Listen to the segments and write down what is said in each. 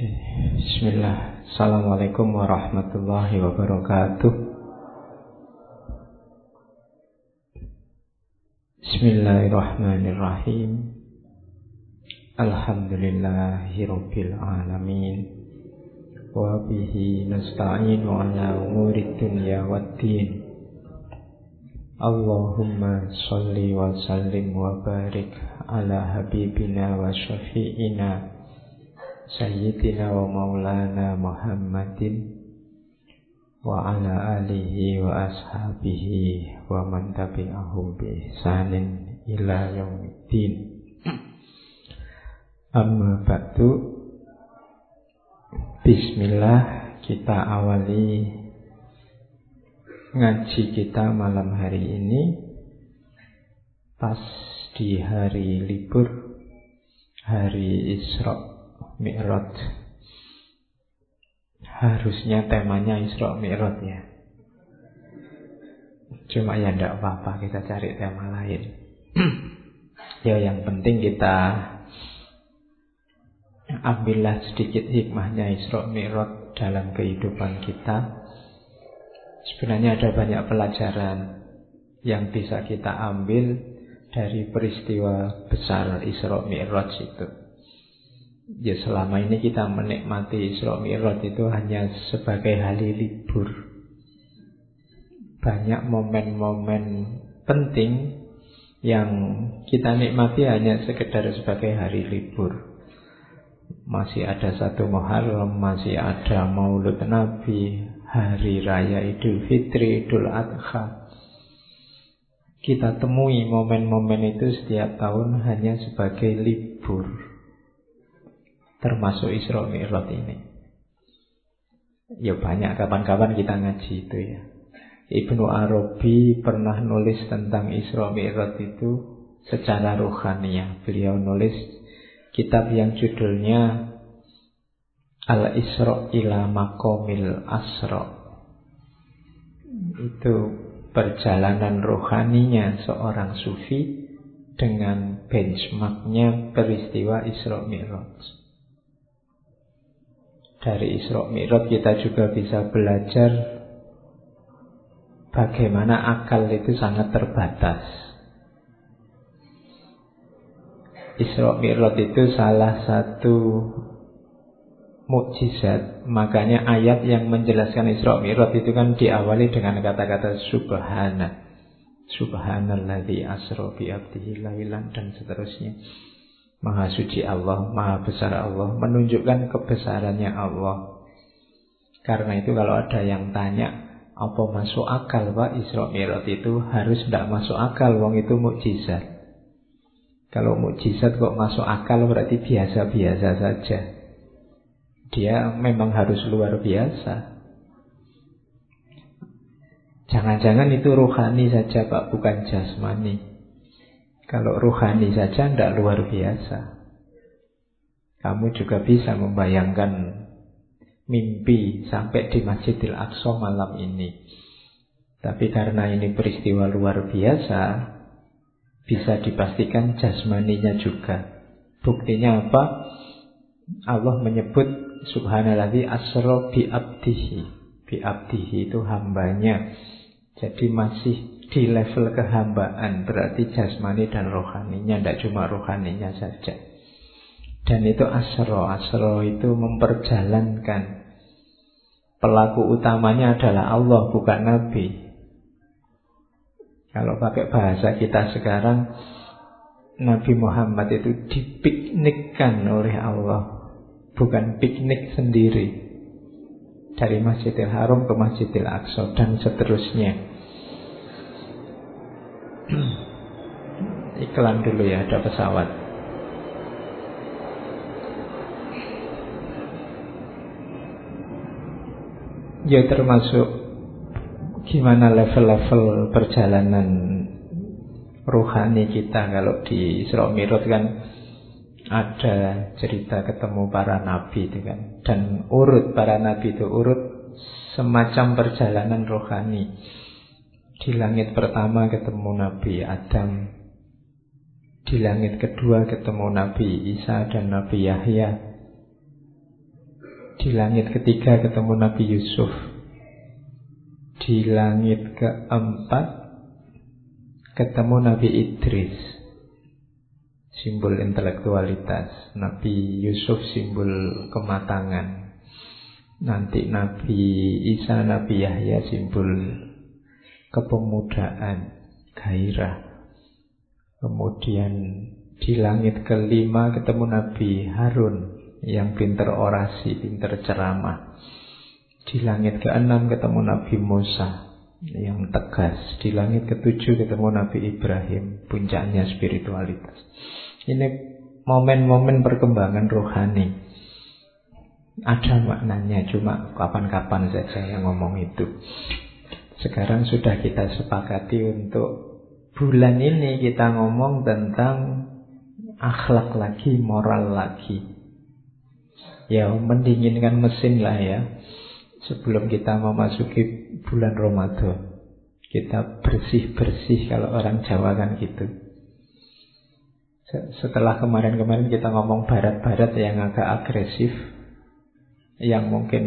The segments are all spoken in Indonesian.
Bismillah. Assalamualaikum warahmatullahi wabarakatuh. Bismillahirrahmanirrahim. Alhamdulillahi Rabbil Alamin Wa bihi nasta'inu ala umuri dunya waddin Allahumma salli wa sallim wa barik ala habibina wa syafi'ina Sayyidina wa maulana Muhammadin wa ala alihi wa ashabihi wa man tabi'ahum bi ihsanin ila yaumiddin. Amma ba'du. Bismillah kita awali ngaji kita malam hari ini. Pas di hari libur hari Isra Mi'raj. Harusnya temanya Isra Mi'raj ya. Cuma ya tidak apa-apa kita cari tema lain. ya yang penting kita ambillah sedikit hikmahnya Isra Mi'raj dalam kehidupan kita. Sebenarnya ada banyak pelajaran yang bisa kita ambil dari peristiwa besar Isra Mi'raj itu. Ya selama ini kita menikmati Isra Mi'raj itu hanya sebagai hari libur. Banyak momen-momen penting yang kita nikmati hanya sekedar sebagai hari libur. Masih ada satu Muharram, masih ada Maulud Nabi, hari raya Idul Fitri, Idul Adha. Kita temui momen-momen itu setiap tahun hanya sebagai libur termasuk Isra Mi'raj ini. Ya banyak kapan-kapan kita ngaji itu ya. Ibnu Arabi pernah nulis tentang Isra Mi'raj itu secara rohania. Beliau nulis kitab yang judulnya Al-Isra ila Maqamil Asra. Itu perjalanan rohaninya seorang sufi dengan benchmarknya peristiwa Isra Mi'raj. Dari Isra Mi'raj kita juga bisa belajar bagaimana akal itu sangat terbatas. Isra Mi'raj itu salah satu mukjizat. Makanya ayat yang menjelaskan Isra Mi'raj itu kan diawali dengan kata-kata subhana. Subhanalladzi asra bi abdihi dan seterusnya. Maha suci Allah, maha besar Allah, menunjukkan kebesarannya Allah. Karena itu kalau ada yang tanya, apa masuk akal Pak Isra Mi'raj itu harus tidak masuk akal, wong itu mukjizat. Kalau mukjizat kok masuk akal berarti biasa-biasa saja. Dia memang harus luar biasa. Jangan-jangan itu rohani saja Pak, bukan jasmani. Kalau ruhani saja tidak luar biasa. Kamu juga bisa membayangkan mimpi sampai di Masjidil Aqsa malam ini. Tapi karena ini peristiwa luar biasa, bisa dipastikan jasmaninya juga. Buktinya apa? Allah menyebut subhanalladzi asra bi abdihi. Bi abdihi itu hambanya. Jadi masih di level kehambaan berarti jasmani dan rohaninya tidak cuma rohaninya saja. Dan itu asro asro itu memperjalankan. Pelaku utamanya adalah Allah bukan Nabi. Kalau pakai bahasa kita sekarang Nabi Muhammad itu dipiknikkan oleh Allah bukan piknik sendiri. Dari Masjidil Haram ke Masjidil Aqsa dan seterusnya Iklan dulu ya, ada pesawat. Ya termasuk gimana level-level perjalanan rohani kita kalau di Isra Mi'raj kan ada cerita ketemu para nabi itu kan dan urut para nabi itu urut semacam perjalanan rohani di langit pertama ketemu Nabi Adam Di langit kedua ketemu Nabi Isa dan Nabi Yahya Di langit ketiga ketemu Nabi Yusuf. Di langit keempat ketemu Nabi Idris. Simbol intelektualitas. Nabi Yusuf simbol kematangan. Nanti Nabi Isa, Nabi Yahya simbol kepemudaan, gairah. Kemudian di langit kelima ketemu Nabi Harun yang pinter orasi, pinter ceramah. Di langit keenam ketemu Nabi Musa yang tegas. Di langit ketujuh ketemu Nabi Ibrahim, puncaknya spiritualitas. Ini momen-momen perkembangan rohani. Ada maknanya, cuma kapan-kapan saja yang ngomong itu. Sekarang sudah kita sepakati untuk bulan ini kita ngomong tentang akhlak lagi, moral lagi. Ya, mendinginkan mesin lah ya. Sebelum kita memasuki bulan Ramadan. Kita bersih-bersih kalau orang Jawa kan gitu. Setelah kemarin-kemarin kita ngomong barat-barat yang agak agresif, yang mungkin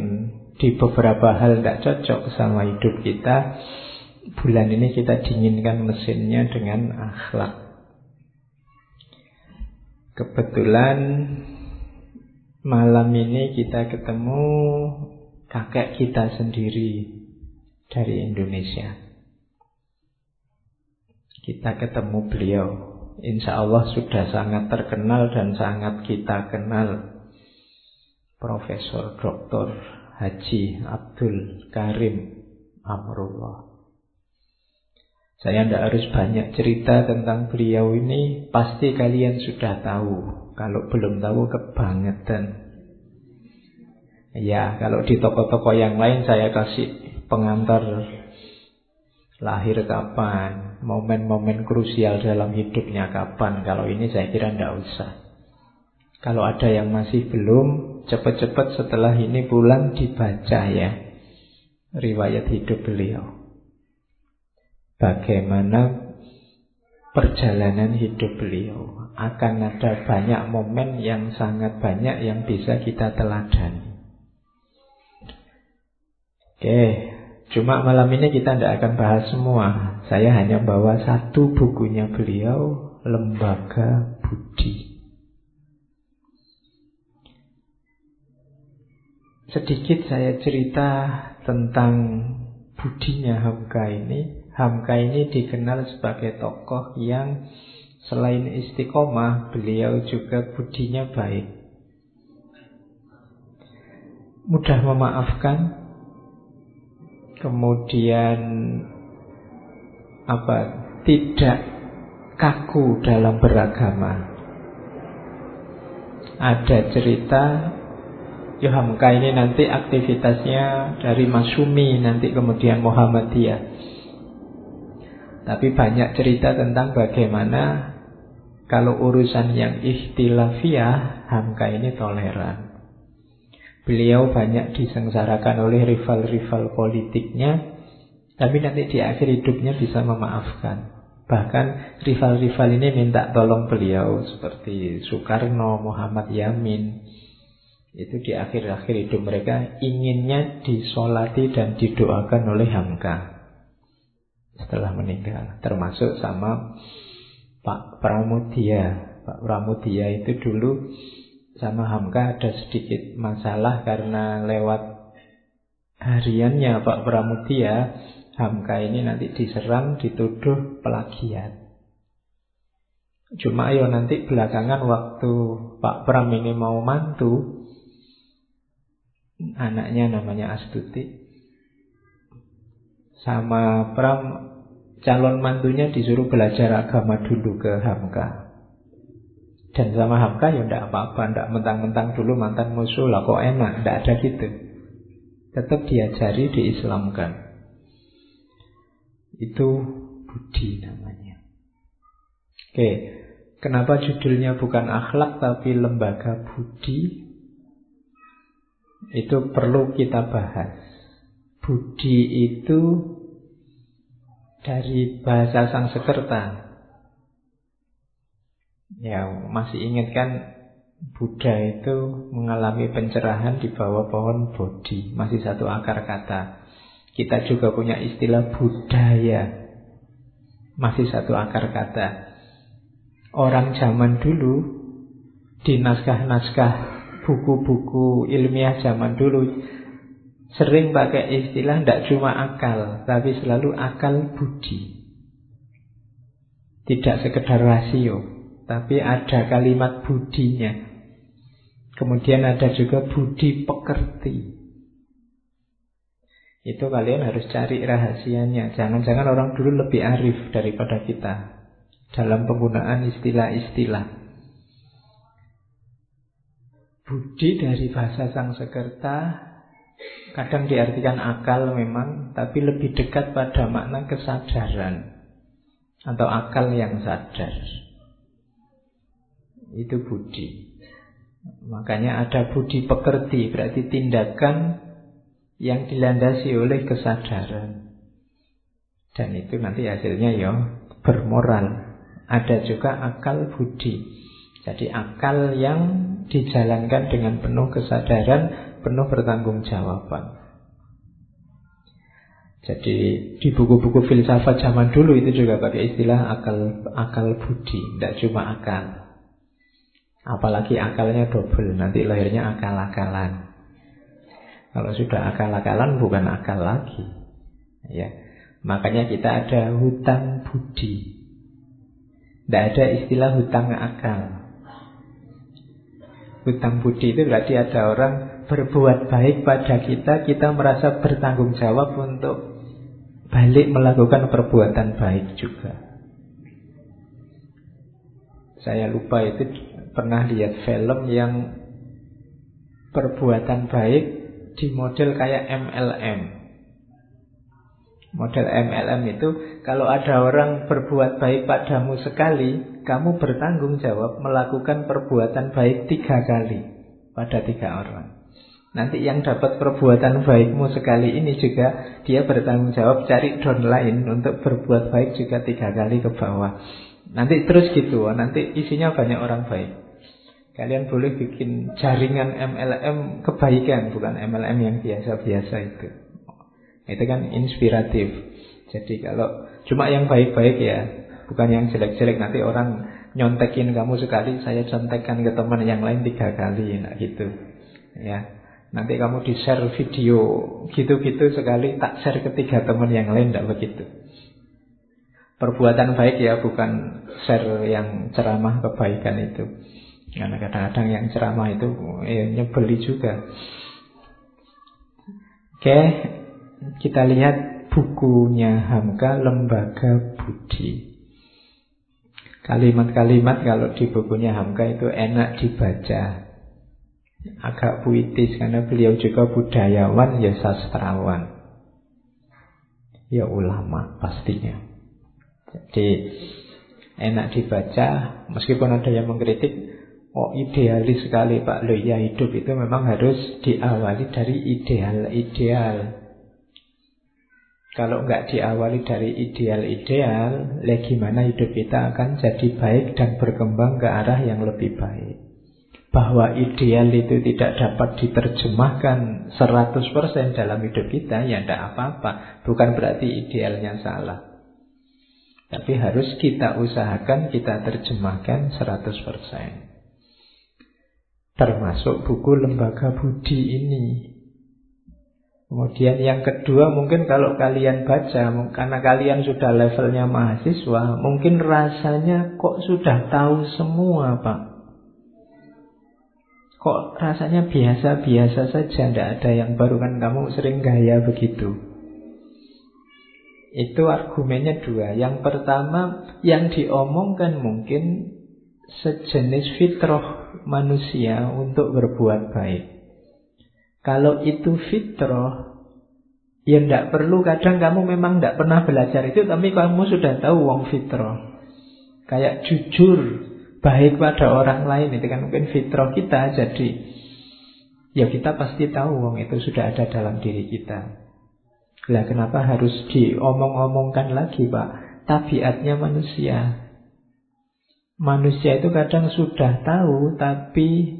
di beberapa hal tidak cocok sama hidup kita, bulan ini kita dinginkan mesinnya dengan akhlak. Kebetulan malam ini kita ketemu kakek kita sendiri dari Indonesia. Kita ketemu beliau. Insya Allah sudah sangat terkenal dan sangat kita kenal. Profesor Dr. Haji Abdul Karim Amrullah. Saya tidak harus banyak cerita tentang beliau ini, pasti kalian sudah tahu. Kalau belum tahu, kebangetan. Ya, kalau di toko-toko yang lain saya kasih pengantar lahir kapan, momen-momen krusial dalam hidupnya kapan. Kalau ini saya kira tidak usah. Kalau ada yang masih belum, cepat-cepat setelah ini pulang dibaca ya. Riwayat hidup beliau bagaimana perjalanan hidup beliau. Akan ada banyak momen yang sangat banyak yang bisa kita teladani. Oke, cuma malam ini kita tidak akan bahas semua. Saya hanya bawa satu bukunya beliau, Lembaga Budi. Sedikit saya cerita tentang budinya Hamka ini Hamka ini dikenal sebagai tokoh yang selain istiqomah, beliau juga budinya baik. Mudah memaafkan, kemudian apa? Tidak kaku dalam beragama. Ada cerita Yohamka ini nanti aktivitasnya dari Masumi nanti kemudian Muhammadiyah. Tapi banyak cerita tentang bagaimana kalau urusan yang ikhtilafiyah, Hamka ini toleran. Beliau banyak disengsarakan oleh rival-rival politiknya, tapi nanti di akhir hidupnya bisa memaafkan. Bahkan rival-rival ini minta tolong beliau seperti Soekarno, Muhammad Yamin. Itu di akhir-akhir hidup mereka inginnya disolati dan didoakan oleh Hamka. Setelah meninggal termasuk sama Pak Pramudia. Pak Pramudia itu dulu sama Hamka ada sedikit masalah karena lewat hariannya Pak Pramudia Hamka ini nanti diserang dituduh pelagiat. Cuma ayo nanti belakangan waktu Pak Pram ini mau mantu Anaknya namanya Astuti sama Pram calon mantunya disuruh belajar agama dulu ke Hamka. Dan sama Hamka ya ndak apa-apa, ndak mentang-mentang dulu mantan musuh lah kok enak, ndak ada gitu. Tetap diajari, diislamkan. Itu budi namanya. Oke, kenapa judulnya bukan akhlak tapi lembaga budi? Itu perlu kita bahas. Budi itu dari bahasa Sang Sekerta. Ya, masih ingat kan Buddha itu mengalami pencerahan di bawah pohon Bodhi, masih satu akar kata. Kita juga punya istilah budaya, masih satu akar kata. Orang zaman dulu di naskah-naskah buku-buku ilmiah zaman dulu sering pakai istilah tidak cuma akal, tapi selalu akal budi. Tidak sekedar rasio, tapi ada kalimat budinya. Kemudian ada juga budi pekerti. Itu kalian harus cari rahasianya. Jangan-jangan orang dulu lebih arif daripada kita dalam penggunaan istilah-istilah. Budi dari bahasa Sangsekerta Kadang diartikan akal memang, tapi lebih dekat pada makna kesadaran atau akal yang sadar. Itu budi. Makanya ada budi pekerti, berarti tindakan yang dilandasi oleh kesadaran. Dan itu nanti hasilnya ya bermoral. Ada juga akal budi. Jadi akal yang dijalankan dengan penuh kesadaran penuh bertanggung jawaban. Jadi di buku-buku filsafat zaman dulu itu juga pakai istilah akal akal budi, tidak cuma akal. Apalagi akalnya double, nanti lahirnya akal-akalan. Kalau sudah akal-akalan bukan akal lagi. Ya. Makanya kita ada hutang budi. Tidak ada istilah hutang akal. Hutang budi itu berarti ada orang berbuat baik pada kita, kita merasa bertanggung jawab untuk balik melakukan perbuatan baik juga. Saya lupa itu pernah lihat film yang perbuatan baik di model kayak MLM. Model MLM itu kalau ada orang berbuat baik padamu sekali, kamu bertanggung jawab melakukan perbuatan baik tiga kali pada tiga orang. Nanti yang dapat perbuatan baikmu sekali ini juga dia bertanggung jawab cari don lain untuk berbuat baik juga tiga kali ke bawah. Nanti terus gitu, nanti isinya banyak orang baik. Kalian boleh bikin jaringan MLM kebaikan, bukan MLM yang biasa-biasa itu. Itu kan inspiratif. Jadi kalau cuma yang baik-baik ya, bukan yang jelek-jelek nanti orang nyontekin kamu sekali, saya contekkan ke teman yang lain tiga kali, nah gitu. Ya, Nanti kamu di-share video gitu-gitu sekali tak share ketiga teman yang lain tidak begitu. Perbuatan baik ya bukan share yang ceramah kebaikan itu. Karena kadang-kadang yang ceramah itu ya, nyebeli juga. Oke, kita lihat bukunya Hamka Lembaga Budi. Kalimat-kalimat kalau di bukunya Hamka itu enak dibaca. Agak puitis karena beliau juga budayawan ya sastrawan. Ya ulama pastinya. Jadi enak dibaca. Meskipun ada yang mengkritik oh idealis sekali Pak. Lo ya hidup itu memang harus diawali dari ideal-ideal kalau nggak diawali dari ideal-ideal, gimana hidup kita akan jadi baik dan berkembang ke arah yang lebih baik bahwa ideal itu tidak dapat diterjemahkan 100% dalam hidup kita, ya tidak apa-apa. Bukan berarti idealnya salah. Tapi harus kita usahakan kita terjemahkan 100%. Termasuk buku Lembaga Budi ini. Kemudian yang kedua mungkin kalau kalian baca, karena kalian sudah levelnya mahasiswa, mungkin rasanya kok sudah tahu semua Pak. Kok rasanya biasa-biasa saja, tidak ada yang baru kan kamu sering gaya begitu. Itu argumennya dua. Yang pertama, yang diomongkan mungkin sejenis fitrah manusia untuk berbuat baik. Kalau itu fitrah, ya tidak perlu. Kadang kamu memang tidak pernah belajar itu, tapi kamu sudah tahu wong fitrah. Kayak jujur, baik pada orang lain itu kan mungkin fitrah kita jadi ya kita pasti tahu wong itu sudah ada dalam diri kita. Lah kenapa harus diomong-omongkan lagi, Pak? Tabiatnya manusia. Manusia itu kadang sudah tahu tapi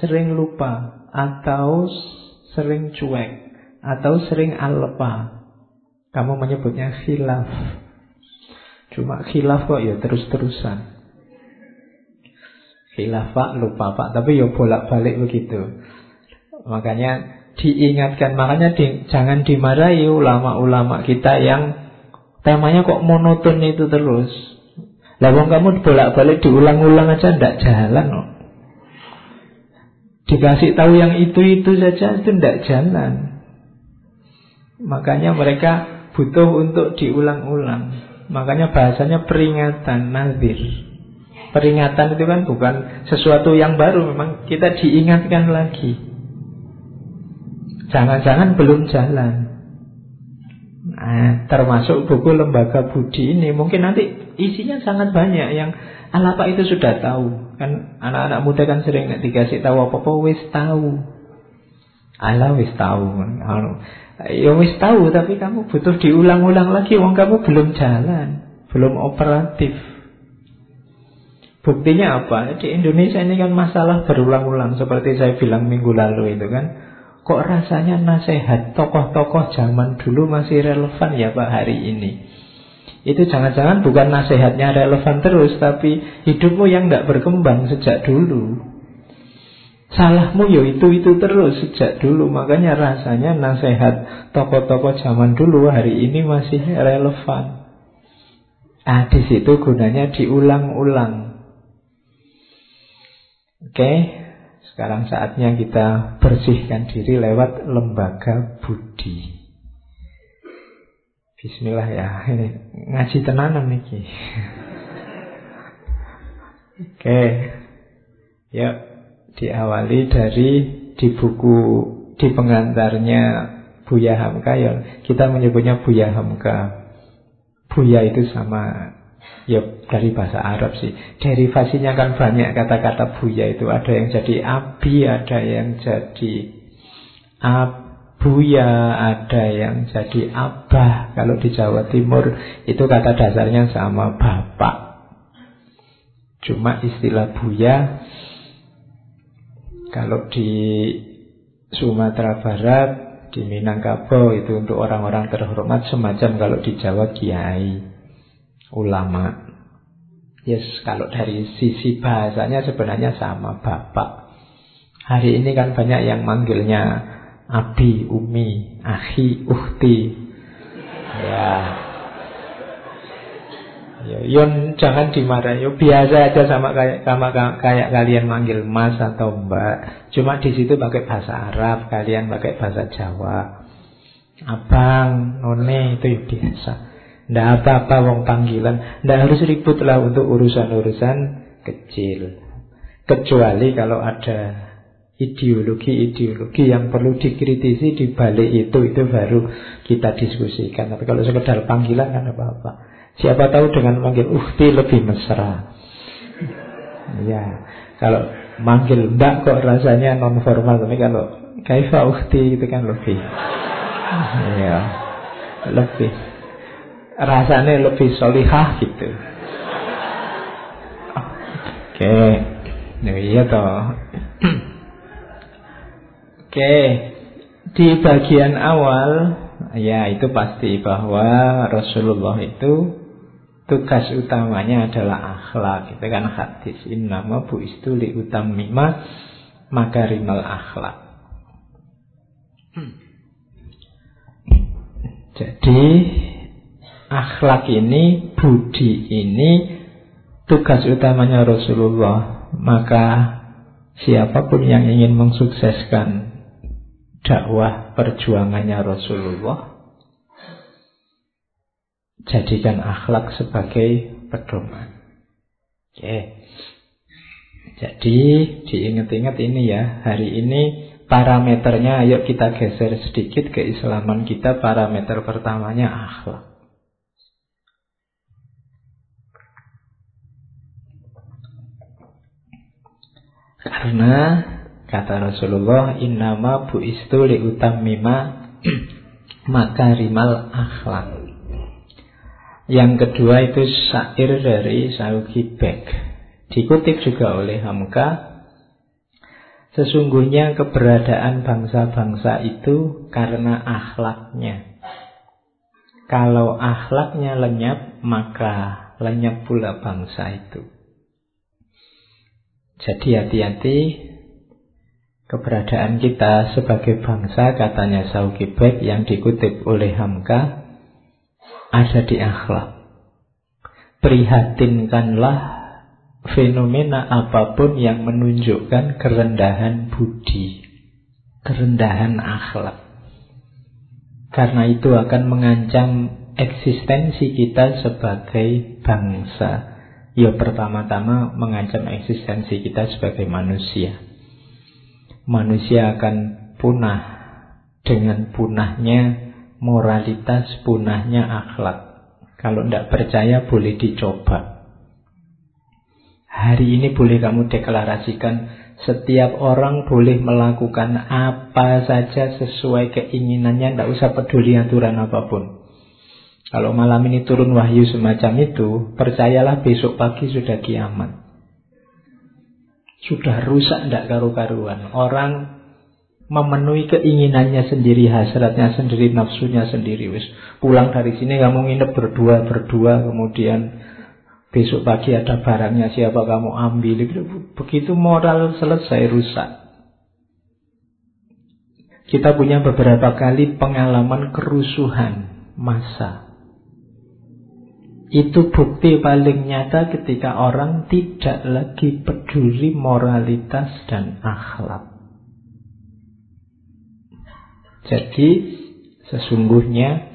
sering lupa atau sering cuek atau sering alpa. Kamu menyebutnya khilaf. Cuma khilaf kok ya terus-terusan. Khilaf pak, lupa pak, tapi ya bolak-balik begitu. Makanya diingatkan, makanya di, jangan dimarahi ulama-ulama kita yang temanya kok monoton itu terus. Lah kamu bolak-balik diulang-ulang aja ndak jalan kok. Dikasih tahu yang itu-itu saja itu tidak jalan. Makanya mereka butuh untuk diulang-ulang. Makanya bahasanya peringatan, nazir. Peringatan itu kan bukan sesuatu yang baru, memang kita diingatkan lagi. Jangan-jangan belum jalan. Nah, termasuk buku lembaga budi ini mungkin nanti isinya sangat banyak yang Alapa itu sudah tahu. Kan anak-anak muda kan sering dikasih tahu apa-apa wis tahu. Ala wis tahu. Ya wis tahu tapi kamu butuh diulang-ulang lagi wong kamu belum jalan, belum operatif. Buktinya apa? Di Indonesia ini kan masalah berulang-ulang seperti saya bilang minggu lalu itu kan. Kok rasanya nasihat tokoh-tokoh zaman dulu masih relevan ya Pak hari ini? Itu jangan-jangan bukan nasihatnya relevan terus Tapi hidupmu yang tidak berkembang sejak dulu. Salahmu ya itu-itu terus sejak dulu. Makanya rasanya nasihat tokoh-tokoh zaman dulu hari ini masih relevan. Ah di situ gunanya diulang-ulang. Oke Sekarang saatnya kita bersihkan diri lewat lembaga budi Bismillah ya, ini ngaji tenanan nih. Oke, ya diawali dari di buku di pengantarnya Buya Hamka ya kita menyebutnya Buya Hamka. Buya itu sama ya dari bahasa Arab sih. Derivasinya kan banyak kata-kata Buya itu ada yang jadi abi, ada yang jadi ab Buya, ada yang jadi abah. Kalau di Jawa Timur itu kata dasarnya sama bapak. Cuma istilah buya kalau di Sumatera Barat, di Minangkabau itu untuk orang-orang terhormat semacam kalau di Jawa kiai, ulama. Yes, kalau dari sisi bahasanya sebenarnya sama bapak. Hari ini kan banyak yang manggilnya Abi, Umi, Ahi, Uhti. Ya. Ya, Yon jangan dimarahi. Yo biasa aja sama kayak sama kayak kalian manggil Mas atau Mbak. Cuma di situ pakai bahasa Arab, kalian pakai bahasa Jawa. Abang, none itu biasa. Ndak apa-apa wong panggilan. Ndak harus ribut lah untuk urusan-urusan kecil. Kecuali kalau ada ideologi-ideologi yang perlu dikritisi di balik itu itu baru kita diskusikan. Tapi kalau sekedar panggilan kan apa-apa. Siapa tahu dengan manggil uhti lebih mesra. Ya, kalau manggil mbak kok rasanya non formal tapi kalau kaifa uhti itu kan lebih ya lebih rasanya lebih solihah gitu. Oke, okay. nah, iya toh. Oke, di bagian awal ya itu pasti bahwa Rasulullah itu tugas utamanya adalah akhlak. Itu kan hadis innama bu istuli utamima makarimal akhlak. Jadi akhlak ini, budi ini tugas utamanya Rasulullah. Maka siapa pun yang ingin mensukseskan dakwah perjuangannya Rasulullah jadikan akhlak sebagai pedoman. Oke. Jadi diingat-ingat ini ya, hari ini parameternya ayo kita geser sedikit keislaman kita parameter pertamanya akhlak. Karena Kata Rasulullah, "Innama bu'istu utammima makarimal akhlak." Yang kedua itu syair dari Sauki Bek. Dikutip juga oleh Hamka, sesungguhnya keberadaan bangsa-bangsa itu karena akhlaknya. Kalau akhlaknya lenyap, maka lenyap pula bangsa itu. Jadi hati-hati keberadaan kita sebagai bangsa, katanya Saukibek yang dikutip oleh Hamka, ada di akhlak. Prihatinkanlah fenomena apa pun yang menunjukkan kerendahan budi, kerendahan akhlak. Karena itu akan mengancam eksistensi kita sebagai bangsa. Ya pertama-tama mengancam eksistensi kita sebagai manusia. Manusia akan punah dengan punahnya moralitas, punahnya akhlak. Kalau tidak percaya boleh dicoba. Hari ini boleh kamu deklarasikan setiap orang boleh melakukan apa saja sesuai keinginannya, tidak usah peduli aturan apa pun. Kalau malam ini turun wahyu semacam itu, percayalah besok pagi sudah kiamat. Sudah rusak tidak karu-karuan. Orang memenuhi keinginannya sendiri, hasratnya sendiri, nafsunya sendiri. Wis pulang dari sini kamu nginep berdua berdua, kemudian Besok pagi ada barangnya siapa kamu ambil Begitu moral selesai rusak Kita punya beberapa kali pengalaman kerusuhan masa Itu bukti paling nyata ketika orang tidak lagi peduli moralitas dan akhlak Jadi sesungguhnya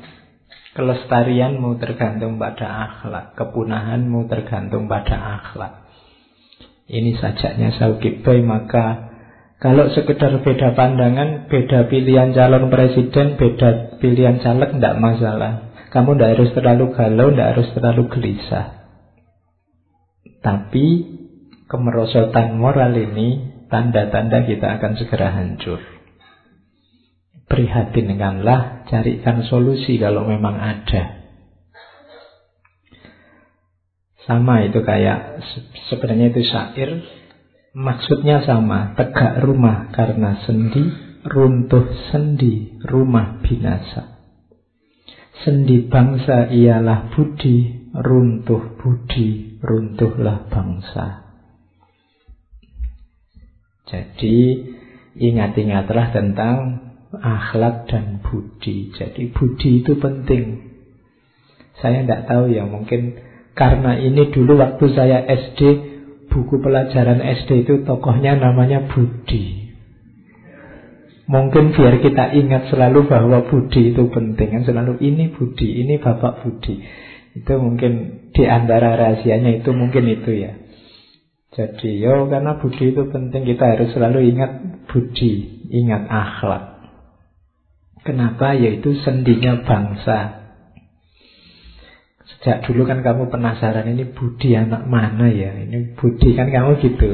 Kelestarianmu tergantung pada akhlak. Kepunahanmu tergantung pada akhlak. Ini sajaknya Saukibay maka kalau sekedar beda pandangan, beda pilihan calon presiden, beda pilihan caleg, tidak masalah. Kamu tidak harus terlalu galau, tidak harus terlalu gelisah. Tapi kemerosotan moral ini tanda-tanda kita akan segera hancur. Prihatinkanlah, carikan solusi kalau memang ada. Sama itu kayak sebenarnya itu syair maksudnya sama, tegak rumah karena sendi, runtuh sendi, rumah binasa. Sendi bangsa ialah budi, runtuh budi, runtuhlah bangsa. Jadi ingat-ingatlah tentang akhlak dan budi. Jadi budi itu penting. Saya tidak tahu ya, mungkin karena ini dulu waktu saya SD, buku pelajaran SD itu tokohnya namanya Budi. Mungkin biar kita ingat selalu bahwa Budi itu penting. Kan selalu ini Budi, ini Bapak Budi. Itu mungkin di antara rahasianya itu mungkin itu ya. Jadi yo karena Budi itu penting kita harus selalu ingat Budi, ingat akhlak. Kenapa? Yaitu sendinya bangsa. Sejak dulu kan kamu penasaran ini budi anak mana ya? Ini budi kan kamu gitu.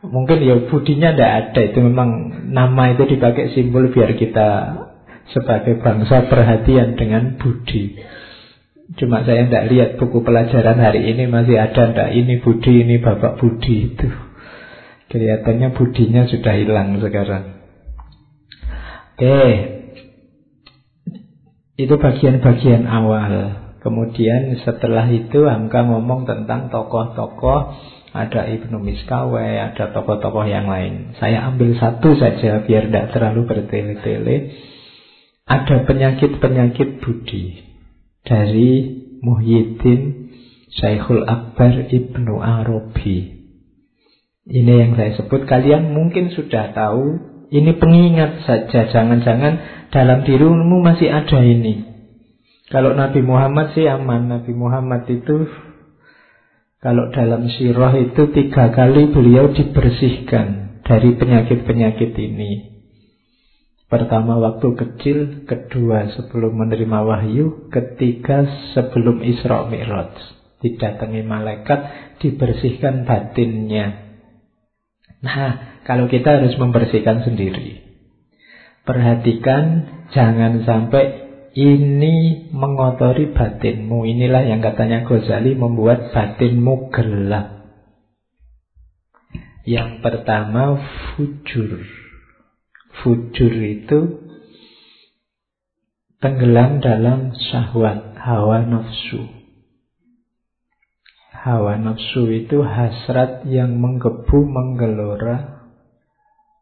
Mungkin ya budinya tidak ada itu memang nama itu dipakai simbol biar kita sebagai bangsa perhatian dengan budi. Cuma saya tidak lihat buku pelajaran hari ini masih ada ndak ini budi ini bapak budi itu. Kelihatannya budinya sudah hilang sekarang. Oke, itu bagian-bagian awal. Kemudian setelah itu Hamka ngomong tentang tokoh-tokoh ada Ibnu Miskawai, ada tokoh-tokoh yang lain. Saya ambil satu saja biar tidak terlalu bertele-tele. Ada penyakit-penyakit budi dari Muhyiddin Syekhul Akbar Ibnu Arabi. Ini yang saya sebut kalian mungkin sudah tahu. Ini pengingat saja, jangan-jangan dalam dirimu masih ada ini. Kalau Nabi Muhammad sih aman. Nabi Muhammad itu kalau dalam sirah itu tiga kali beliau dibersihkan dari penyakit-penyakit ini. Pertama waktu kecil, kedua sebelum menerima wahyu, ketiga sebelum Isra Mi'raj. Didatangi malaikat, dibersihkan batinnya. Nah, kalau kita harus membersihkan sendiri. Perhatikan jangan sampai ini mengotori batinmu. Inilah yang katanya Ghazali membuat batinmu gelap. Yang pertama fujur. Fujur itu tenggelam dalam syahwat, hawa nafsu. Hawa nafsu itu hasrat yang menggebu, menggelora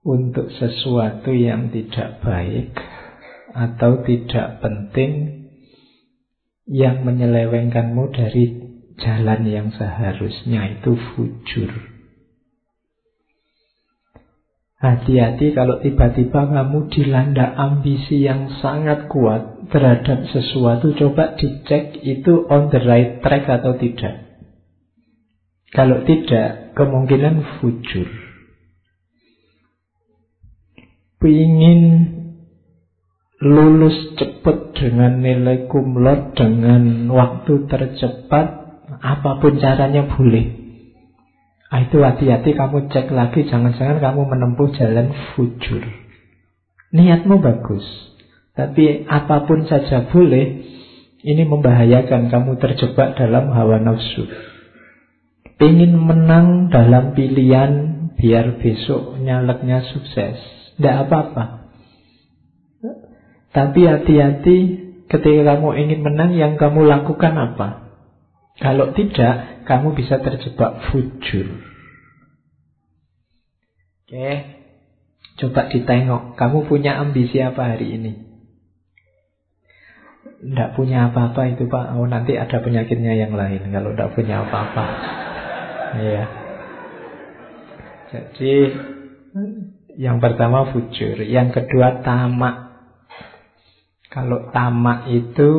untuk sesuatu yang tidak baik atau tidak penting yang menyelewengkanmu dari jalan yang seharusnya itu fujur. Hati-hati kalau tiba-tiba kamu dilanda ambisi yang sangat kuat terhadap sesuatu, coba dicek itu on the right track atau tidak. Kalau tidak, kemungkinan fujur. Pingin lulus cepat dengan nilai kumlot dengan waktu tercepat, apa pun caranya boleh. Ah, itu hati-hati kamu cek lagi Jangan-jangan kamu menempuh jalan fujur. Niatmu bagus Tapi apa pun saja boleh Ini membahayakan kamu terjebak dalam hawa nafsu. Ingin menang dalam pilihan Biar besok nyaleknya sukses. Tidak apa-apa Tapi hati-hati Ketika kamu ingin menang Yang kamu lakukan apa Kalau tidak kamu bisa terjebak fujur. Oke, coba ditengok. Kamu punya ambisi apa hari ini? Tidak punya apa-apa itu Pak. Oh nanti ada penyakitnya yang lain kalau tidak punya apa-apa. Iya. Jadi yang pertama fujur, yang kedua tamak. Kalau tamak itu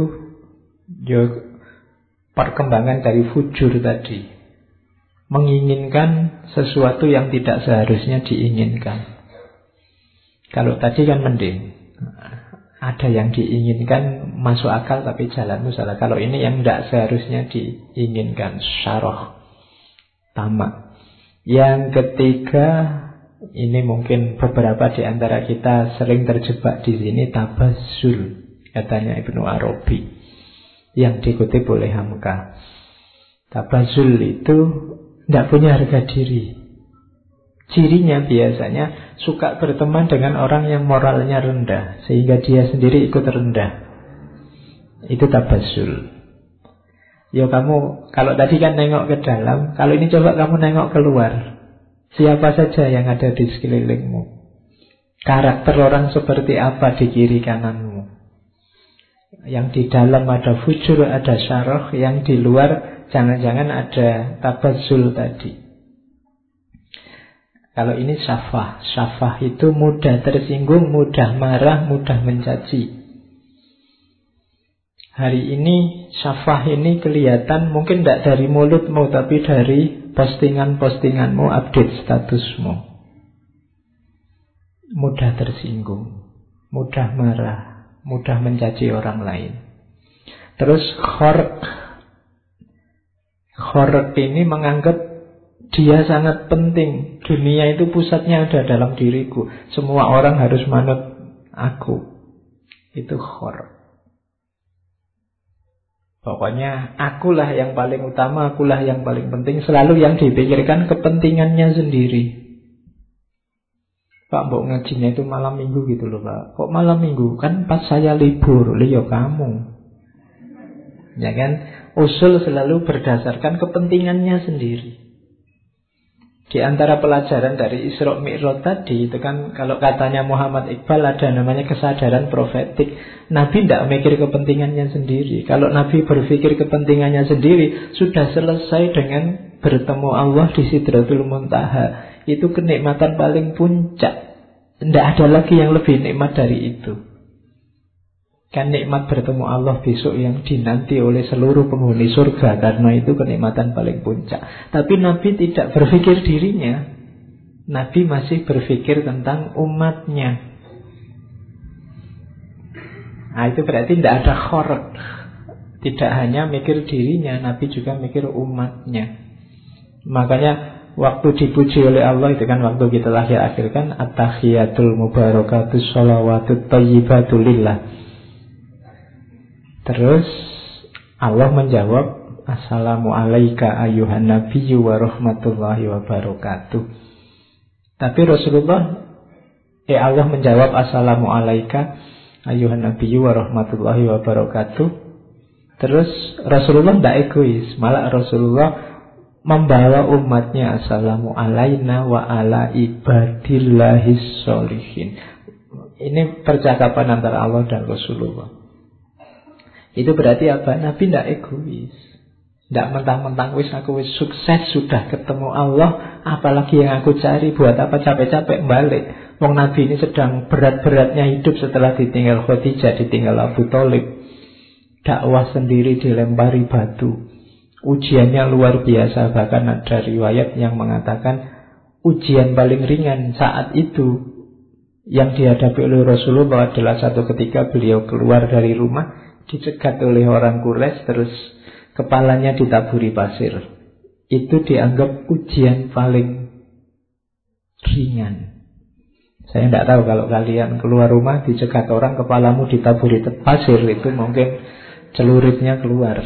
yo perkembangan dari fujur tadi. Menginginkan sesuatu yang tidak seharusnya diinginkan. Kalau tadi kan mending. Ada yang diinginkan masuk akal tapi jalanmu salah. Kalau ini yang tidak seharusnya diinginkan. Syarah. Tamak. Yang ketiga, ini mungkin beberapa di antara kita sering terjebak di sini tabazul, katanya Ibnu Arabi yang dikutip oleh Hamka. Tabazul itu tidak punya harga diri. Cirinya biasanya suka berteman dengan orang yang moralnya rendah sehingga dia sendiri ikut rendah. Itu tabazul. Ya kamu kalau tadi kan nengok ke dalam, kalau ini coba kamu nengok keluar. Siapa saja yang ada di sekelilingmu? Karakter orang seperti apa di kiri kananmu? Yang di dalam ada fujur, ada syarah. Yang di luar jangan-jangan ada tabazul tadi. Kalau ini syafah. Syafah itu mudah tersinggung, mudah marah, mudah mencaci. Hari ini syafah ini kelihatan mungkin tidak dari mulutmu Tapi dari postingan-postinganmu, update statusmu. Mudah tersinggung, mudah marah mudah mencaci orang lain. Terus khork. Khork ini menganggap dia sangat penting. Dunia itu pusatnya ada dalam diriku. Semua orang harus manut aku. Itu khork. Pokoknya akulah yang paling utama, akulah yang paling penting. Selalu yang dipikirkan kepentingannya sendiri. Pak Mbok ngajinya itu malam minggu gitu loh Pak Kok malam minggu? Kan pas saya libur Liyo kamu Ya kan? Usul selalu berdasarkan kepentingannya sendiri di antara pelajaran dari Isra Mi'raj tadi itu kan kalau katanya Muhammad Iqbal ada namanya kesadaran profetik. Nabi tidak mikir kepentingannya sendiri. Kalau Nabi berpikir kepentingannya sendiri sudah selesai dengan bertemu Allah di Sidratul Muntaha itu kenikmatan paling puncak. Tidak ada lagi yang lebih nikmat dari itu. Kan nikmat bertemu Allah besok yang dinanti oleh seluruh penghuni surga Karena itu kenikmatan paling puncak. Tapi Nabi tidak berpikir dirinya. Nabi masih berpikir tentang umatnya. Nah itu berarti tidak ada khorek. Tidak hanya mikir dirinya Nabi juga mikir umatnya. Makanya Waktu dipuji oleh Allah itu kan waktu kita lahir akhir kan At-tahiyatul mubarakatus sholawatut tayyibatulillah Terus Allah menjawab Assalamu alaika ayuhan nabiyyu wa rahmatullahi wa barakatuh Tapi Rasulullah Ya Allah menjawab Assalamualaikum ayuhan nabiyyu wa rahmatullahi wa barakatuh. Terus Rasulullah tidak egois, malah Rasulullah membawa umatnya assalamu alaina wa ala ibadillahis solihin. Ini percakapan antara Allah dan Rasulullah. Itu berarti apa? Nabi tidak egois. Tidak mentang-mentang wis aku wis sukses sudah ketemu Allah, apalagi yang aku cari buat apa capek-capek balik. Wong Nabi ini sedang berat-beratnya hidup setelah ditinggal Khadijah, ditinggal Abu Talib. Dakwah sendiri dilempari batu. Ujiannya luar biasa, bahkan ada riwayat yang mengatakan ujian paling ringan saat itu yang dihadapi oleh Rasulullah adalah satu ketika beliau keluar dari rumah dicegat oleh orang Quraisy terus kepalanya ditaburi pasir. Itu dianggap ujian paling ringan. Saya tidak tahu kalau kalian keluar rumah dicegat orang kepalamu ditaburi pasir itu mungkin celuritnya keluar.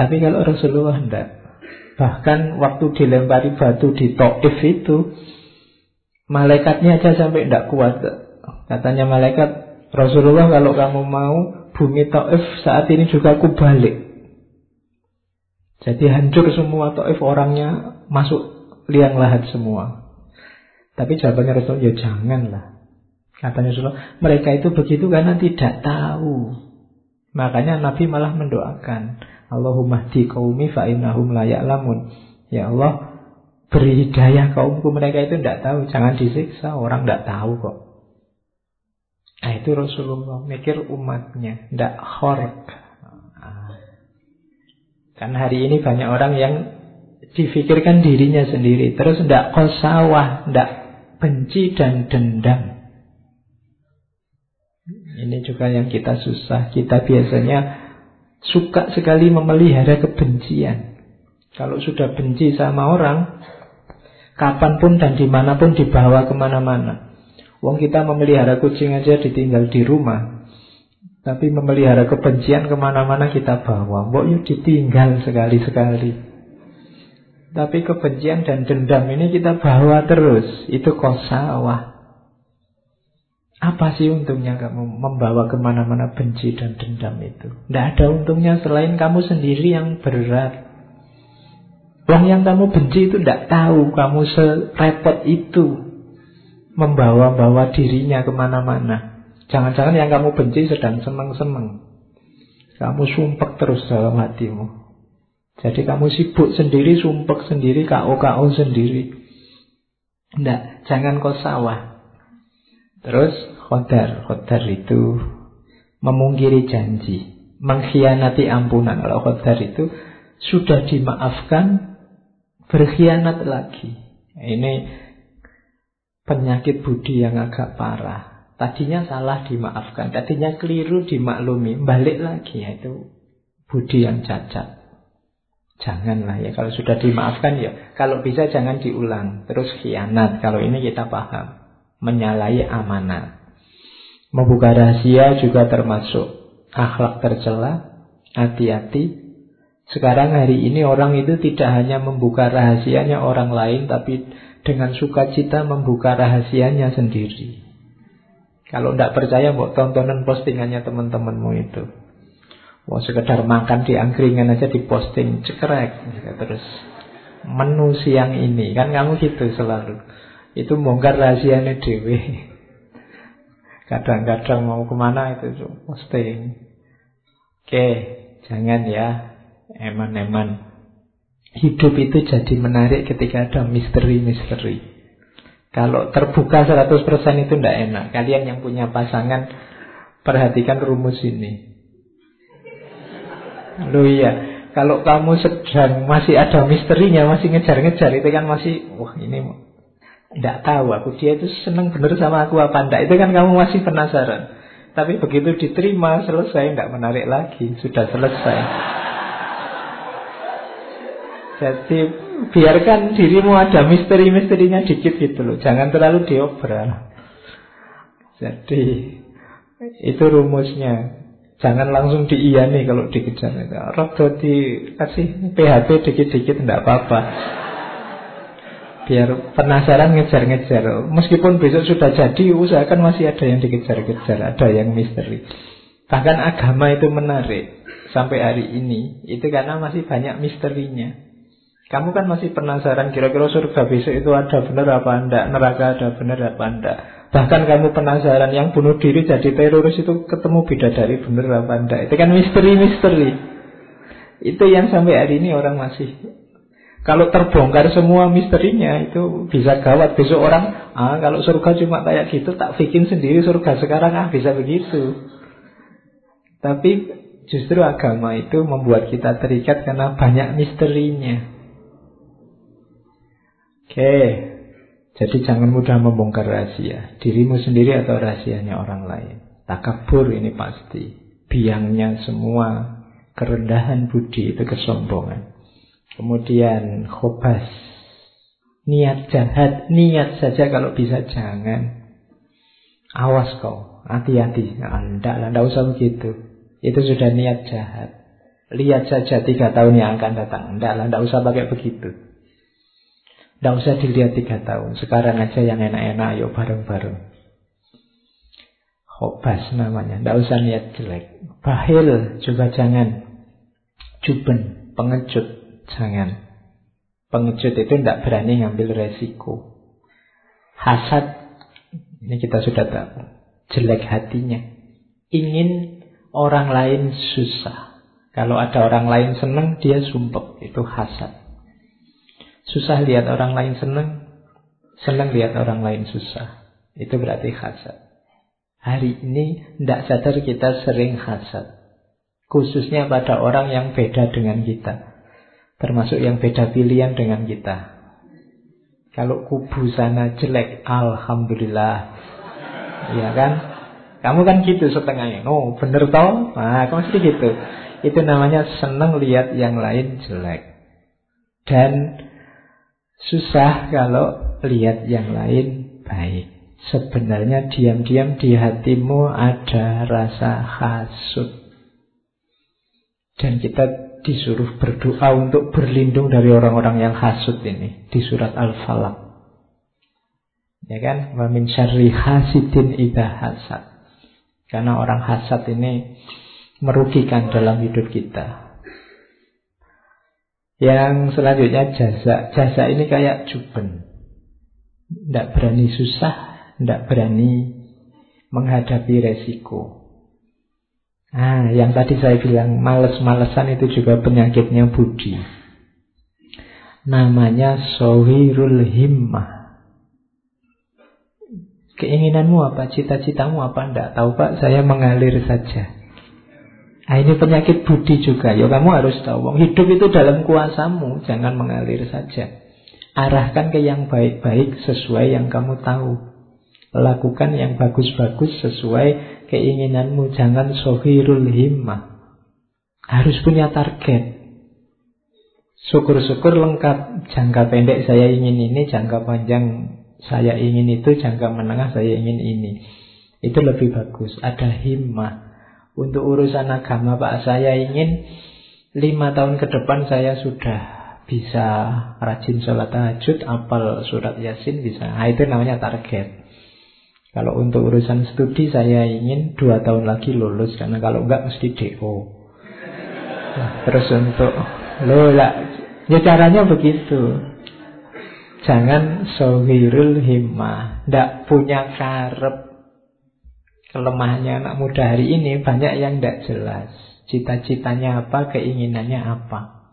Tapi kalau Rasulullah tidak. Bahkan waktu dilempari batu di Taif itu malaikatnya aja sampai tidak kuat. Katanya malaikat Rasulullah kalau kamu mau bumi Taif saat ini juga aku balik. Jadi hancur semua Taif orangnya masuk liang lahat semua. Tapi jawabannya Rasulullah, ya janganlah. Katanya Rasulullah, mereka itu begitu karena tidak tahu. Makanya Nabi malah mendoakan, Allahumma di qaumi fa innahum la ya'lamun. Ya Allah, beri hidayah kaumku mereka itu tidak tahu, jangan disiksa, orang tidak tahu kok. Nah itu Rasulullah mikir umatnya, tidak khork. Kan hari ini banyak orang yang difikirkan dirinya sendiri, terus tidak kosawah, tidak benci dan dendam. Ini juga yang kita susah. Kita biasanya suka sekali memelihara kebencian. Kalau sudah benci sama orang, kapan pun dan di mana pun dibawa ke mana-mana. Wong kita memelihara kucing aja ditinggal di rumah. Tapi memelihara kebencian ke mana-mana kita bawa. Mbok yuk ditinggal sekali-sekali. Tapi kebencian dan dendam ini kita bawa terus. Itu kosawah. Apa sih untungnya kamu membawa ke mana-mana benci dan dendam itu? Tidak ada untungnya selain kamu sendiri yang berat. Wong yang kamu benci itu tidak tahu kamu serepot itu membawa-bawa dirinya ke mana-mana. Jangan-jangan yang kamu benci sedang senang-senang. Kamu sumpek terus dalam hatimu. Jadi kamu sibuk sendiri, sumpek sendiri, KO-KO sendiri. Tidak, jangan kau sawah. Terus khodar, khodar itu memungkiri janji, mengkhianati ampunan. Kalau khodar itu sudah dimaafkan, berkhianat lagi. Ini penyakit budi yang agak parah. Tadinya salah dimaafkan, tadinya keliru dimaklumi, balik lagi ya itu budi yang cacat. Janganlah ya kalau sudah dimaafkan ya kalau bisa jangan diulang terus khianat kalau ini kita paham menyalahi amanah membuka rahasia juga termasuk akhlak tercela hati-hati sekarang hari ini orang itu tidak hanya membuka rahasianya orang lain tapi dengan sukacita membuka rahasianya sendiri. Kalau tidak percaya, mau tontonan postingannya teman-temanmu itu. Mau sekedar makan di angkringan aja diposting, cekrek. Terus menu siang ini, kan kamu gitu selalu. Itu bongkar rahasianya dewe. Kadang-kadang mau ke mana itu posting. Oke, jangan ya, eman-eman. Hidup itu jadi menarik ketika ada misteri-misteri. Kalau terbuka 100% itu tidak enak. Kalian yang punya pasangan, perhatikan rumus ini. Loh iya, kalau kamu sedang masih ada misterinya, masih ngejar-ngejar, itu kan masih, wah ini tidak tahu aku dia itu senang bener sama aku apa enggak. Itu kan kamu masih penasaran. Tapi begitu diterima, selesai, tidak menarik lagi. Sudah selesai. Jadi biarkan dirimu ada misteri-misterinya dikit gitu loh. Jangan terlalu diobral. Jadi itu rumusnya. Jangan langsung diiyani kalau dikejar. Rodo dikasih PHP dikit-dikit tidak apa-apa. Biar penasaran ngejar-ngejar. Meskipun besok sudah jadi, usahakan masih ada yang dikejar-kejar, ada yang misteri. Bahkan agama itu menarik sampai hari ini, itu karena masih banyak misterinya. Kamu kan masih penasaran kira-kira surga besok itu ada benar apa enggak, neraka ada benar apa enggak. Bahkan kamu penasaran yang bunuh diri jadi teroris itu ketemu bidadari benar apa enggak. Itu kan misteri-misteri. Itu yang sampai hari ini orang masih kalau terbongkar semua misterinya itu bisa gawat besok orang ah kalau surga cuma kayak gitu tak bikin sendiri surga sekarang ah bisa begitu. Tapi justru agama itu membuat kita terikat karena banyak misterinya. Oke, jadi jangan mudah membongkar rahasia dirimu sendiri atau rahasianya orang lain. Takabur ini pasti biangnya semua kerendahan budi itu kesombongan. Kemudian khobas. Niat jahat, niat saja kalau bisa jangan. Awas kau, hati-hati. Anda, anda usah begitu. Itu sudah niat jahat. Lihat saja tiga tahun yang akan datang. Tidak lah, tidak usah pakai begitu. Tidak usah dilihat tiga tahun. Sekarang aja yang enak-enak, ayo bareng-bareng. Khobas namanya. Tidak usah niat jelek. Bahil juga jangan. Juben, pengecut. Jangan. Pengecut itu tidak berani ngambil resiko. Hasad, ini kita sudah tahu. Jelek hatinya. Ingin orang lain susah. Kalau ada orang lain senang, dia sumpah. Itu hasad. Susah lihat orang lain senang, senang lihat orang lain susah. Itu berarti hasad. Hari ini tidak sadar kita sering hasad. Khususnya pada orang yang beda dengan kita. Termasuk yang beda pilihan dengan kita. Kalau kubu sana jelek, Alhamdulillah. Ya kan? Kamu kan gitu setengahnya. Oh, bener toh? Nah, kamu mesti gitu. Itu namanya seneng lihat yang lain jelek. Dan susah kalau lihat yang lain baik. Sebenarnya diam-diam di hatimu ada rasa hasut. Dan kita disuruh berdoa untuk berlindung dari orang-orang yang hasut ini di surat Al-Falaq. Ya kan? Wa min syarri hasidin idza hasad. Karena orang hasad ini merugikan dalam hidup kita. Yang selanjutnya jasa. Jasa ini kayak juben. Tidak berani susah, tidak berani menghadapi resiko. Nah, yang tadi saya bilang males-malesan itu juga penyakitnya budi. Namanya sohirul himmah. Keinginanmu apa? Cita-citamu apa? Tidak tahu pak, saya mengalir saja. Nah, ini penyakit budi juga. Ya kamu harus tahu. Hidup itu dalam kuasamu, jangan mengalir saja. Arahkan ke yang baik-baik sesuai yang kamu tahu. Lakukan yang bagus-bagus sesuai keinginanmu. Jangan sohirul himmah. Harus punya target. Syukur-syukur lengkap. Jangka pendek saya ingin ini, jangka panjang saya ingin itu, jangka menengah saya ingin ini. Itu lebih bagus. Ada himmah. Untuk urusan agama Pak, saya ingin lima tahun ke depan saya sudah bisa rajin sholat tahajud, apal surat yasin bisa. Nah, itu namanya target. Kalau untuk urusan studi saya ingin dua tahun lagi lulus karena kalau enggak mesti DO. Nah, terus untuk lo lah, ya caranya begitu. Jangan sowirul himmah, ndak punya karep. Kelemahannya anak muda hari ini banyak yang ndak jelas. Cita-citanya apa, keinginannya apa.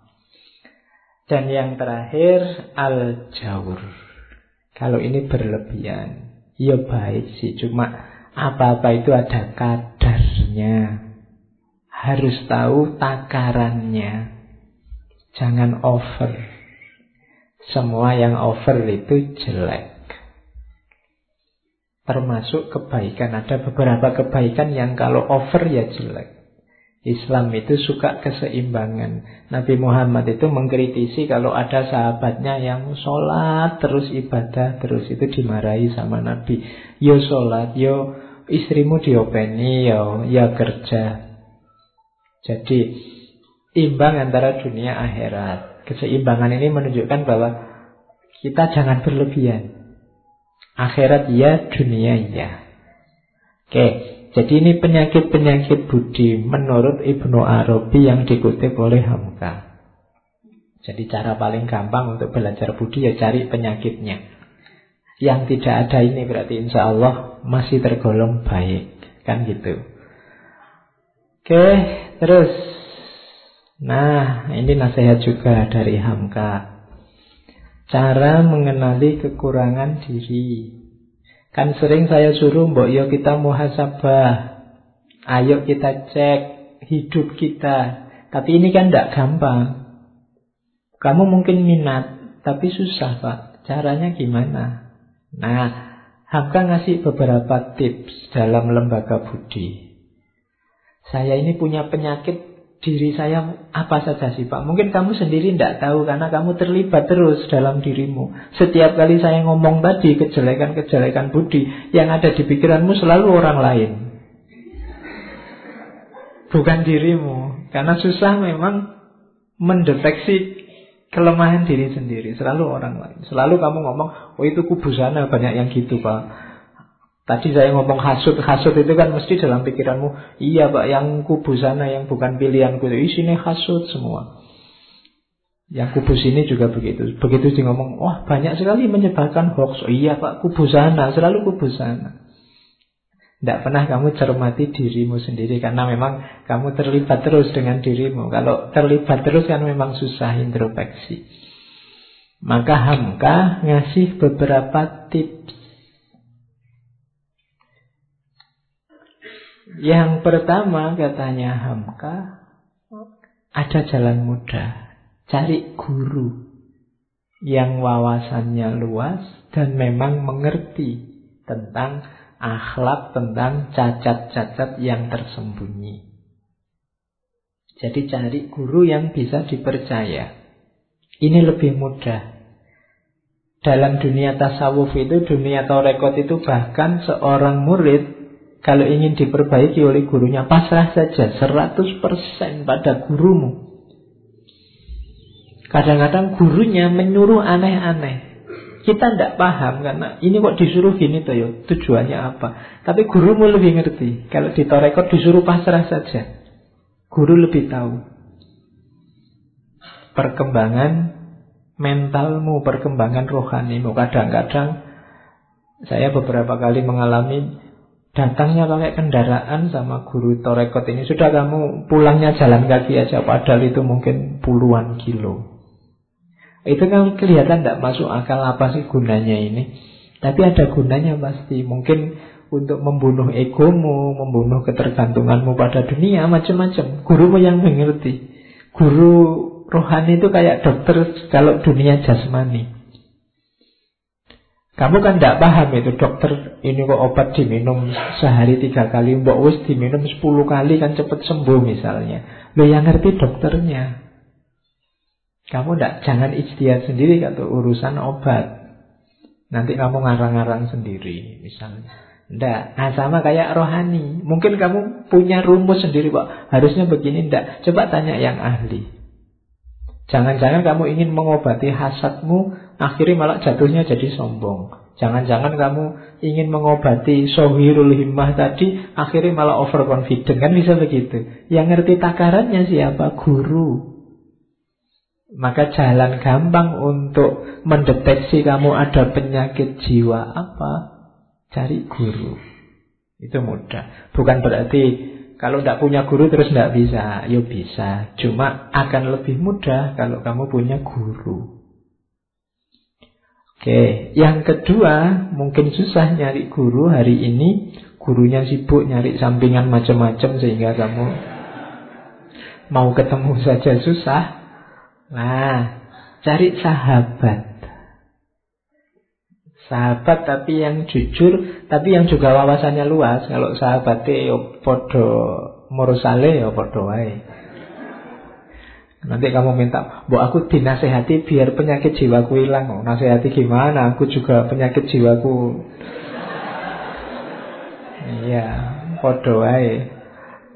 Dan yang terakhir al-jawur. Kalau ini berlebihan. Ya baik sih, cuma apa-apa itu ada kadarnya. Harus tahu takarannya. Jangan over. Semua yang over itu jelek. Termasuk kebaikan. Ada beberapa kebaikan yang kalau over ya jelek. Islam itu suka keseimbangan. Nabi Muhammad itu mengkritisi kalau ada sahabatnya yang sholat terus ibadah terus itu dimarahi sama Nabi. Yo sholat, yo istrimu diopeni, yo ya kerja. Jadi imbang antara dunia akhirat. Keseimbangan ini menunjukkan bahwa Kita jangan berlebihan. Akhirat ya, dunia ya. Oke, jadi ini penyakit-penyakit budi menurut Ibnu Arabi yang dikutip oleh Hamka. Jadi cara paling gampang untuk belajar budi ya cari penyakitnya. Yang tidak ada ini berarti insya Allah masih tergolong baik. Kan gitu. Oke, terus. Nah, ini nasihat juga dari Hamka. Cara mengenali kekurangan diri. Kan sering saya suruh mbok yo kita muhasabah. Ayo kita cek hidup kita. Tapi ini kan tidak gampang. Kamu mungkin minat, tapi susah pak. Caranya gimana? Nah, Hamka ngasih beberapa tips dalam lembaga budi. Saya ini punya penyakit diri saya apa saja sih Pak? Mungkin kamu sendiri tidak tahu karena kamu terlibat terus dalam dirimu. Setiap kali saya ngomong tadi kejelekan-kejelekan budi yang ada di pikiranmu selalu orang lain. Bukan dirimu. Karena susah memang mendeteksi kelemahan diri sendiri. Selalu orang lain. Selalu kamu ngomong, oh itu kubu sana banyak yang gitu Pak. Tadi saya ngomong hasut, hasut itu kan mesti dalam pikiranmu, iya pak, yang kubu sana yang bukan pilihanku, sini hasut semua. Yang kubu sini juga begitu. Begitu sih ngomong, wah banyak sekali menyebarkan hoax. Oh, iya pak, kubu sana, selalu kubu sana. Tidak pernah kamu cermati dirimu sendiri karena memang kamu terlibat terus dengan dirimu. Kalau terlibat terus kan memang susah introspeksi. Maka Hamka ngasih beberapa tips Yang pertama katanya Hamka ada jalan mudah. Cari guru yang wawasannya luas dan memang mengerti tentang akhlak, tentang cacat-cacat yang tersembunyi. Jadi cari guru yang bisa dipercaya. Ini lebih mudah. Dalam dunia tasawuf itu, dunia torekot itu bahkan seorang murid kalau ingin diperbaiki oleh gurunya, pasrah saja 100% pada gurumu. Kadang-kadang gurunya menyuruh aneh-aneh. Kita tidak paham karena ini kok disuruh gini tuh ya, tujuannya apa. Tapi gurumu lebih ngerti. Kalau di torekot disuruh pasrah saja. Guru lebih tahu. Perkembangan mentalmu, perkembangan rohanimu. Kadang-kadang saya beberapa kali mengalami Datangnya pakai kendaraan sama guru torekot ini. Sudah kamu pulangnya jalan kaki aja Padahal itu mungkin puluhan kilo. Itu kan kelihatan tidak masuk akal apa sih gunanya ini. Tapi ada gunanya pasti. Mungkin untuk membunuh egomu Membunuh ketergantunganmu pada dunia Macam-macam. Gurumu yang mengerti. Guru rohani itu kayak dokter Kalau dunia jasmani kamu kan tidak paham itu dokter ini kok obat diminum sehari tiga kali, mbak wis diminum sepuluh kali kan cepat sembuh misalnya. Lo yang ngerti dokternya. Kamu tidak jangan istiad sendiri atau urusan obat. Nanti kamu ngarang-ngarang sendiri misalnya. Tidak, nah sama kayak rohani. Mungkin kamu punya rumus sendiri kok. Harusnya begini, tidak. Coba tanya yang ahli. Jangan-jangan kamu ingin mengobati hasadmu, akhirnya malah jatuhnya jadi sombong. Jangan-jangan kamu ingin mengobati sohirul himmah tadi, akhirnya malah overconfident. Kan bisa begitu. Yang ngerti takarannya siapa? Guru. Maka jalan gampang untuk mendeteksi kamu ada penyakit jiwa apa? Cari guru. Itu mudah. Bukan berarti kalau tidak punya guru terus tidak bisa, ya bisa. Cuma akan lebih mudah kalau kamu punya guru. Oke, yang kedua mungkin susah nyari guru hari ini. Gurunya sibuk nyari sampingan macam-macam sehingga kamu mau ketemu saja susah. Nah, cari sahabat. Sahabat tapi yang jujur, tapi yang juga wawasannya luas. Kalau sahabatnya yo podo mursale yo podo wae. Nanti kamu minta, bu aku dinasehati biar penyakit jiwaku hilang. Oh, nasehati gimana? Aku juga penyakit jiwaku. Iya, podo wae.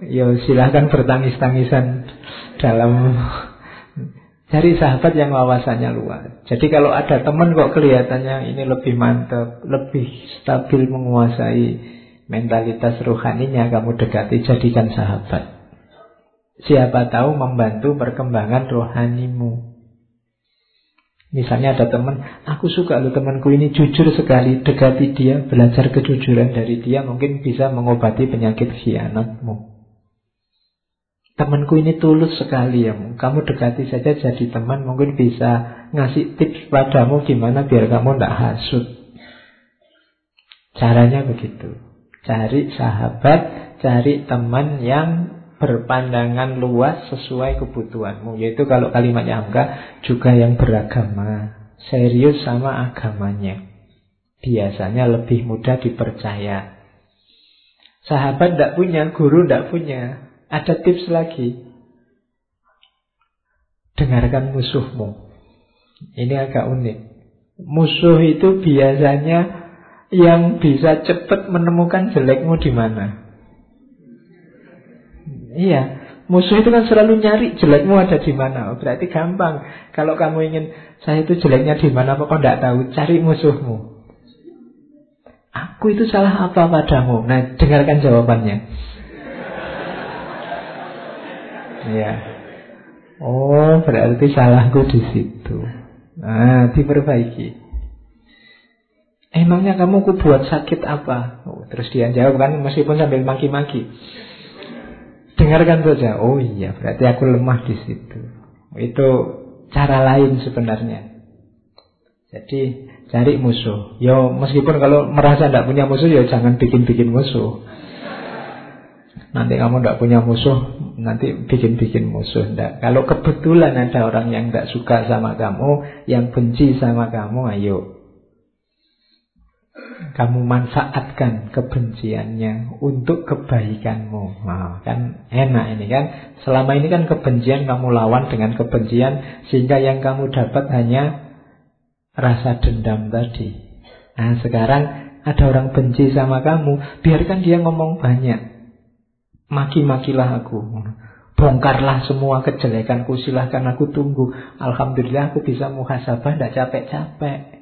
Yo silahkan bertangis-tangisan dalam Cari sahabat yang wawasannya luas. Jadi kalau ada teman kok kelihatannya ini lebih mantap, lebih stabil menguasai mentalitas rohaninya, kamu dekati jadikan sahabat. Siapa tahu membantu perkembangan rohanimu. Misalnya ada teman, aku suka loh temanku ini jujur sekali, dekati dia, belajar kejujuran dari dia, mungkin bisa mengobati penyakit khianatmu. Temanku ini tulus sekali ya. Kamu dekati saja jadi teman mungkin bisa ngasih tips padamu gimana biar kamu tidak hasut. Caranya begitu. Cari sahabat, cari teman yang berpandangan luas sesuai kebutuhanmu. Yaitu kalau kalimatnya angka juga yang beragama. Serius sama agamanya. Biasanya lebih mudah dipercaya. Sahabat tidak punya, guru tidak punya. Ada tips lagi. Dengarkan musuhmu. Ini agak unik. Musuh itu biasanya yang bisa cepat menemukan jelekmu di mana. Iya, musuh itu kan selalu nyari jelekmu ada di mana. Oh, berarti gampang. Kalau kamu ingin saya itu jeleknya di mana, kok tidak tahu, cari musuhmu. Aku itu salah apa padamu? Nah, dengarkan jawabannya. Ya. Oh, berarti salahku di situ. Nah, diperbaiki. Emangnya kamu ku buat sakit apa? Oh, terus dia jawab kan meskipun sambil maki-maki. Dengarkan saja. Oh iya, berarti aku lemah di situ. Itu cara lain sebenarnya. Jadi cari musuh. Yo meskipun kalau merasa tidak punya musuh, ya jangan bikin-bikin musuh. Nanti kamu tidak punya musuh, nanti bikin-bikin musuh. Nggak. Kalau kebetulan ada orang yang tidak suka sama kamu, yang benci sama kamu, ayo. Kamu manfaatkan kebenciannya untuk kebaikanmu. Nah, kan enak ini kan. Selama ini kan kebencian kamu lawan dengan kebencian, sehingga yang kamu dapat hanya rasa dendam tadi. Nah, sekarang ada orang benci sama kamu, biarkan dia ngomong banyak. Maki-makilah aku. Bongkarlah semua kejelekanku, silahkan aku tunggu. Alhamdulillah aku bisa muhasabah, tidak capek-capek.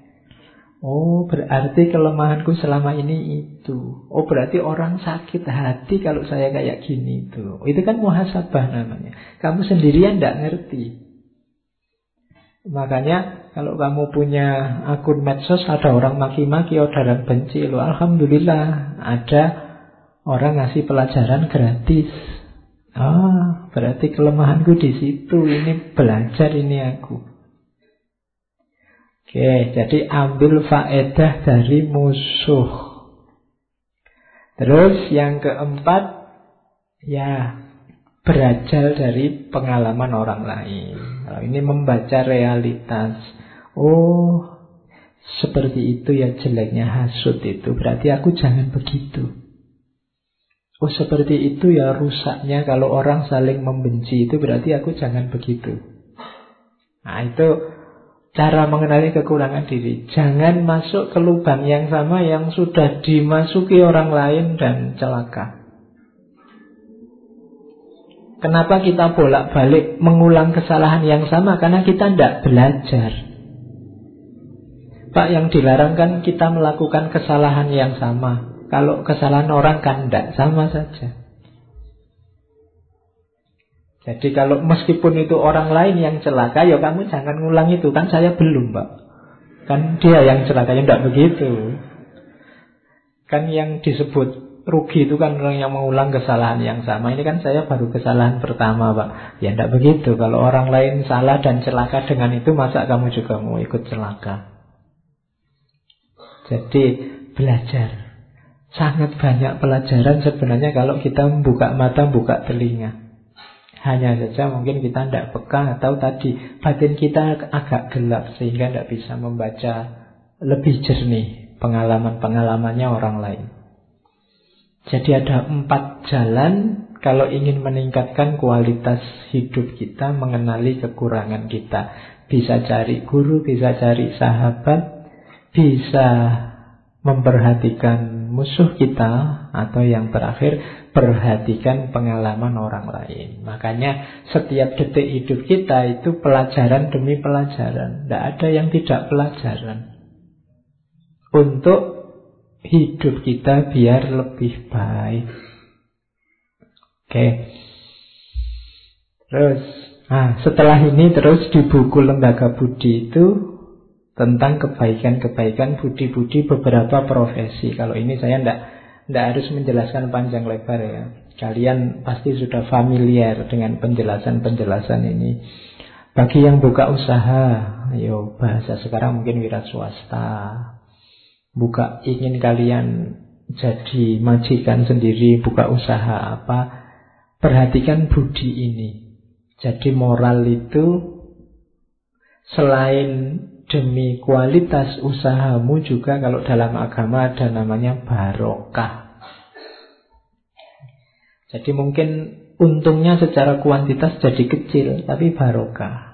Oh, berarti kelemahanku selama ini itu. Oh, berarti orang sakit hati kalau saya kayak gini itu. Itu kan muhasabah namanya. Kamu sendirian tidak ngerti. Makanya kalau kamu punya akun medsos ada orang maki-maki, orang benci, lo alhamdulillah ada Orang ngasih pelajaran gratis. Ah, berarti kelemahanku di situ. Ini belajar ini aku. Oke, jadi ambil faedah dari musuh. Terus yang keempat, ya belajar dari pengalaman orang lain. Kalau ini membaca realitas. Oh, seperti itu ya jeleknya hasut itu. Berarti aku jangan begitu. Oh seperti itu ya rusaknya kalau orang saling membenci itu berarti aku jangan begitu. Nah itu cara mengenali kekurangan diri. Jangan masuk ke lubang yang sama yang sudah dimasuki orang lain dan celaka. Kenapa kita bolak-balik mengulang kesalahan yang sama? Karena kita tidak belajar. Pak, yang dilarang kan kita melakukan kesalahan yang sama. Kalau kesalahan orang kan tidak sama saja. Jadi kalau meskipun itu orang lain yang celaka, ya kamu jangan ngulang itu. Kan saya belum, Pak. Kan dia yang celaka, ya tidak begitu. Kan yang disebut rugi itu kan orang yang mengulang kesalahan yang sama. Ini kan saya baru kesalahan pertama, Pak. Ya tidak begitu. Kalau orang lain salah dan celaka dengan itu, masa kamu juga mau ikut celaka? Jadi belajar. Sangat banyak pelajaran sebenarnya kalau kita membuka mata, buka telinga. Hanya saja mungkin kita tidak peka atau tadi batin kita agak gelap sehingga tidak bisa membaca lebih jernih pengalaman-pengalamannya orang lain. Jadi ada empat jalan kalau ingin meningkatkan kualitas hidup kita, mengenali kekurangan kita. Bisa cari guru, bisa cari sahabat, bisa memperhatikan musuh kita atau yang terakhir perhatikan pengalaman orang lain. Makanya setiap detik hidup kita itu pelajaran demi pelajaran. Tidak ada yang tidak pelajaran. Untuk hidup kita biar lebih baik. Oke. Terus, nah setelah ini terus di buku Lembaga Budi itu tentang kebaikan-kebaikan budi-budi beberapa profesi. Kalau ini saya tidak tidak harus menjelaskan panjang lebar ya. Kalian pasti sudah familiar dengan penjelasan-penjelasan ini. Bagi yang buka usaha, ayo bahasa sekarang mungkin wira swasta. Buka ingin kalian jadi majikan sendiri, buka usaha apa? Perhatikan budi ini. Jadi moral itu selain demi kualitas usahamu juga kalau dalam agama ada namanya barokah. Jadi mungkin untungnya secara kuantitas jadi kecil, tapi barokah.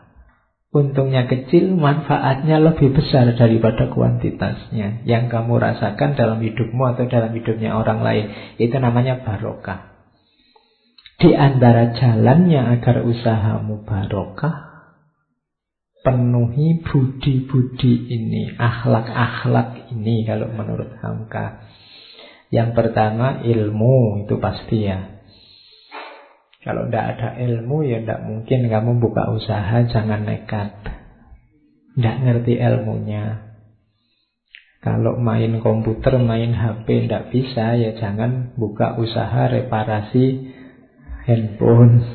Untungnya kecil, manfaatnya lebih besar daripada kuantitasnya. Yang kamu rasakan dalam hidupmu atau dalam hidupnya orang lain. Itu namanya barokah. Di antara jalannya agar usahamu barokah penuhi budi-budi ini, akhlak-akhlak ini kalau menurut Hamka. Yang pertama ilmu itu pasti ya. Kalau tidak ada ilmu ya tidak mungkin kamu buka usaha jangan nekat. Tidak ngerti ilmunya. Kalau main komputer, main HP tidak bisa ya jangan buka usaha reparasi handphone.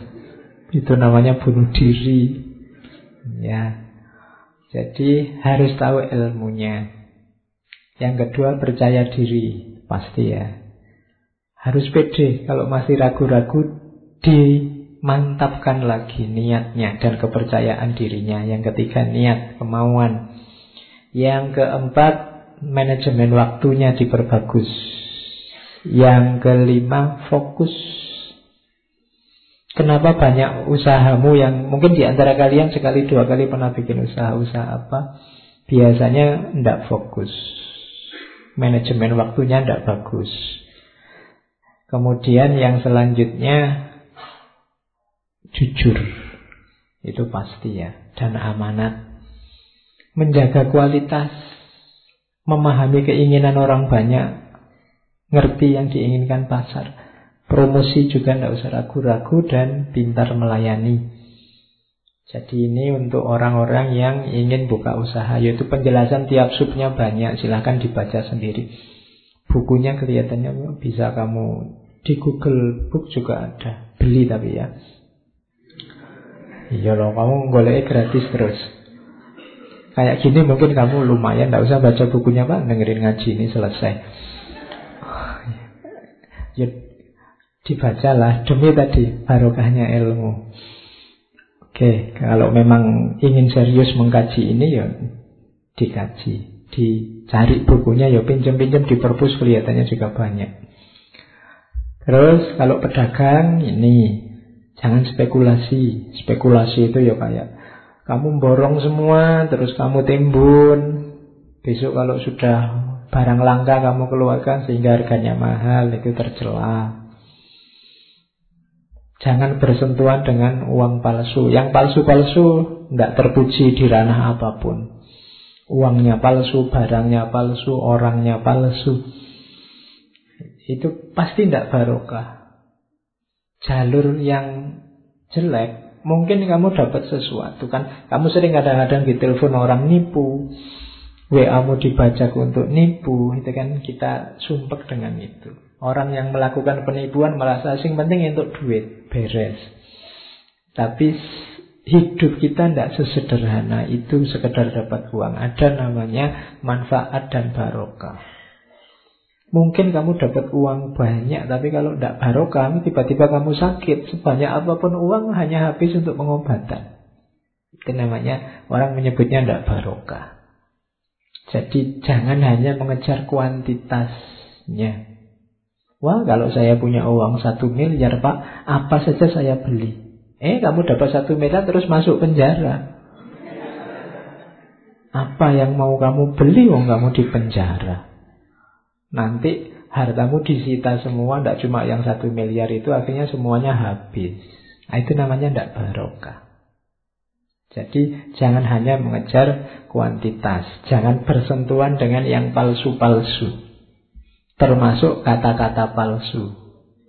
Itu namanya bunuh diri. Ya. Jadi harus tahu ilmunya. Yang kedua percaya diri, pasti ya. Harus pede, kalau masih ragu-ragu dimantapkan lagi niatnya dan kepercayaan dirinya. Yang ketiga niat, kemauan. Yang keempat manajemen waktunya diperbagus. Yang kelima fokus Kenapa banyak usahamu yang mungkin di antara kalian sekali dua kali pernah bikin usaha-usaha apa? Biasanya tidak fokus. Manajemen waktunya tidak bagus. Kemudian yang selanjutnya jujur. Itu pasti ya. Dan amanat. Menjaga kualitas. Memahami keinginan orang banyak. Ngerti yang diinginkan pasar. Promosi juga tidak usah ragu-ragu dan pintar melayani. Jadi ini untuk orang-orang yang ingin buka usaha Yaitu penjelasan tiap subnya banyak Silahkan dibaca sendiri. Bukunya kelihatannya bisa kamu Di Google Book juga ada Beli tapi ya. Iya loh kamu boleh gratis terus. Kayak gini mungkin kamu lumayan Tidak usah baca bukunya pak. Dengerin ngaji ini selesai. Ya dibacalah demi tadi barokahnya ilmu. Oke, kalau memang ingin serius mengkaji ini ya dikaji, dicari bukunya ya pinjam-pinjam di perpus kelihatannya juga banyak. Terus kalau pedagang ini jangan spekulasi. Spekulasi itu ya kayak kamu borong semua terus kamu timbun. Besok kalau sudah barang langka kamu keluarkan sehingga harganya mahal itu tercela. Jangan bersentuhan dengan uang palsu. Yang palsu-palsu tidak terpuji di ranah apa pun. Uangnya palsu, barangnya palsu, orangnya palsu. Itu pasti tidak barokah. Jalur yang jelek, mungkin kamu dapat sesuatu kan. Kamu sering kadang-kadang ditelepon orang nipu. WA-mu dibajak untuk nipu, itu kan kita sumpek dengan itu. Orang yang melakukan penipuan merasa asing penting untuk duit, beres. Tapi hidup kita tidak sesederhana itu sekedar dapat uang. Ada namanya manfaat dan barokah. Mungkin kamu dapat uang banyak, tapi kalau tidak barokah, tiba-tiba kamu sakit. Sebanyak apa pun uang hanya habis untuk pengobatan. Itu namanya orang menyebutnya tidak barokah. Jadi jangan hanya mengejar kuantitasnya. Wah kalau saya punya uang satu miliar pak, apa saja saya beli. Eh kamu dapat satu miliar terus masuk penjara. Apa yang mau kamu beli wong kamu di penjara. Nanti hartamu disita semua, tidak cuma yang satu miliar itu, akhirnya semuanya habis. Nah, itu namanya tidak barokah. Jadi jangan hanya mengejar kuantitas, jangan bersentuhan dengan yang palsu-palsu. Termasuk kata-kata palsu.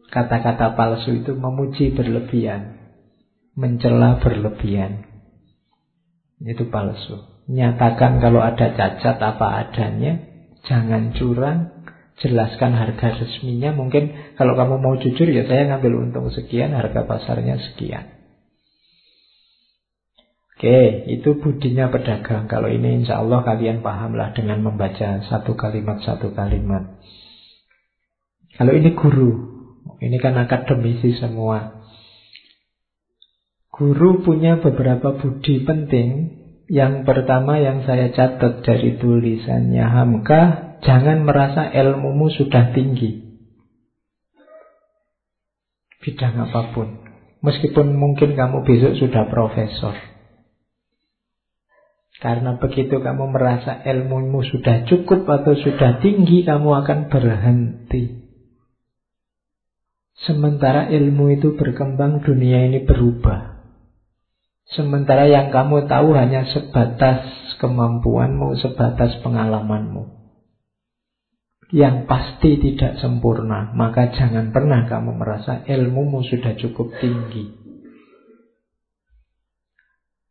Kata-kata palsu itu memuji berlebihan, mencela berlebihan. Itu palsu. Nyatakan kalau ada cacat apa adanya, jangan curang, jelaskan harga resminya. Mungkin kalau kamu mau jujur ya saya ngambil untung sekian, harga pasarnya sekian. Oke, itu budinya pedagang. Kalau ini insya Allah kalian pahamlah dengan membaca satu kalimat satu kalimat. Kalau ini guru, ini kan akademisi semua. Guru punya beberapa budi penting. Yang pertama yang saya catat dari tulisannya Hamka Jangan merasa ilmumu sudah tinggi. Bidang apa pun. Meskipun mungkin kamu besok sudah profesor. Karena begitu kamu merasa ilmumu sudah cukup atau sudah tinggi, kamu akan berhenti. Sementara ilmu itu berkembang, dunia ini berubah. Sementara yang kamu tahu hanya sebatas kemampuanmu, sebatas pengalamanmu yang pasti tidak sempurna, maka jangan pernah kamu merasa ilmumu sudah cukup tinggi.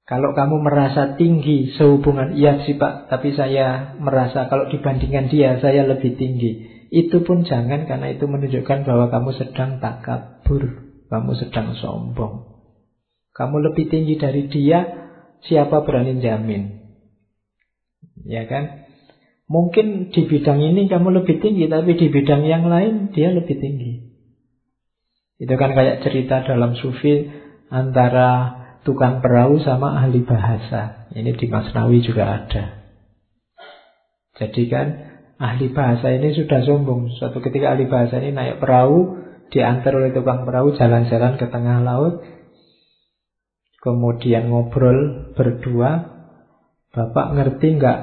Kalau kamu merasa tinggi sehubungan iya sih Pak, tapi saya merasa kalau dibandingkan dia saya lebih tinggi. Itu pun jangan karena itu menunjukkan bahwa kamu sedang takabur, kamu sedang sombong. Kamu lebih tinggi dari dia, siapa berani jamin? Ya kan? Mungkin di bidang ini kamu lebih tinggi, tapi di bidang yang lain dia lebih tinggi. Itu kan kayak cerita dalam sufi antara tukang perahu sama ahli bahasa. Ini di Masnawi juga ada. Jadi kan ahli bahasa ini sudah sombong. Suatu ketika ahli bahasa ini naik perahu, diantar oleh tukang perahu jalan-jalan ke tengah laut. Kemudian ngobrol berdua. Bapak ngerti nggak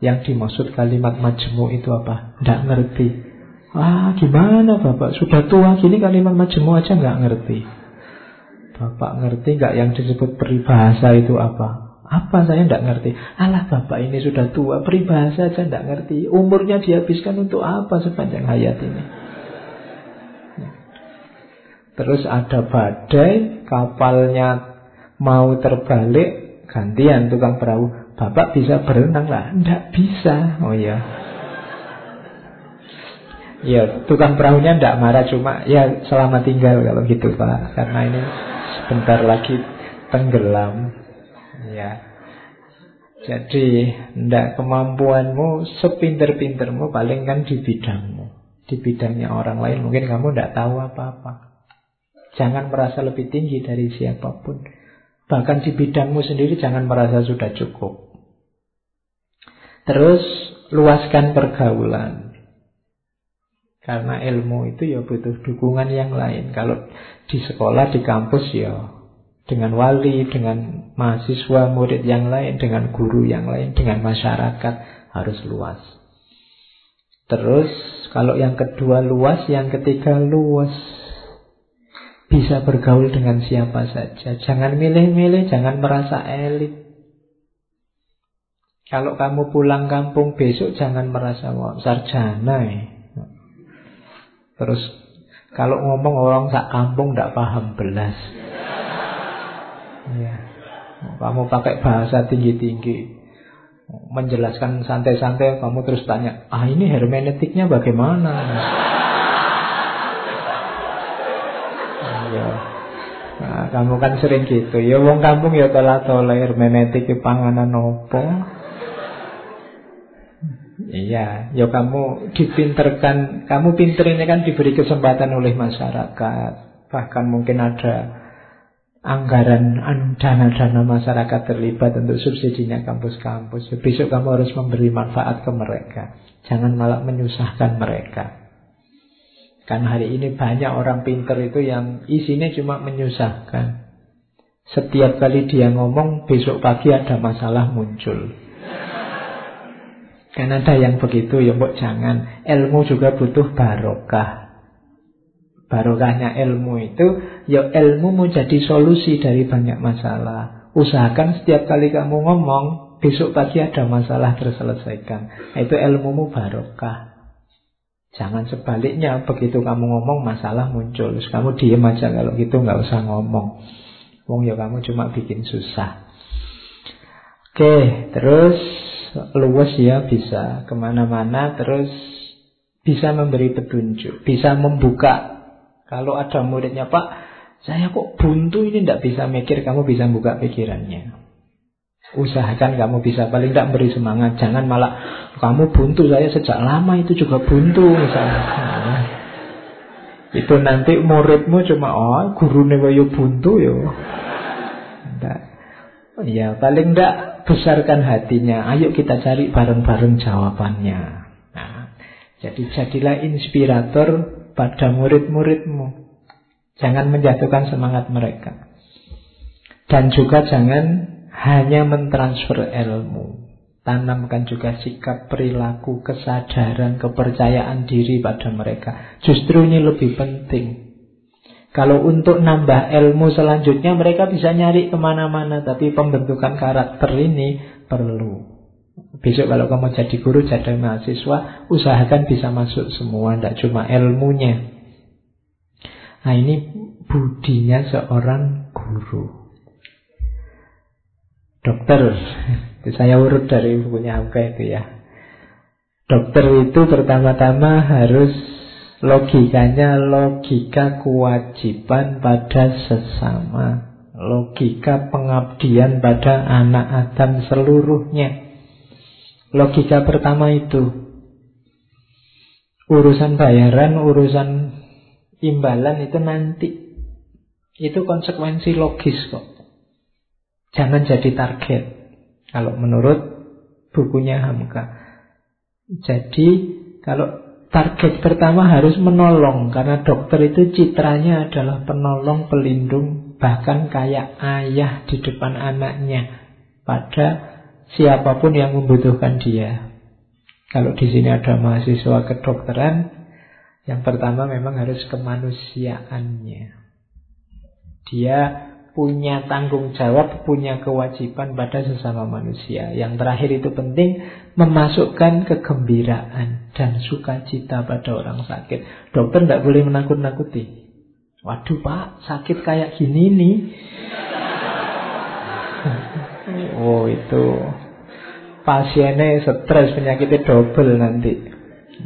yang dimaksud kalimat majmu itu apa? Tidak ngerti. Ah, gimana Bapak? Sudah tua gini kalimat majmu aja nggak ngerti. Bapak ngerti nggak yang disebut peribahasa itu apa? Apa saya tidak ngerti? Alah Bapak ini sudah tua, peribahasa aja tidak ngerti. Umurnya dihabiskan untuk apa sepanjang hayat ini? Terus ada badai, kapalnya mau terbalik, gantian tukang perahu. Bapak bisa berenang lah? Tidak bisa. Oh ya. Ya, tukang perahunya tidak marah cuma ya selama tinggal kalau gitu Pak. Karena ini sebentar lagi tenggelam. Ya. Jadi, ndak kemampuanmu sepinter-pintermu paling kan di bidangmu. Di bidangnya orang lain mungkin kamu ndak tahu apa-apa. Jangan merasa lebih tinggi dari siapa pun. Bahkan di bidangmu sendiri jangan merasa sudah cukup. Terus luaskan pergaulan. Karena ilmu itu ya butuh dukungan yang lain. Kalau di sekolah, di kampus ya dengan wali, dengan mahasiswa, murid yang lain, dengan guru yang lain, dengan masyarakat harus luas. Terus kalau yang kedua luas, yang ketiga luas. Bisa bergaul dengan siapa saja. Jangan milih-milih, jangan merasa elit. Kalau kamu pulang kampung besok jangan merasa wah sarjana ya. Terus kalau ngomong orang sak kampung tidak paham belas. Ya. Kamu pakai bahasa tinggi-tinggi menjelaskan santai-santai kamu terus tanya ah ini hermeneutiknya bagaimana? Ya nah, kamu kan sering gitu. Ya wong kampung ya telah tolah hermeneutik panganan opo. Iya, ya kamu dipinterkan, kamu pinter kan diberi kesempatan oleh masyarakat. Bahkan mungkin ada anggaran dana-dana masyarakat terlibat untuk subsidinya kampus-kampus. Besok kamu harus memberi manfaat ke mereka. Jangan malah menyusahkan mereka. Kan hari ini banyak orang pinter itu yang isinya cuma menyusahkan. Setiap kali dia ngomong, besok pagi ada masalah muncul. Kan ada yang begitu, ya mbok jangan. Ilmu juga butuh barokah. Barokahnya ilmu itu, ya ilmu menjadi solusi dari banyak masalah. Usahakan setiap kali kamu ngomong, besok pagi ada masalah terselesaikan. Itu ilmumu barokah. Jangan sebaliknya, begitu kamu ngomong masalah muncul. Terus kamu diem aja kalau gitu nggak usah ngomong. Wong ya kamu cuma bikin susah. Oke, terus luwes ya bisa ke mana-mana, terus bisa memberi petunjuk, bisa membuka kalau ada muridnya, Pak, saya kok buntu ini tidak bisa mikir, kamu bisa buka pikirannya. Usahakan kamu bisa paling tidak beri semangat. Jangan malah kamu buntu saya sejak lama itu juga buntu misalnya. Itu nanti muridmu cuma oh guru newayo buntu yo. Enggak. Ya paling tidak besarkan hatinya. Ayo kita cari bareng-bareng jawabannya. Nah, jadi jadilah inspirator pada murid-muridmu. Jangan menjatuhkan semangat mereka. Dan juga jangan hanya mentransfer ilmu. Tanamkan juga sikap perilaku, kesadaran, kepercayaan diri pada mereka. Justru ini lebih penting. Kalau untuk nambah ilmu selanjutnya mereka bisa nyari ke mana-mana. Tapi pembentukan karakter ini perlu. Besok kalau kamu jadi guru, jadi mahasiswa, usahakan bisa masuk semua, tidak cuma ilmunya. Nah ini budinya seorang guru. Dokter, saya urut dari bukunya Hamka itu ya. Dokter itu pertama-tama harus logikanya logika kewajiban pada sesama. Logika pengabdian pada anak Adam seluruhnya. Logika pertama itu. Urusan bayaran, urusan imbalan itu nanti. Itu konsekuensi logis kok. Jangan jadi target. Kalau menurut bukunya Hamka. Jadi kalau target pertama harus menolong karena dokter itu citranya adalah penolong, pelindung, bahkan kayak ayah di depan anaknya pada siapa pun yang membutuhkan dia. Kalau di sini ada mahasiswa kedokteran, yang pertama memang harus kemanusiaannya. Dia punya tanggung jawab, punya kewajiban pada sesama manusia. Yang terakhir itu penting, memasukkan kegembiraan dan sukacita pada orang sakit. Dokter tidak boleh menakut-nakuti. Waduh pak, sakit kayak gini nih. Oh itu pasiennya stres penyakitnya double nanti.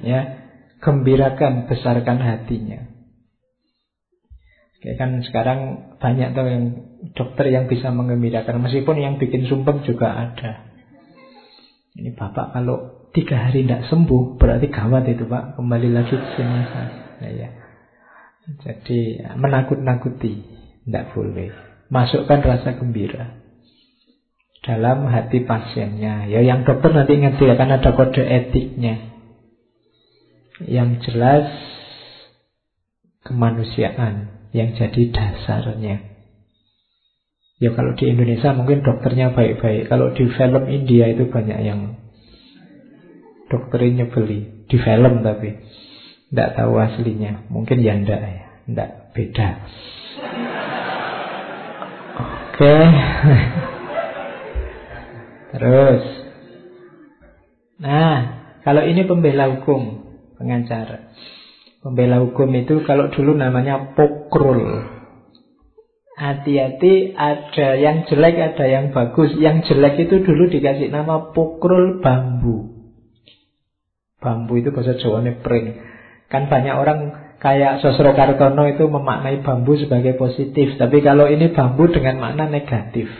Ya, gembirakan, besarkan hatinya. Kayak kan sekarang banyak tuh yang dokter yang bisa mengembirakan Meskipun yang bikin sumpah juga ada Ini bapak kalau tiga hari tidak sembuh Berarti gawat itu pak Kembali lagi ke sini nah, ya. Jadi menakut-nakuti Tidak boleh Masukkan rasa gembira Dalam hati pasiennya Ya yang dokter nanti ngerti akan ada kode etiknya Yang jelas Kemanusiaan yang jadi dasarnya. Ya kalau di Indonesia mungkin dokternya baik-baik. Kalau di film India itu banyak yang dokternya beli di film tapi tidak tahu aslinya. Mungkin ya ndak ya, ndak beda. Oke. Terus. Nah, kalau ini pembela hukum, pengacara. Pembela hukum itu kalau dulu namanya pokrul. Hati-hati ada yang jelek ada yang bagus. Yang jelek itu dulu dikasih nama pokrul bambu. Bambu itu bahasa Jawa pring. Kan banyak orang kayak Sosro Kartono itu memaknai bambu sebagai positif. Tapi kalau ini bambu dengan makna negatif.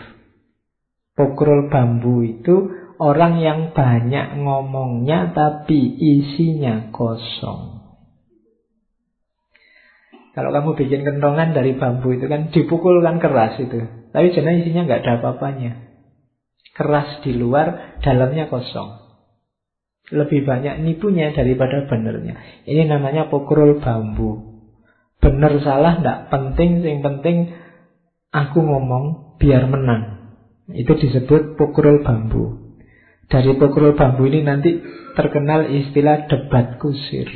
Pokrul bambu itu orang yang banyak ngomongnya tapi isinya kosong. Kalau kamu bikin kentongan dari bambu itu kan dipukul kan keras itu. Tapi jenis isinya nggak ada apa-apanya. Keras di luar, dalamnya kosong. Lebih banyak nipunya daripada benernya. Ini namanya pokrol bambu. Bener salah nggak penting, yang penting aku ngomong biar menang. Itu disebut pokrol bambu. Dari pokrol bambu ini nanti terkenal istilah debat kusir.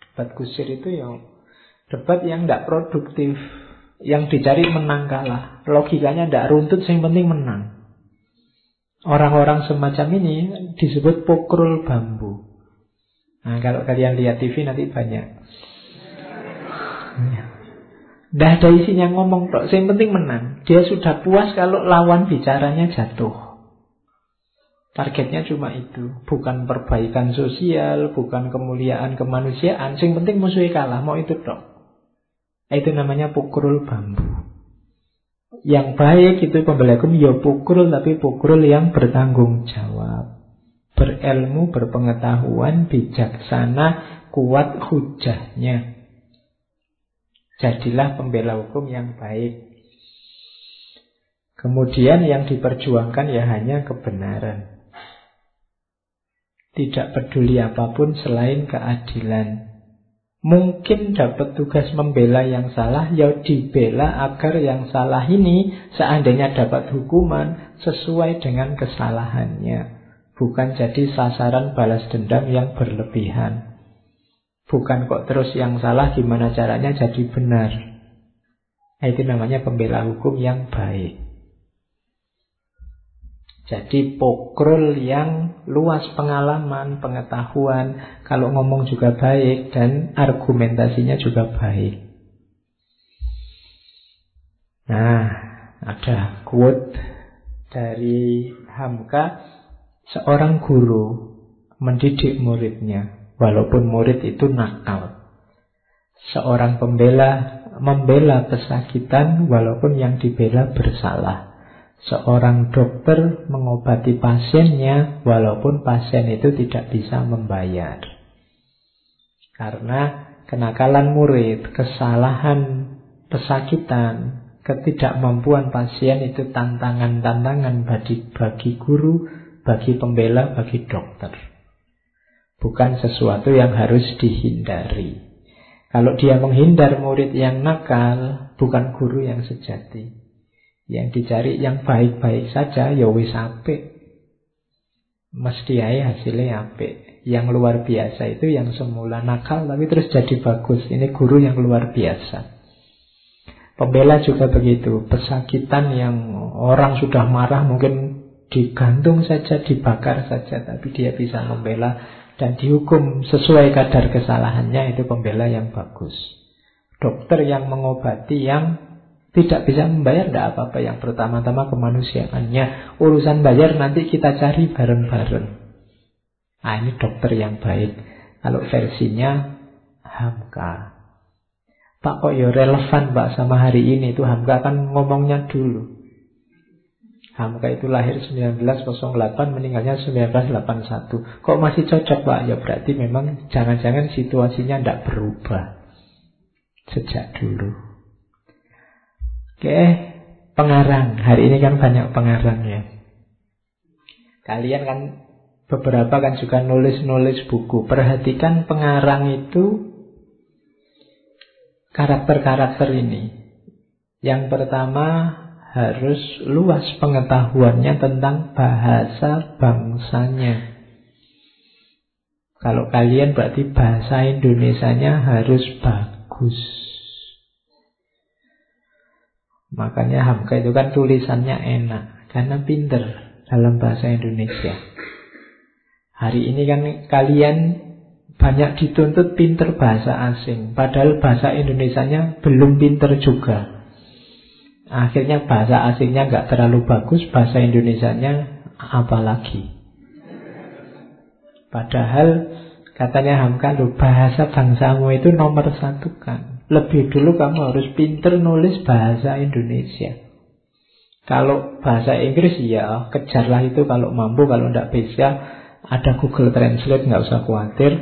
Debat kusir itu yang debat yang tidak produktif, yang dicari menang kalah. Logikanya tidak runtut, yang penting menang. Orang-orang semacam ini disebut pokrol bambu. Nah, kalau kalian lihat TV nanti banyak. Tidak ada isinya ngomong tok, yang penting menang. Dia sudah puas kalau lawan bicaranya jatuh. Targetnya cuma itu, bukan perbaikan sosial, bukan kemuliaan kemanusiaan. Yang penting musuhnya kalah, mau itu tok. Itu namanya pukrul bambu. Yang baik itu pembelakum ya pukrul, tapi pukrul yang bertanggung jawab. Berilmu, berpengetahuan, bijaksana, kuat hujahnya. Jadilah pembela hukum yang baik. Kemudian yang diperjuangkan ya hanya kebenaran. Tidak peduli apa pun selain keadilan. Mungkin dapat tugas membela yang salah, ya dibela agar yang salah ini seandainya dapat hukuman sesuai dengan kesalahannya. Bukan jadi sasaran balas dendam yang berlebihan. Bukan kok terus yang salah gimana caranya jadi benar. Itu namanya pembela hukum yang baik. Jadi pokrol yang luas pengalaman, pengetahuan, kalau ngomong juga baik dan argumentasinya juga baik. Nah, ada quote dari Hamka, seorang guru mendidik muridnya, walaupun murid itu nakal. Seorang pembela membela pesakitan walaupun yang dibela bersalah. Seorang dokter mengobati pasiennya walaupun pasien itu tidak bisa membayar. Karena kenakalan murid, kesalahan, pesakitan, ketidakmampuan pasien itu tantangan-tantangan bagi, bagi guru, bagi pembela, bagi dokter. Bukan sesuatu yang harus dihindari. Kalau dia menghindar murid yang nakal, bukan guru yang sejati. Yang dicari yang baik-baik saja ya wis apik. Mesti aja hasilnya apik. Yang luar biasa itu yang semula nakal tapi terus jadi bagus. Ini guru yang luar biasa. Pembela juga begitu. Pesakitan yang orang sudah marah mungkin digantung saja, dibakar saja. Tapi dia bisa membela dan dihukum sesuai kadar kesalahannya itu pembela yang bagus. Dokter yang mengobati yang tidak bisa membayar, tidak apa-apa. Yang pertama-tama kemanusiaannya. Urusan bayar nanti kita cari bareng-bareng. Nah ini dokter yang baik. Kalau versinya Hamka. Pak kok ya relevan Pak sama hari ini itu Hamka kan ngomongnya dulu. Hamka itu lahir 1908 meninggalnya 1981. Kok masih cocok Pak? Ya berarti memang jangan-jangan situasinya tidak berubah sejak dulu. Oke, pengarang. Hari ini kan banyak pengarang ya. Kalian kan beberapa kan juga nulis-nulis buku. Perhatikan pengarang itu karakter-karakter ini. Yang pertama harus luas pengetahuannya tentang bahasa bangsanya. Kalau kalian berarti bahasa Indonesianya harus bagus. Makanya Hamka itu kan tulisannya enak Karena pinter dalam bahasa Indonesia Hari ini kan kalian banyak dituntut pinter bahasa asing Padahal bahasa Indonesianya belum pinter juga Akhirnya bahasa asingnya nggak terlalu bagus Bahasa Indonesianya apalagi Padahal katanya Hamka loh Bahasa bangsamu itu nomor satu kan lebih dulu kamu harus pinter nulis bahasa Indonesia. Kalau bahasa Inggris ya kejarlah itu kalau mampu, kalau tidak bisa ada Google Translate nggak usah khawatir.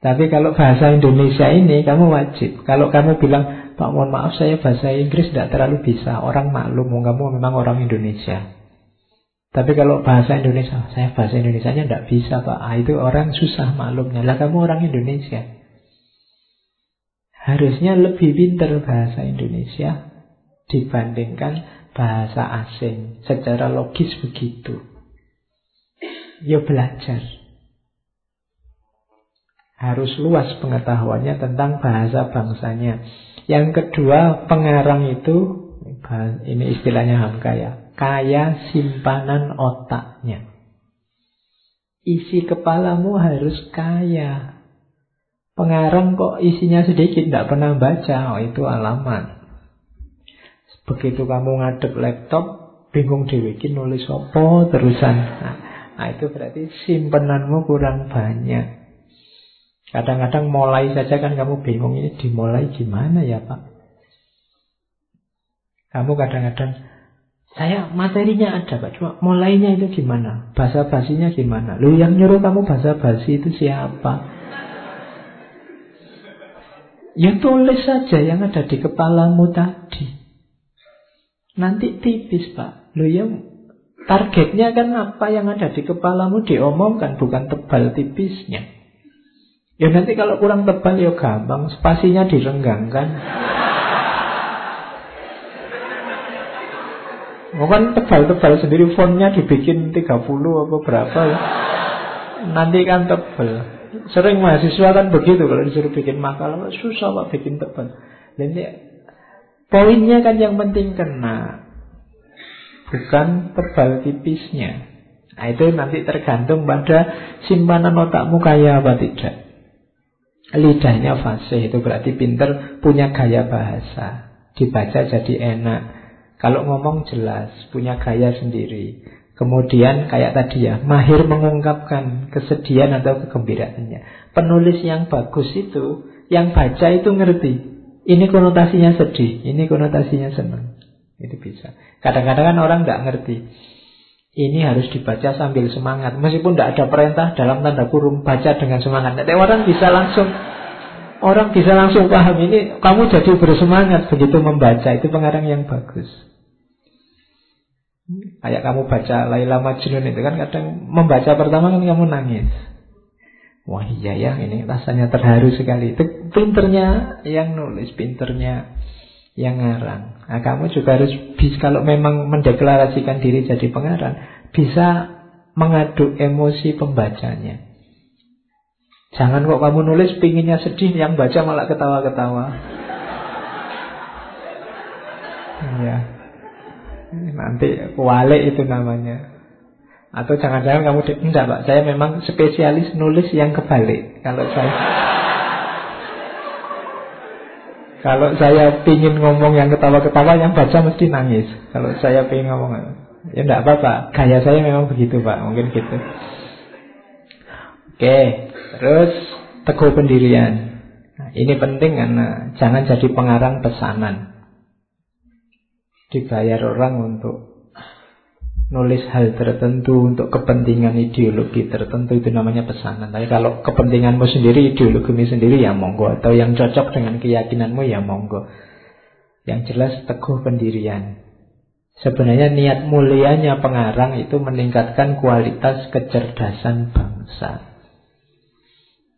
Tapi kalau bahasa Indonesia ini kamu wajib. Kalau kamu bilang Pak mohon maaf saya bahasa Inggris tidak terlalu bisa, orang maklum kamu memang orang Indonesia. Tapi kalau bahasa Indonesia, saya bahasa Indonesia-nya tidak bisa Pak. Ah, itu orang susah maklumnya. Lah kamu orang Indonesia. Harusnya lebih pintar bahasa Indonesia dibandingkan bahasa asing. Secara logis begitu. Ya belajar. Harus luas pengetahuannya tentang bahasa bangsanya. Yang kedua, pengarang itu, ini istilahnya Hamka ya, kaya simpanan otaknya. Isi kepalamu harus kaya. Pengarang kok isinya sedikit, tidak pernah baca, oh itu alamat. Begitu kamu ngadep laptop, bingung dibikin nulis apa terusan. Nah, nah itu berarti simpenanmu kurang banyak. Kadang-kadang mulai saja kan kamu bingung ini dimulai gimana ya Pak? Kamu kadang-kadang saya materinya ada Pak, cuma mulainya itu gimana? Bahasa basinya gimana? Lu yang nyuruh kamu bahasa basi itu siapa? Ya tulis saja yang ada di kepalamu tadi. Nanti tipis Pak. Lu yang targetnya kan apa yang ada di kepalamu diomongkan, bukan tebal tipisnya. Ya nanti kalau kurang tebal ya gampang, spasinya direnggangkan. Bukan tebal-tebal sendiri fontnya dibikin 30 apa berapa ya. Nanti kan tebal. Sering mahasiswa kan begitu kalau disuruh bikin makalah susah pak bikin tebal. Jadi poinnya kan yang penting kena, bukan tebal tipisnya. Nah, itu nanti tergantung pada simpanan otakmu kaya apa tidak. Lidahnya fasih itu berarti pinter punya gaya bahasa. Dibaca jadi enak. Kalau ngomong jelas, punya gaya sendiri. Kemudian kayak tadi ya, mahir mengungkapkan kesedihan atau kegembiraannya. Penulis yang bagus itu, yang baca itu ngerti. Ini konotasinya sedih, ini konotasinya senang. Itu bisa. Kadang-kadang kan orang nggak ngerti. Ini harus dibaca sambil semangat. Meskipun tidak ada perintah dalam tanda kurung baca dengan semangat. Nanti orang bisa langsung orang bisa langsung paham ini. Kamu jadi bersemangat begitu membaca. Itu pengarang yang bagus. Kayak kamu baca Laila Majnun itu kan kadang membaca pertama kan kamu nangis. Wah iya ya ini rasanya terharu sekali. Itu pinternya yang nulis, pinternya yang ngarang. Nah, kamu juga harus bisa kalau memang mendeklarasikan diri jadi pengarang, bisa mengaduk emosi pembacanya. Jangan kok kamu nulis pinginnya sedih, yang baca malah ketawa-ketawa. Ya. Nanti wale itu namanya. Atau jangan-jangan kamu enggak Pak, saya memang spesialis nulis yang kebalik. Kalau saya kalau saya pingin ngomong yang ketawa-ketawa, yang baca mesti nangis. Kalau saya pingin ngomong, ya enggak apa-apa. Gaya saya memang begitu, Pak. Mungkin gitu. Oke, terus teguh pendirian. Nah, ini penting karena jangan jadi pengarang pesanan. Dibayar orang untuk nulis hal tertentu untuk kepentingan ideologi tertentu itu namanya pesanan. Tapi kalau kepentinganmu sendiri, ideologimu sendiri ya monggo atau yang cocok dengan keyakinanmu ya monggo. Yang jelas teguh pendirian. Sebenarnya niat mulianya pengarang itu meningkatkan kualitas kecerdasan bangsa.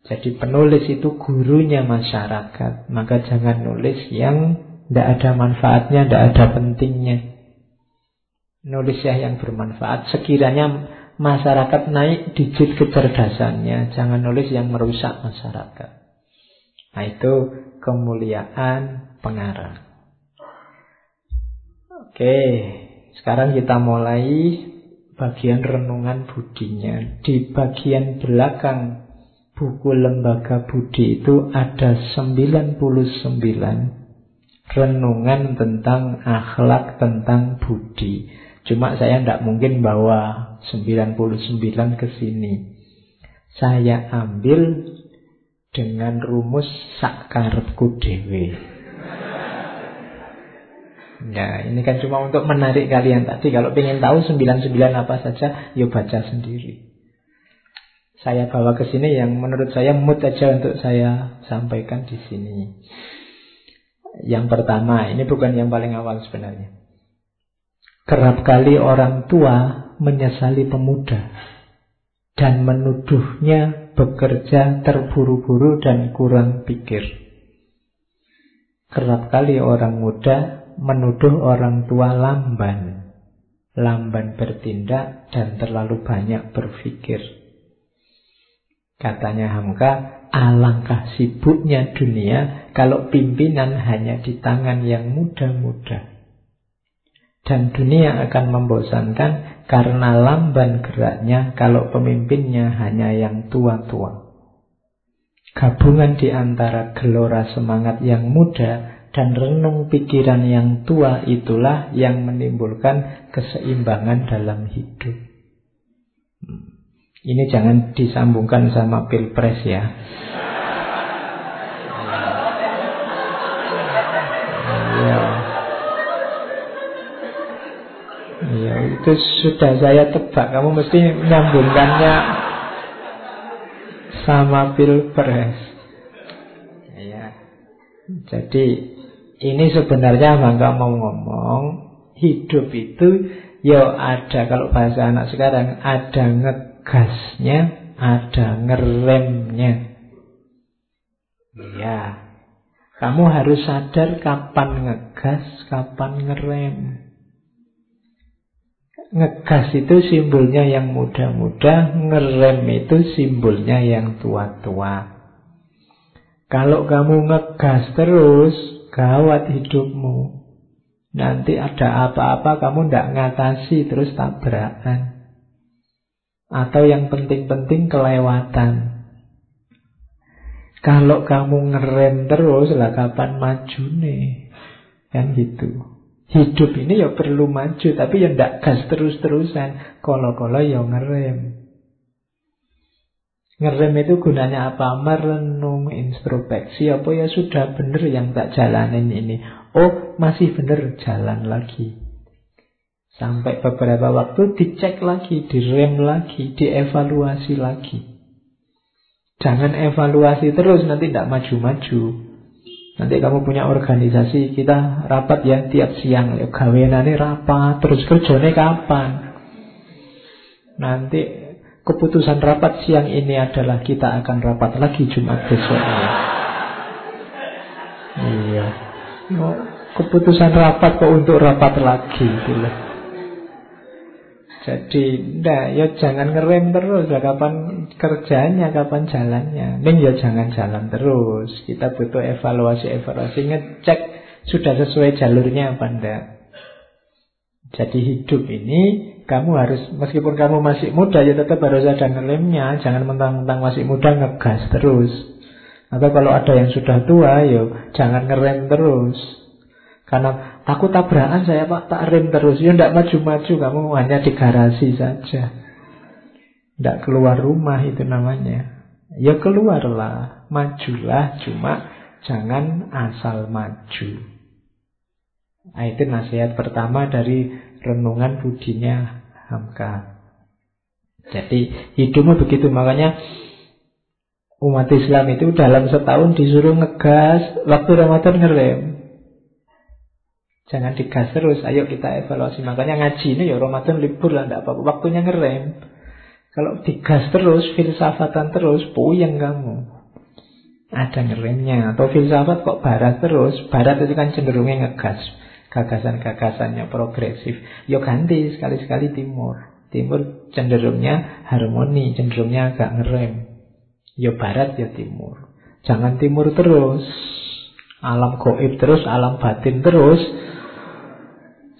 Jadi penulis itu gurunya masyarakat, maka jangan nulis yang tidak ada manfaatnya, tidak ada pentingnya. Nulis ya yang bermanfaat. Sekiranya masyarakat naik digit kecerdasannya, jangan nulis yang merusak masyarakat. Nah itu kemuliaan pengarang. Oke, sekarang kita mulai bagian renungan budinya. Di bagian belakang buku lembaga budi itu ada 99 renungan tentang akhlak, tentang budi. Cuma saya tidak mungkin bawa 99 ke sini. Saya ambil dengan rumus sakarepku dewe. Ya, ini kan cuma untuk menarik kalian tadi. Kalau ingin tahu 99 apa saja, yuk baca sendiri. Saya bawa ke sini yang menurut saya mood aja untuk saya sampaikan di sini. Yang pertama, ini bukan yang paling awal sebenarnya. Kerap kali orang tua menyesali pemuda dan menuduhnya bekerja terburu-buru dan kurang pikir. Kerap kali orang muda menuduh orang tua lamban. Lamban bertindak dan terlalu banyak berpikir. Katanya Hamka, alangkah sibuknya dunia kalau pimpinan hanya di tangan yang muda-muda. Dan dunia akan membosankan karena lamban geraknya kalau pemimpinnya hanya yang tua-tua. Gabungan di antara gelora semangat yang muda dan renung pikiran yang tua itulah yang menimbulkan keseimbangan dalam hidup. Hmm. Ini jangan disambungkan sama pilpres ya. Ya, itu sudah saya tebak. Kamu mesti menyambungkannya sama pilpres. Ya. Jadi ini sebenarnya mangga mau ngomong hidup itu ya ada kalau bahasa anak sekarang ada ngegasnya, ada ngeremnya. Ya. Kamu harus sadar kapan ngegas, kapan ngerem. Ngegas itu simbolnya yang muda-muda, ngerem itu simbolnya yang tua-tua. Kalau kamu ngegas terus, gawat hidupmu. Nanti ada apa-apa kamu tidak ngatasi terus tabrakan. Atau yang penting-penting kelewatan. Kalau kamu ngerem terus, lah kapan maju nih? Kan gitu. Hidup ini ya perlu maju, tapi ya ndak gas terus-terusan. Kalau-kalau ya ngerem. Ngerem itu gunanya apa? Merenung, introspeksi. Apa ya sudah benar yang tak jalanin ini. Oh, masih benar, jalan lagi. Sampai beberapa waktu dicek lagi, direm lagi, dievaluasi lagi. Jangan evaluasi terus, nanti tidak maju-maju. Nanti kamu punya organisasi, kita rapat ya tiap siang. Ya, gawenane rapat, terus kerjanya kapan? Nanti keputusan rapat siang ini adalah kita akan rapat lagi Jumat besok. Iya. Keputusan rapat kok untuk rapat lagi gitu jadi, ndak, ya jangan ngerem terus lah kapan kerjanya, kapan jalannya. Ning ya jangan jalan terus. Kita butuh evaluasi-evaluasi ngecek sudah sesuai jalurnya apa ndak. Jadi hidup ini kamu harus meskipun kamu masih muda ya tetap harus ada ngelemnya, jangan mentang-mentang masih muda ngegas terus. Atau kalau ada yang sudah tua, ya jangan ngerem terus. Karena Takut tabrakan saya pak, tak rem terus. Ya tidak maju-maju, kamu hanya di garasi saja. Tidak keluar rumah itu namanya. Ya keluarlah, majulah, cuma jangan asal maju. Nah, itu nasihat pertama dari renungan budinya Hamka. Jadi hidupnya begitu, makanya umat Islam itu dalam setahun disuruh ngegas, waktu Ramadan ngerem. Jangan digas terus, ayo kita evaluasi. Makanya ngaji ini ya Ramadan libur lah, tidak apa-apa. Waktunya ngerem. Kalau digas terus, filsafatan terus, puyeng kamu. Ada ngeremnya. Atau filsafat kok barat terus. Barat itu kan cenderungnya ngegas. Gagasan-gagasannya progresif. Yo ganti sekali-sekali timur. Timur cenderungnya harmoni, cenderungnya agak ngerem. Yo barat ya timur. Jangan timur terus. Alam goib terus, alam batin terus.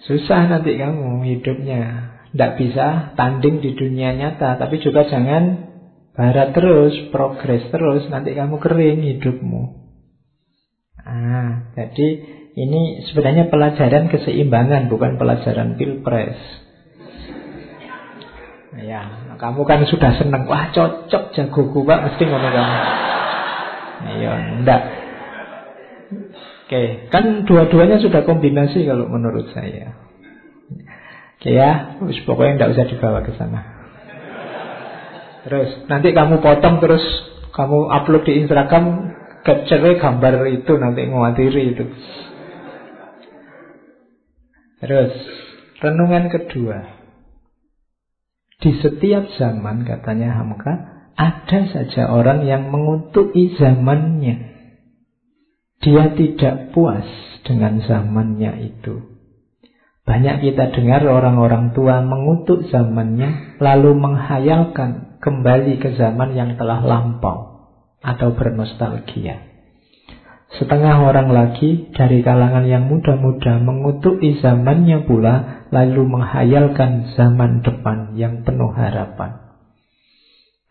Susah nanti kamu hidupnya. Tidak bisa tanding di dunia nyata. Tapi juga jangan barat terus, progres terus. Nanti kamu kering hidupmu. Ah, jadi ini sebenarnya pelajaran keseimbangan, bukan pelajaran pilpres. Ya, kamu kan sudah seneng. Wah, cocok jago gua mesti ngomong kamu. Ayo, enggak. Oke, kan dua-duanya sudah kombinasi kalau menurut saya. Oke ya, pokoknya tidak usah dibawa ke sana. Terus nanti kamu potong terus kamu upload di Instagram capture gambar itu nanti ngawatiri itu. Terus renungan kedua. Di setiap zaman katanya Hamka ada saja orang yang menguntui zamannya. Dia tidak puas dengan zamannya itu. Banyak kita dengar orang-orang tua mengutuk zamannya, lalu menghayalkan kembali ke zaman yang telah lampau atau bernostalgia. Setengah orang lagi dari kalangan yang muda-muda mengutuki zamannya pula, lalu menghayalkan zaman depan yang penuh harapan.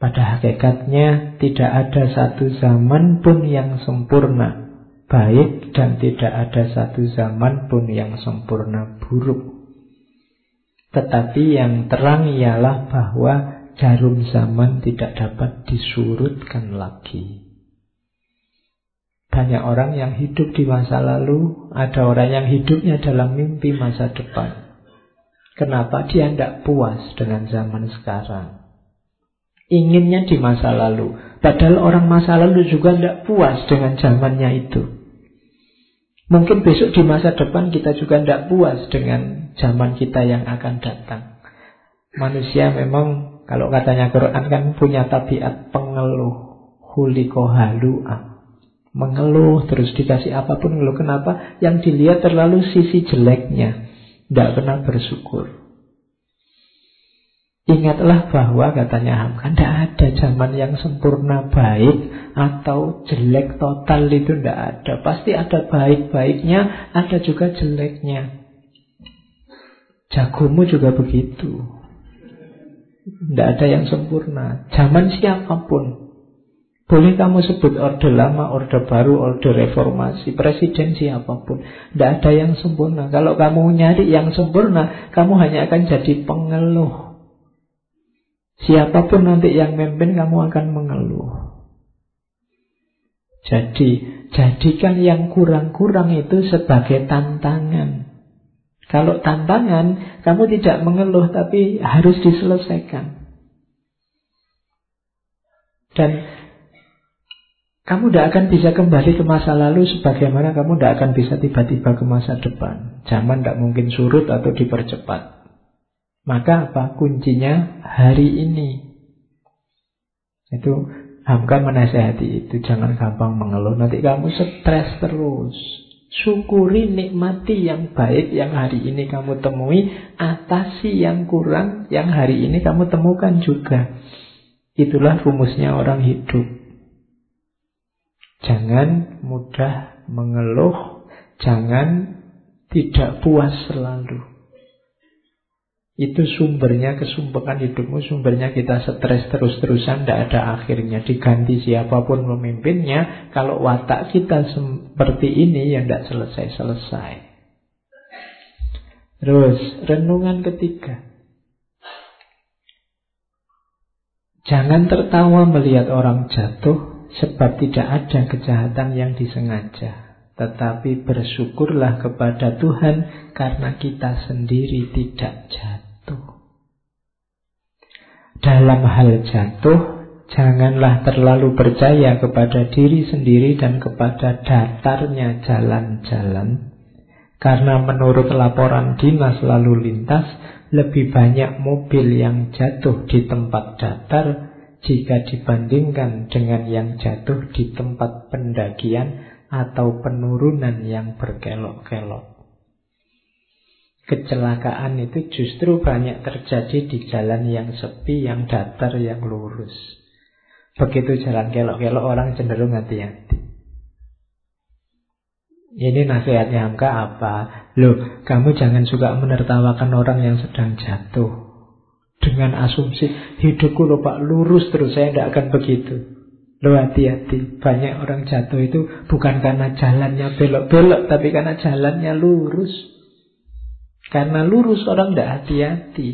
Pada hakikatnya tidak ada satu zaman pun yang sempurna baik dan tidak ada satu zaman pun yang sempurna buruk. Tetapi yang terang ialah bahwa jarum zaman tidak dapat disurutkan lagi. Banyak orang yang hidup di masa lalu, ada orang yang hidupnya dalam mimpi masa depan. Kenapa dia tidak puas dengan zaman sekarang? Inginnya di masa lalu, Padahal orang masa lalu juga tidak puas dengan zamannya itu. Mungkin besok di masa depan kita juga tidak puas dengan zaman kita yang akan datang. Manusia memang kalau katanya Quran kan punya tabiat pengeluh. Huliko halu'a. Mengeluh terus dikasih apa pun ngeluh. Kenapa? Yang dilihat terlalu sisi jeleknya. Tidak pernah bersyukur. Ingatlah bahwa katanya Hamka Tidak ada zaman yang sempurna baik Atau jelek total itu tidak ada Pasti ada baik-baiknya Ada juga jeleknya Jagomu juga begitu Tidak ada yang sempurna Zaman siapa pun boleh kamu sebut orde lama, orde baru, orde reformasi, presiden siapa pun. Tidak ada yang sempurna. Kalau kamu nyari yang sempurna, kamu hanya akan jadi pengeluh. Siapa pun nanti yang memimpin kamu akan mengeluh. Jadi, jadikan yang kurang-kurang itu sebagai tantangan. Kalau tantangan, kamu tidak mengeluh tapi harus diselesaikan. Dan kamu tidak akan bisa kembali ke masa lalu sebagaimana kamu tidak akan bisa tiba-tiba ke masa depan. Zaman tidak mungkin surut atau dipercepat. Maka apa? Kuncinya hari ini. Itu Hamka menasehati itu. Jangan gampang mengeluh. Nanti kamu stres terus. Syukuri nikmati yang baik yang hari ini kamu temui. Atasi yang kurang yang hari ini kamu temukan juga. Itulah rumusnya orang hidup. Jangan mudah mengeluh. Jangan tidak puas selalu. Itu sumbernya kesumpekan hidupmu, sumbernya kita stres terus-terusan, tidak ada akhirnya. Diganti siapa pun memimpinnya, kalau watak kita seperti ini, ya tidak selesai-selesai. Terus, renungan ketiga. Jangan tertawa melihat orang jatuh, sebab tidak ada kejahatan yang disengaja. Tetapi bersyukurlah kepada Tuhan karena kita sendiri tidak jatuh. Dalam hal jatuh, janganlah terlalu percaya kepada diri sendiri dan kepada datarnya jalan-jalan. Karena menurut laporan dinas lalu lintas, lebih banyak mobil yang jatuh di tempat datar jika dibandingkan dengan yang jatuh di tempat pendakian atau penurunan yang berkelok-kelok. Kecelakaan itu justru banyak terjadi di jalan yang sepi, yang datar, yang lurus. Begitu jalan kelok-kelok orang cenderung hati-hati. Ini nasihatnya Hamka apa? Loh, kamu jangan suka menertawakan orang yang sedang jatuh. Dengan asumsi, hidupku lupa lurus terus, saya tidak akan begitu. Lo hati-hati, banyak orang jatuh itu bukan karena jalannya belok-belok, tapi karena jalannya lurus. Karena lurus orang tidak hati-hati.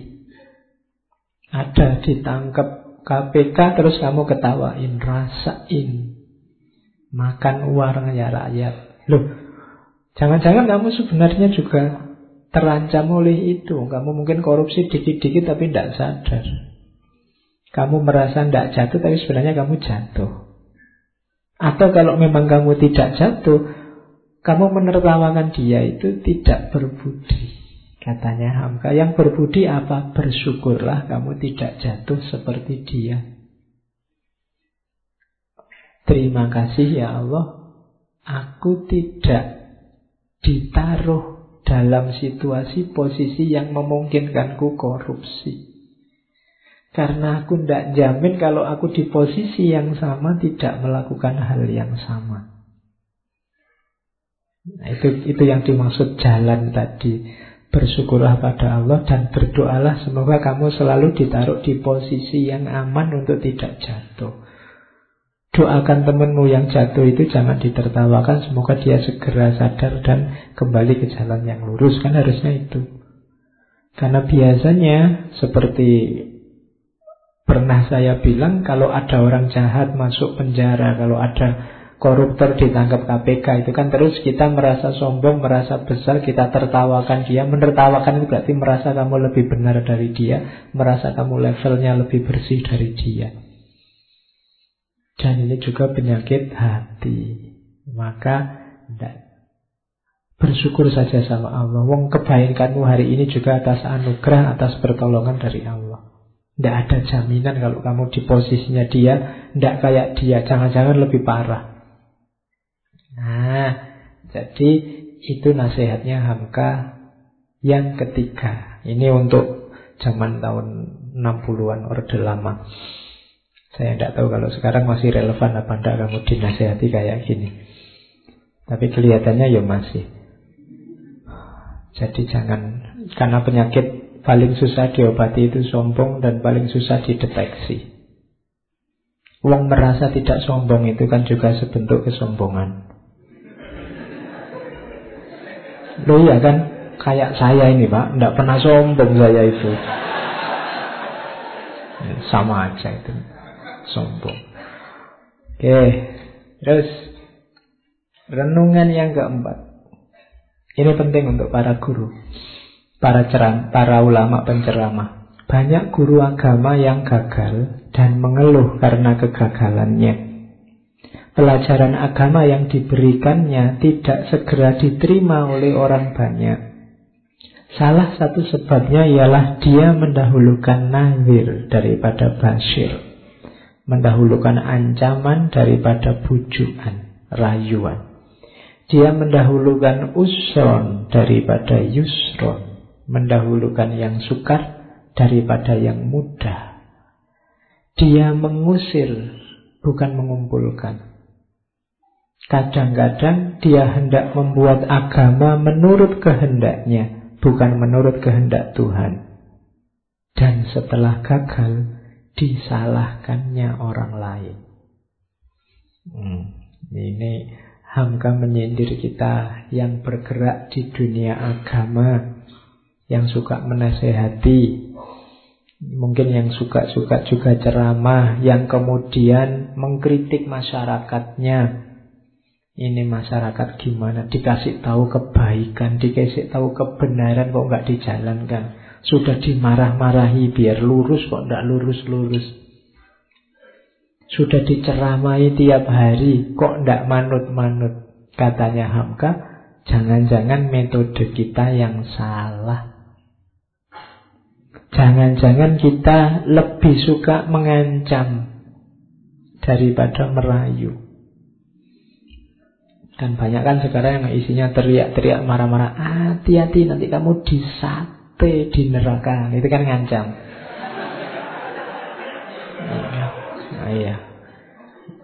Ada ditangkap KPK terus kamu ketawain, rasain. Makan uangnya rakyat. Loh, jangan-jangan kamu sebenarnya juga terancam oleh itu. Kamu mungkin korupsi dikit-dikit tapi tidak sadar. Kamu merasa tidak jatuh tapi sebenarnya kamu jatuh. Atau kalau memang kamu tidak jatuh, kamu menertawakan dia itu tidak berbudi. Katanya Hamka, yang berbudi apa? Bersyukurlah kamu tidak jatuh seperti dia. Terima kasih ya Allah, aku tidak ditaruh dalam situasi posisi yang memungkinkan ku korupsi. Karena aku tidak jamin kalau aku di posisi yang sama tidak melakukan hal yang sama. Nah, itu itu yang dimaksud jalan tadi. Bersyukurlah pada Allah dan berdoalah semoga kamu selalu ditaruh di posisi yang aman untuk tidak jatuh. Doakan temanmu yang jatuh itu jangan ditertawakan, semoga dia segera sadar dan kembali ke jalan yang lurus. Kan harusnya itu. Karena biasanya seperti pernah saya bilang kalau ada orang jahat masuk penjara, kalau ada koruptor ditangkap KPK itu kan terus kita merasa sombong, merasa besar, kita tertawakan dia, menertawakan itu berarti merasa kamu lebih benar dari dia, merasa kamu levelnya lebih bersih dari dia. Dan ini juga penyakit hati. Maka tidak bersyukur saja sama Allah. Wong kebaikanmu hari ini juga atas anugerah, atas pertolongan dari Allah. Tidak ada jaminan kalau kamu di posisinya dia, tidak kayak dia, jangan-jangan lebih parah. Nah, jadi itu nasihatnya Hamka yang ketiga. Ini untuk zaman tahun 60-an Orde Lama. Saya tidak tahu kalau sekarang masih relevan apa tidak kamu dinasehati kayak gini. Tapi kelihatannya ya masih. Jadi jangan karena penyakit paling susah diobati itu sombong dan paling susah dideteksi. Uang merasa tidak sombong itu kan juga sebentuk kesombongan. Loh iya kan Kayak saya ini pak. Tidak pernah sombong saya itu. Ya, Sama aja itu. Sombong. Oke Terus. Renungan yang keempat. Ini penting untuk para guru Para ceram, para ulama penceramah. Banyak guru agama yang gagal Dan mengeluh karena kegagalannya pelajaran agama yang diberikannya tidak segera diterima oleh orang banyak. Salah satu sebabnya ialah dia mendahulukan nazir daripada basir. Mendahulukan ancaman daripada bujuan, rayuan. Dia mendahulukan usron daripada yusron. Mendahulukan yang sukar daripada yang mudah. Dia mengusir, bukan mengumpulkan. Kadang-kadang dia hendak membuat agama menurut kehendaknya, bukan menurut kehendak Tuhan. Dan setelah gagal, disalahkannya orang lain. Hmm, ini Hamka menyindir kita yang bergerak di dunia agama, yang suka menasehati, mungkin yang suka-suka juga ceramah, yang kemudian mengkritik masyarakatnya, ini masyarakat gimana dikasih tahu kebaikan, dikasih tahu kebenaran kok nggak dijalankan. Sudah dimarah-marahi biar lurus kok nggak lurus-lurus. Sudah diceramai tiap hari kok nggak manut-manut. Katanya Hamka, jangan-jangan metode kita yang salah. Jangan-jangan kita lebih suka mengancam daripada merayu. Dan banyak kan sekarang yang isinya teriak-teriak marah-marah. Hati-hati nanti kamu disate di neraka. Itu kan ngancam. Nah, iya.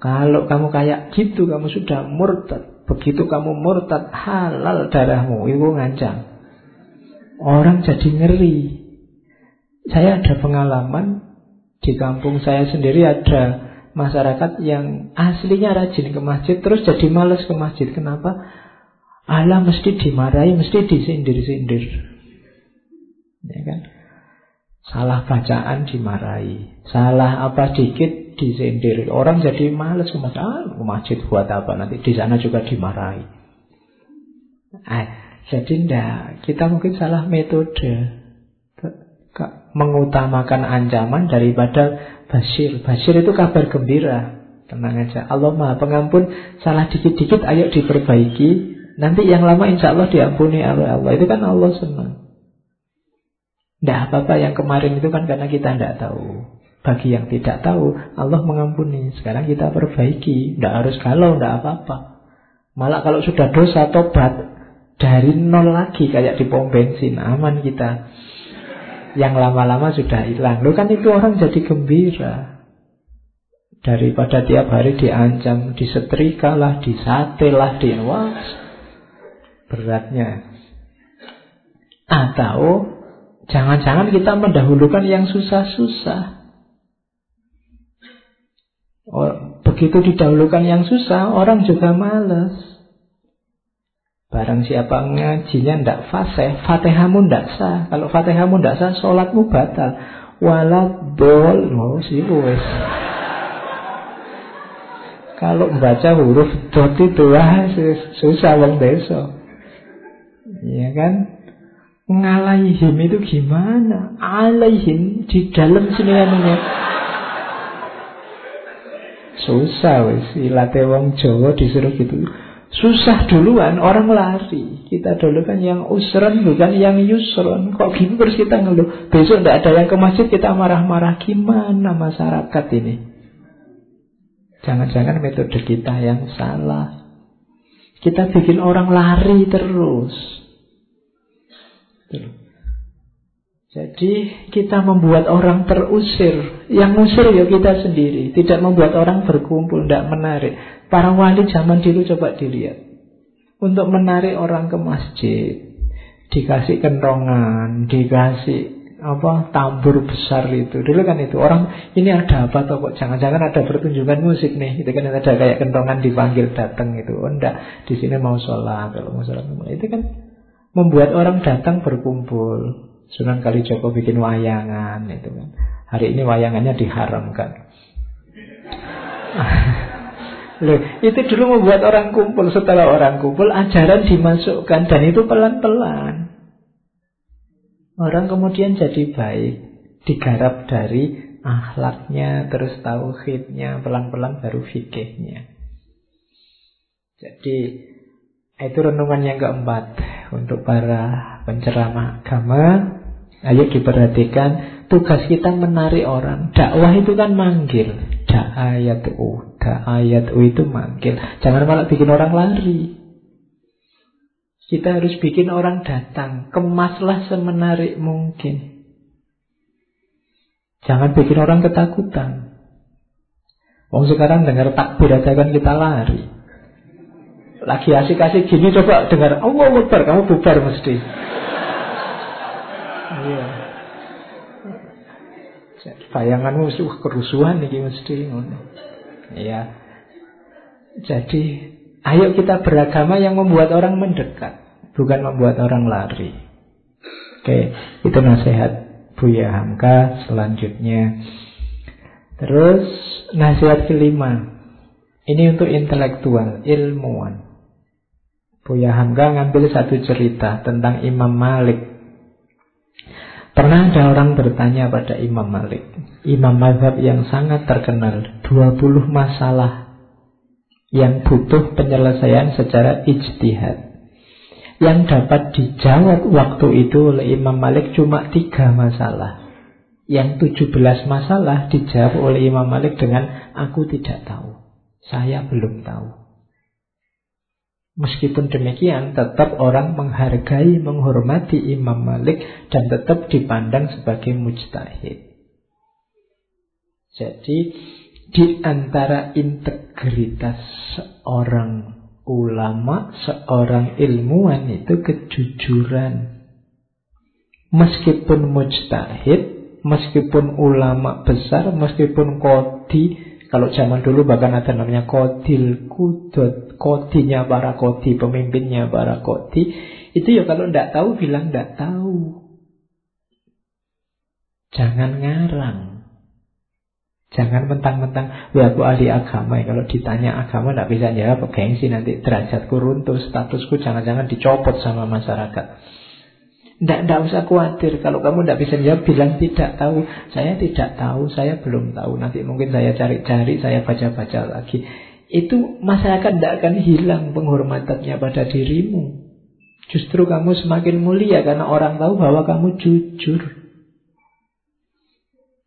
Kalau kamu kayak gitu, kamu sudah murtad. Begitu kamu murtad, halal darahmu. Itu ngancam. Orang jadi ngeri. Saya ada pengalaman di kampung saya sendiri ada masyarakat yang aslinya rajin ke masjid terus jadi males ke masjid. Kenapa? Allah mesti dimarahi, mesti disindir-sindir. Ya kan? Salah bacaan dimarahi. Salah apa dikit disindir. Orang jadi males ke masjid. Ah, ke masjid buat apa? Nanti di sana juga dimarahi. Eh, jadi enggak. Kita mungkin salah metode. Mengutamakan ancaman daripada Basir. Basir itu kabar gembira. Tenang aja. Allah maha pengampun. Salah dikit-dikit ayo diperbaiki. Nanti yang lama insya Allah diampuni oleh Allah. Itu kan Allah senang. Tidak apa-apa yang kemarin itu kan karena kita tidak tahu. Bagi yang tidak tahu, Allah mengampuni. Sekarang kita perbaiki. Tidak harus galau, tidak apa-apa. Malah kalau sudah dosa, tobat. Dari nol lagi kayak di pom bensin Aman kita Yang lama-lama sudah hilang. Lu kan itu orang jadi gembira. Daripada tiap hari diancam Disetrika lah, disate lah di Wah, beratnya. Atau Jangan-jangan kita mendahulukan yang susah-susah. Oh, Begitu didahulukan yang susah Orang juga males Barang siapa ngajinya ndak fasih, fatihahmu ndak sah. Kalau fatihahmu ndak sah, sholatmu batal. Walat bol, oh sih wes. Kalau membaca huruf dot itu wah susah wong desa. Iya kan? Ngalaihim itu gimana? Alaihim di dalam sini namanya. Susah wes, ilate wong Jawa disuruh gitu. Susah duluan, orang lari. Kita dulu kan yang usron bukan yang yusron. Kok gini terus kita ngeluh. Besok tidak ada yang ke masjid kita marah-marah. Gimana masyarakat ini? Jangan-jangan metode kita yang salah. Kita bikin orang lari terus. Jadi kita membuat orang terusir. Yang usir ya kita sendiri. Tidak membuat orang berkumpul, tidak menarik. Para wali zaman dulu coba dilihat. Untuk menarik orang ke masjid, dikasih kentongan, dikasih apa tambur besar itu. Dulu kan itu orang ini ada apa toh kok jangan-jangan ada pertunjukan musik nih. Itu kan ada kayak kentongan dipanggil datang itu. Oh enggak, di sini mau sholat kalau mau sholat itu kan membuat orang datang berkumpul. Sunan Kalijogo bikin wayangan itu kan. Hari ini wayangannya diharamkan. Loh, itu dulu membuat orang kumpul. Setelah orang kumpul, ajaran dimasukkan. Dan itu pelan-pelan. Orang kemudian jadi baik. Digarap dari akhlaknya, terus tauhidnya, pelan-pelan baru fikihnya. Jadi, itu renungan yang keempat untuk para penceramah agama. Ayo diperhatikan tugas kita menarik orang. Dakwah itu kan manggil. Da'ayat u. Da'ayat u itu manggil. Jangan malah bikin orang lari. Kita harus bikin orang datang. Kemaslah semenarik mungkin. Jangan bikin orang ketakutan. Wong sekarang dengar takbir aja kan kita lari. Lagi asik-asik gini coba dengar Allah Akbar, kamu bubar mesti. Iya. Bayanganmu wah kerusuhan nih mesti Iya. Jadi ayo kita beragama yang membuat orang mendekat, bukan membuat orang lari. Oke, itu nasihat Buya Hamka selanjutnya. Terus nasihat kelima. Ini untuk intelektual, ilmuwan. Buya Hamka ngambil satu cerita tentang Imam Malik Pernah ada orang bertanya pada Imam Malik Imam Mazhab yang sangat terkenal 20 masalah Yang butuh penyelesaian secara ijtihad. Yang dapat dijawab waktu itu oleh Imam Malik cuma tiga masalah. Yang 17 masalah dijawab oleh Imam Malik dengan Aku tidak tahu. Saya belum tahu Meskipun demikian, tetap orang menghargai, menghormati Imam Malik dan tetap dipandang sebagai mujtahid. Jadi, di antara integritas seorang ulama, seorang ilmuwan itu kejujuran. Meskipun mujtahid, meskipun ulama besar, meskipun kodi, kalau zaman dulu bahkan ada namanya kodil kudot, kodinya para kodi, pemimpinnya para kodi. Itu ya kalau tidak tahu bilang tidak tahu. Jangan ngarang. Jangan mentang-mentang, ya aku ahli agama ya. Kalau ditanya agama tidak bisa jawab, gengsi nanti derajatku runtuh, statusku jangan-jangan dicopot sama masyarakat. Tidak, tidak usah khawatir. Kalau kamu tidak bisa jawab, bilang tidak tahu. Saya tidak tahu, saya belum tahu. Nanti mungkin saya cari-cari, saya baca-baca lagi. Itu masyarakat tidak akan hilang penghormatannya pada dirimu. Justru kamu semakin mulia karena orang tahu bahwa kamu jujur.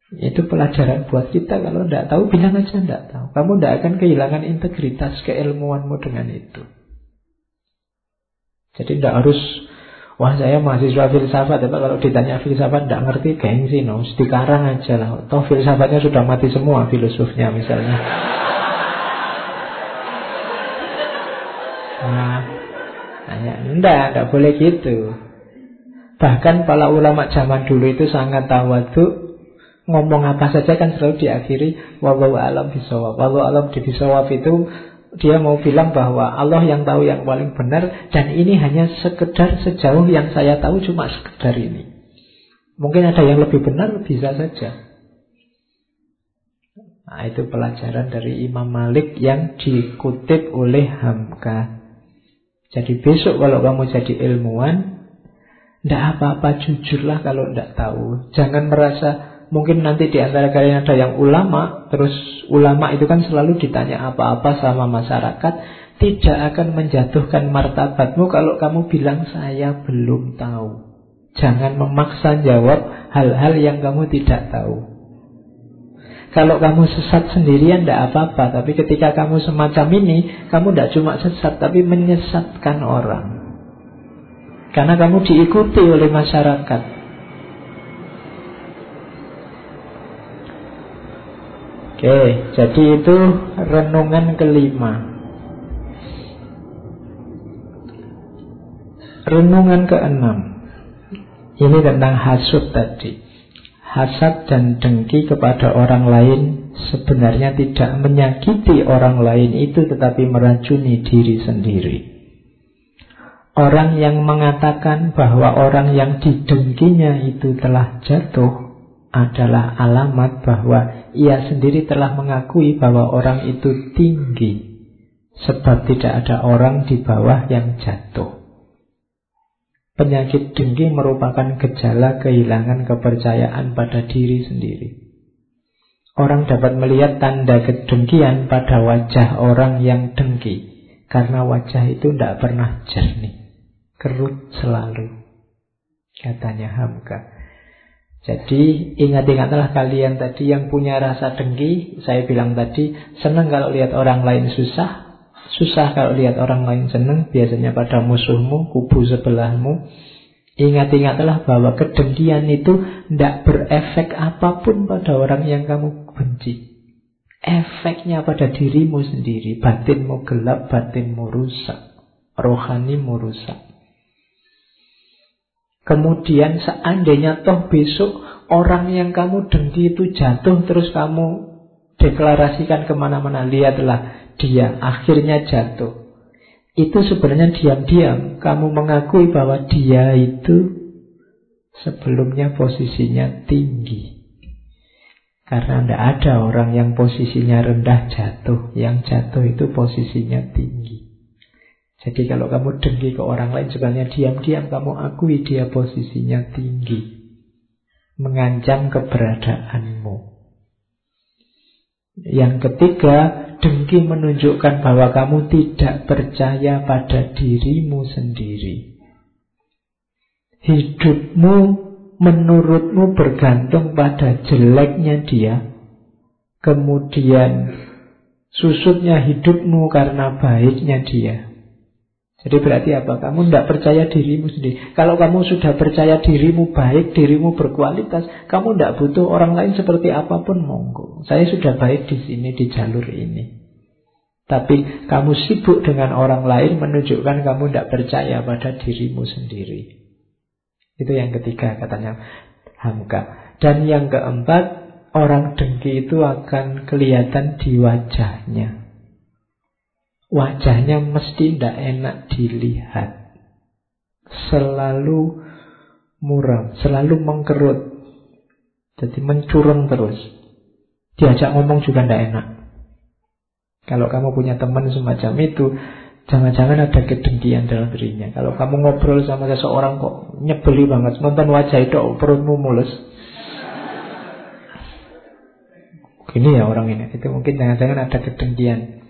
Itu pelajaran buat kita. Kalau tidak tahu, bilang aja tidak tahu. Kamu tidak akan kehilangan integritas keilmuanmu dengan itu. Jadi tidak harus Wah saya mahasiswa filsafat Tapi kalau ditanya filsafat tidak ngerti gengsi no Dikarang aja lah Toh filsafatnya sudah mati semua filosofnya misalnya Nah, hanya enggak, enggak boleh gitu. Bahkan para ulama zaman dulu itu sangat tawadhu ngomong apa saja kan selalu diakhiri wallahu alam bisawab. Wallahu alam di bisawab itu dia mau bilang bahwa Allah yang tahu yang paling benar dan ini hanya sekedar sejauh yang saya tahu cuma sekedar ini. Mungkin ada yang lebih benar bisa saja. Nah, itu pelajaran dari Imam Malik yang dikutip oleh Hamka. Jadi besok kalau kamu jadi ilmuwan, tidak apa-apa jujurlah kalau tidak tahu. Jangan merasa mungkin nanti di antara kalian ada yang ulama, terus ulama itu kan selalu ditanya apa-apa sama masyarakat, tidak akan menjatuhkan martabatmu kalau kamu bilang saya belum tahu. Jangan memaksa jawab hal-hal yang kamu tidak tahu. Kalau kamu sesat sendirian tidak apa-apa. Tapi ketika kamu semacam ini Kamu tidak cuma sesat Tapi menyesatkan orang. Karena kamu diikuti oleh masyarakat. Oke, jadi itu renungan kelima. Renungan keenam. Ini tentang hasut tadi hasad dan dengki kepada orang lain sebenarnya tidak menyakiti orang lain itu tetapi meracuni diri sendiri. Orang yang mengatakan bahwa orang yang didengkinya itu telah jatuh adalah alamat bahwa ia sendiri telah mengakui bahwa orang itu tinggi sebab tidak ada orang di bawah yang jatuh. Penyakit dengki merupakan gejala kehilangan kepercayaan pada diri sendiri. Orang dapat melihat tanda kedengkian pada wajah orang yang dengki, karena wajah itu tidak pernah jernih, kerut selalu, katanya Hamka. Jadi ingat-ingatlah kalian tadi yang punya rasa dengki, saya bilang tadi, senang kalau lihat orang lain susah, Susah kalau lihat orang lain senang, biasanya pada musuhmu, kubu sebelahmu. Ingat-ingatlah bahwa kedengkian itu tidak berefek apa pun pada orang yang kamu benci. Efeknya pada dirimu sendiri. Batinmu gelap, batinmu rusak. Rohanimu rusak. Kemudian seandainya toh besok orang yang kamu dengki itu jatuh terus kamu deklarasikan ke mana-mana. Lihatlah dia akhirnya jatuh. Itu sebenarnya diam-diam kamu mengakui bahwa dia itu sebelumnya posisinya tinggi. Karena tidak ada orang yang posisinya rendah jatuh. Yang jatuh itu posisinya tinggi. Jadi kalau kamu dengki ke orang lain sebenarnya diam-diam kamu akui dia posisinya tinggi. Mengancam keberadaanmu. Yang ketiga, dengki menunjukkan bahwa kamu tidak percaya pada dirimu sendiri. Hidupmu menurutmu bergantung pada jeleknya dia. Kemudian susutnya hidupmu karena baiknya dia. Jadi berarti apa? Kamu tidak percaya dirimu sendiri. Kalau kamu sudah percaya dirimu baik, dirimu berkualitas, kamu tidak butuh orang lain seperti apa pun monggo. Saya sudah baik di sini, di jalur ini. Tapi kamu sibuk dengan orang lain menunjukkan kamu tidak percaya pada dirimu sendiri. Itu yang ketiga katanya Hamka. Dan yang keempat, orang dengki itu akan kelihatan di wajahnya. Wajahnya mesti tidak enak dilihat. Selalu muram, selalu mengkerut. Jadi mencurang terus. Diajak ngomong juga tidak enak. Kalau kamu punya teman semacam itu, jangan-jangan ada kedengkian dalam dirinya. Kalau kamu ngobrol sama seseorang kok nyebeli banget, nonton wajah itu perutmu mulus. Gini ya orang ini, itu mungkin jangan-jangan ada kedengkian.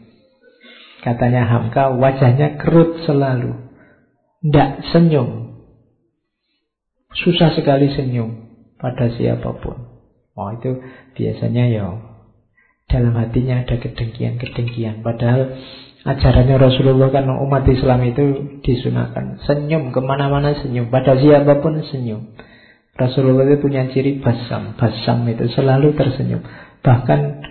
Katanya Hamka, wajahnya kerut selalu. Tidak senyum. Susah sekali senyum pada siapa pun. Oh itu biasanya ya dalam hatinya ada kedengkian-kedengkian. Padahal Ajarannya Rasulullah kan umat Islam itu disunahkan Senyum ke mana-mana senyum Pada siapa pun senyum Rasulullah itu punya ciri basam Basam itu selalu tersenyum Bahkan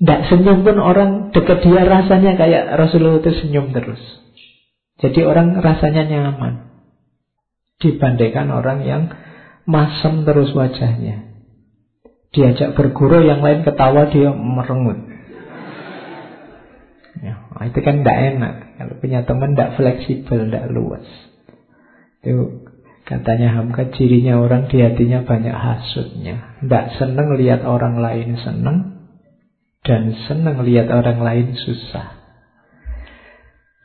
tidak senyum pun orang dekat dia rasanya kayak Rasulullah itu senyum terus Jadi orang rasanya nyaman Dibandingkan orang yang masam terus wajahnya Diajak berguru yang lain ketawa dia merengut Ya, nah, itu kan tidak enak. Kalau punya teman tidak fleksibel, tidak luas. Itu katanya Hamka cirinya orang di hatinya banyak hasutnya. Tidak senang lihat orang lain senang dan senang lihat orang lain susah.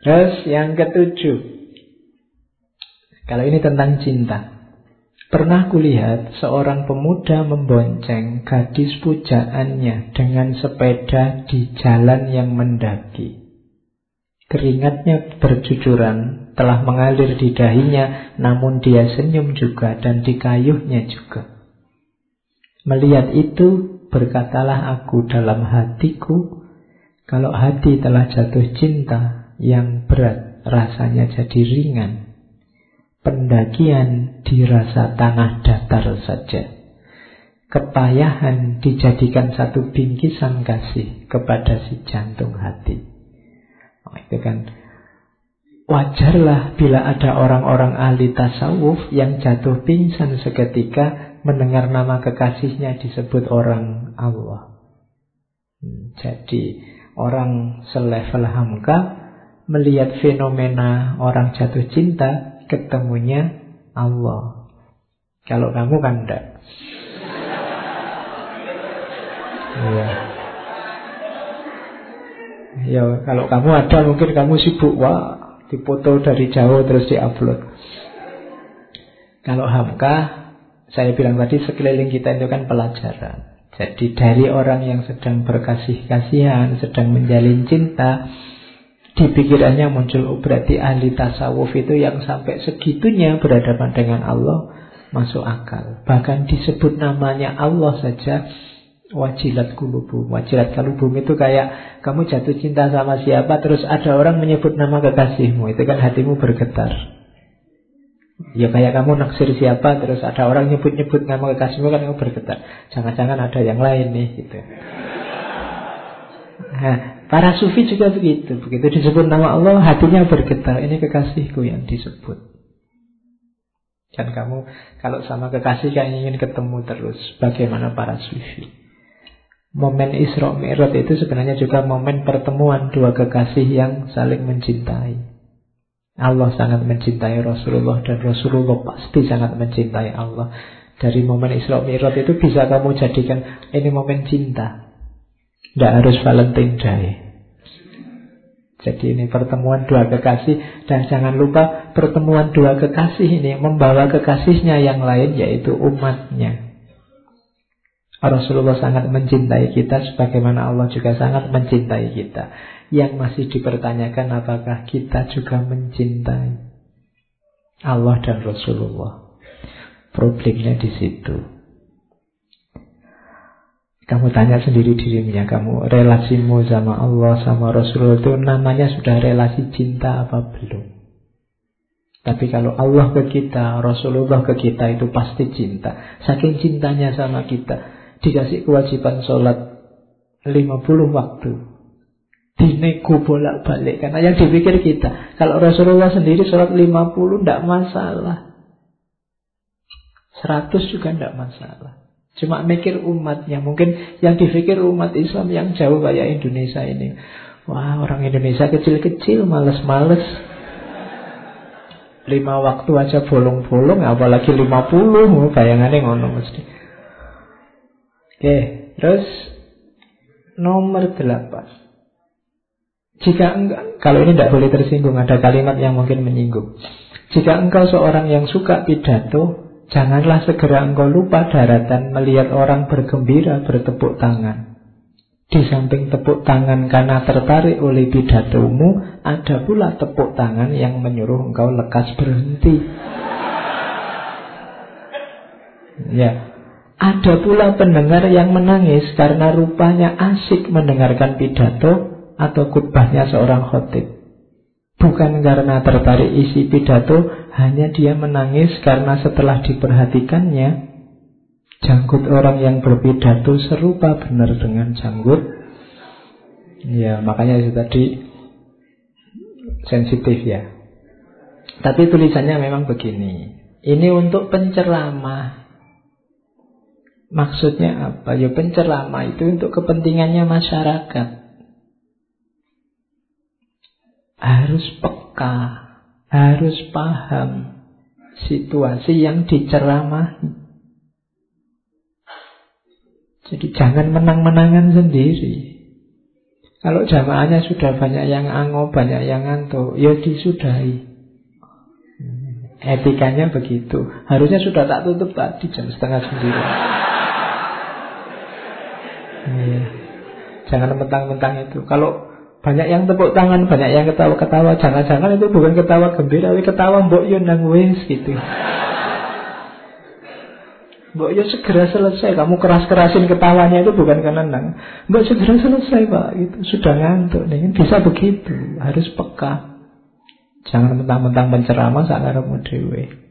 Terus yang ketujuh. Kalau ini tentang cinta. Pernah kulihat seorang pemuda membonceng gadis pujaannya dengan sepeda di jalan yang mendaki. Keringatnya bercucuran, telah mengalir di dahinya, namun dia senyum juga dan dikayuhnya juga. Melihat itu, berkatalah aku dalam hatiku, kalau hati telah jatuh cinta yang berat, rasanya jadi ringan pendakian dirasa tanah datar saja. Kepayahan dijadikan satu bingkisan kasih kepada si jantung hati. Oh, itu kan wajarlah bila ada orang-orang ahli tasawuf yang jatuh pingsan seketika mendengar nama kekasihnya disebut orang Allah. Hmm, jadi orang selevel Hamka melihat fenomena orang jatuh cinta ketemunya Allah. Kalau kamu kan enggak. Iya. Ya, kalau kamu ada mungkin kamu sibuk wah dipoto dari jauh terus diupload. Kalau Hamka, saya bilang tadi sekeliling kita itu kan pelajaran. Jadi dari orang yang sedang berkasih-kasihan, sedang menjalin cinta, di pikirannya muncul oh, berarti ahli tasawuf itu yang sampai segitunya berhadapan dengan Allah masuk akal. Bahkan disebut namanya Allah saja wajilat kulubu. Wajilat kulubu itu kayak kamu jatuh cinta sama siapa terus ada orang menyebut nama kekasihmu. Itu kan hatimu bergetar. Ya kayak kamu naksir siapa terus ada orang nyebut-nyebut nama kekasihmu kan kamu bergetar. Jangan-jangan ada yang lain nih gitu. Nah, Para sufi juga begitu. Begitu disebut nama Allah, hatinya bergetar. Ini kekasihku yang disebut. Dan kamu kalau sama kekasih kan ingin ketemu terus. Bagaimana para sufi. Momen Isra Mi'raj itu sebenarnya juga momen pertemuan dua kekasih yang saling mencintai. Allah sangat mencintai Rasulullah dan Rasulullah pasti sangat mencintai Allah. Dari momen Isra Mi'raj itu bisa kamu jadikan ini momen cinta. Tidak harus Valentine Day. Jadi ini pertemuan dua kekasih dan jangan lupa pertemuan dua kekasih ini membawa kekasihnya yang lain yaitu umatnya. Rasulullah sangat mencintai kita sebagaimana Allah juga sangat mencintai kita. Yang masih dipertanyakan apakah kita juga mencintai Allah dan Rasulullah. Problemnya di situ. Kamu tanya sendiri dirinya, kamu relasimu sama Allah, sama Rasulullah itu namanya sudah relasi cinta apa belum? Tapi kalau Allah ke kita, Rasulullah ke kita itu pasti cinta. Saking cintanya sama kita, dikasih kewajiban sholat 50 waktu. Dinego bolak-balik. Karena yang dipikir kita, kalau Rasulullah sendiri sholat 50 tidak masalah. 100 juga tidak masalah. Cuma mikir umatnya. Mungkin yang dipikir umat Islam yang jauh kayak Indonesia ini. Wah orang Indonesia kecil-kecil males-males. Lima waktu aja bolong-bolong apalagi lima puluh. Bayangannya ngono mesti. Oke, terus nomor delapan. Jika enggak, kalau ini tidak boleh tersinggung, ada kalimat yang mungkin menyinggung. Jika engkau seorang yang suka pidato, Janganlah segera engkau lupa daratan melihat orang bergembira bertepuk tangan. Di samping tepuk tangan karena tertarik oleh pidatomu, ada pula tepuk tangan yang menyuruh engkau lekas berhenti. Ya, ada pula pendengar yang menangis karena rupanya asik mendengarkan pidato, atau khutbahnya seorang khotib. Bukan karena tertarik isi pidato, hanya dia menangis karena setelah diperhatikannya, janggut orang yang berpidato serupa benar dengan janggut. Ya, makanya itu tadi sensitif ya. Tapi tulisannya memang begini. Ini untuk penceramah. Maksudnya apa? Ya penceramah itu untuk kepentingannya masyarakat. Harus peka, harus paham situasi yang diceramahi. Jadi jangan menang-menangan sendiri. Kalau jamaahnya sudah banyak yang ango, banyak yang ngantuk, ya disudahi. Etikanya begitu. Harusnya sudah tak tutup tadi jam setengah sembilan. Ya. Jangan mentang-mentang itu. Kalau banyak yang tepuk tangan, banyak yang ketawa-ketawa, jangan-jangan itu bukan ketawa gembira, tapi ketawa mbok yo nang gitu. Mbok yo segera selesai, kamu keras-kerasin ketawanya itu bukan karena. Mbok segera selesai pak, itu sudah ngantuk nih, bisa begitu, harus peka. Jangan mentang-mentang menceramah sakarepmu dewe.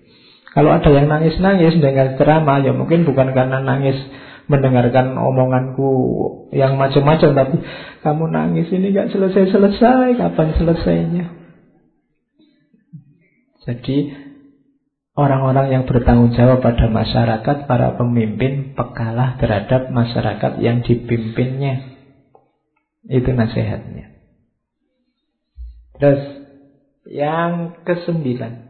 Kalau ada yang nangis-nangis dengan ceramah, ya mungkin bukan karena nangis mendengarkan omonganku yang macam-macam, tapi kamu nangis ini gak selesai-selesai, kapan selesainya? Jadi orang-orang yang bertanggung jawab pada masyarakat, para pemimpin, pekalah terhadap masyarakat yang dipimpinnya. Itu nasihatnya. Terus yang kesembilan.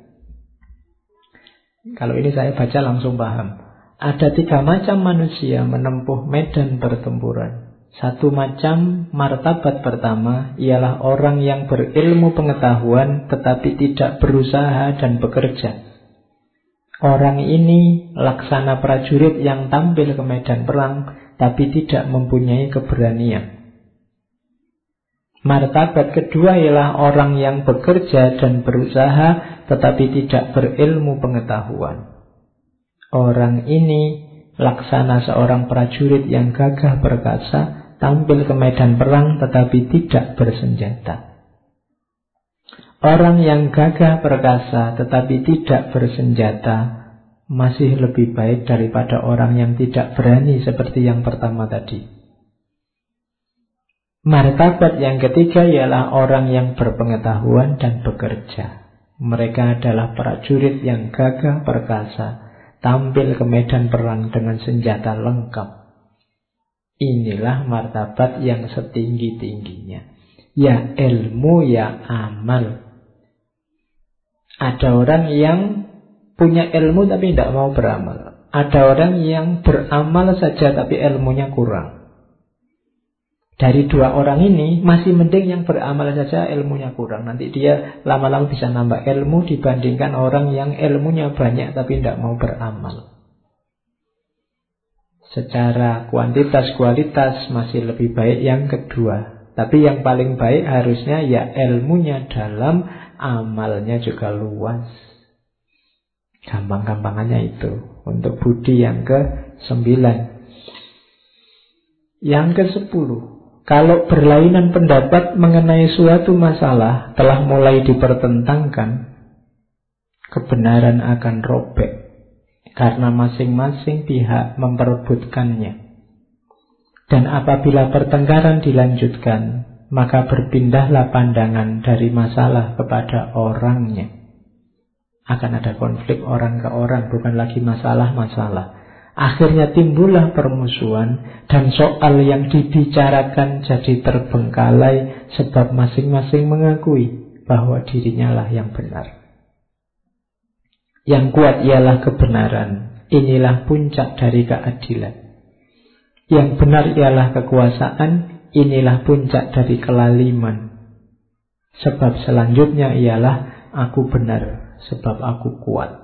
Kalau ini saya baca langsung paham. Ada tiga macam manusia menempuh medan pertempuran. Satu macam martabat pertama ialah orang yang berilmu pengetahuan tetapi tidak berusaha dan bekerja. Orang ini laksana prajurit yang tampil ke medan perang tapi tidak mempunyai keberanian. Martabat kedua ialah orang yang bekerja dan berusaha tetapi tidak berilmu pengetahuan. Orang ini laksana seorang prajurit yang gagah perkasa, tampil ke medan perang tetapi tidak bersenjata. Orang yang gagah perkasa tetapi tidak bersenjata masih lebih baik daripada orang yang tidak berani seperti yang pertama tadi. Martabat yang ketiga ialah orang yang berpengetahuan dan bekerja. Mereka adalah prajurit yang gagah perkasa, tampil ke medan perang dengan senjata lengkap. Inilah martabat yang setinggi-tingginya. Ya ilmu, ya amal. Ada orang yang punya ilmu tapi tidak mau beramal. Ada orang yang beramal saja tapi ilmunya kurang. Dari dua orang ini masih mending yang beramal saja ilmunya kurang. Nanti dia lama-lama bisa nambah ilmu dibandingkan orang yang ilmunya banyak tapi tidak mau beramal. Secara kuantitas kualitas masih lebih baik yang kedua. Tapi yang paling baik harusnya ya ilmunya dalam, amalnya juga luas. Gampang-gampangannya itu. Untuk budi yang ke sembilan. Yang ke sepuluh. Kalau berlainan pendapat mengenai suatu masalah telah mulai dipertentangkan, kebenaran akan robek karena masing-masing pihak memperebutkannya. Dan apabila pertengkaran dilanjutkan, maka berpindahlah pandangan dari masalah kepada orangnya. Akan ada konflik orang ke orang, bukan lagi masalah-masalah. Akhirnya timbullah permusuhan dan soal yang dibicarakan jadi terbengkalai sebab masing-masing mengakui bahwa dirinya lah yang benar. Yang kuat ialah kebenaran. Inilah puncak dari keadilan. Yang benar ialah kekuasaan. Inilah puncak dari kelaliman. Sebab selanjutnya ialah aku benar sebab aku kuat.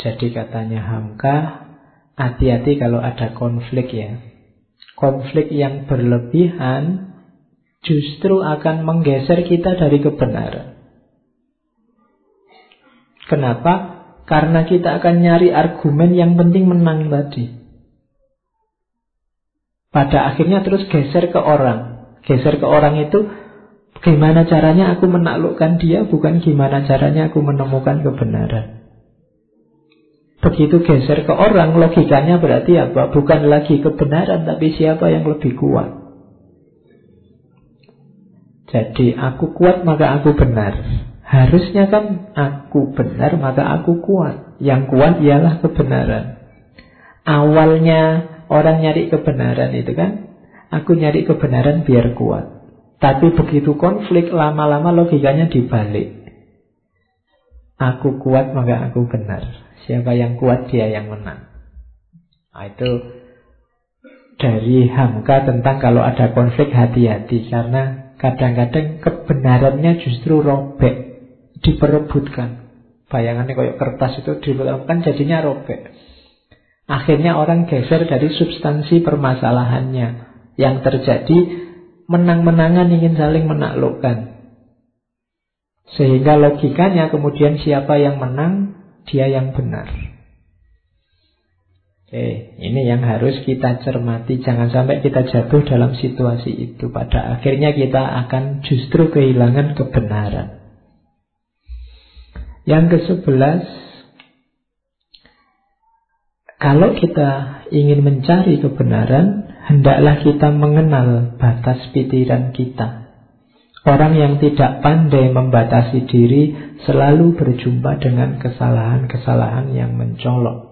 Jadi katanya Hamka, hati-hati kalau ada konflik ya. Konflik yang berlebihan justru akan menggeser kita dari kebenaran. Kenapa? Karena kita akan nyari argumen yang penting menang tadi. Pada akhirnya terus geser ke orang. Geser ke orang itu Gimana caranya aku menaklukkan dia Bukan gimana caranya aku menemukan kebenaran Begitu geser ke orang Logikanya berarti apa? Bukan lagi kebenaran Tapi siapa yang lebih kuat Jadi aku kuat maka aku benar Harusnya kan aku benar maka aku kuat Yang kuat ialah kebenaran Awalnya orang nyari kebenaran itu kan Aku nyari kebenaran biar kuat tapi begitu konflik lama-lama logikanya dibalik. Aku kuat maka aku benar. Siapa yang kuat dia yang menang. Nah, itu dari Hamka tentang kalau ada konflik hati-hati karena kadang-kadang kebenarannya justru robek, diperebutkan. Bayangannya kayak kertas itu diperebutkan jadinya robek. Akhirnya orang geser dari substansi permasalahannya. Yang terjadi menang-menangan ingin saling menaklukkan. Sehingga logikanya kemudian siapa yang menang, dia yang benar. Oke, ini yang harus kita cermati. Jangan sampai kita jatuh dalam situasi itu. Pada akhirnya kita akan justru kehilangan kebenaran. Yang ke sebelas, kalau kita ingin mencari kebenaran, hendaklah kita mengenal batas pikiran kita. Orang yang tidak pandai membatasi diri selalu berjumpa dengan kesalahan-kesalahan yang mencolok.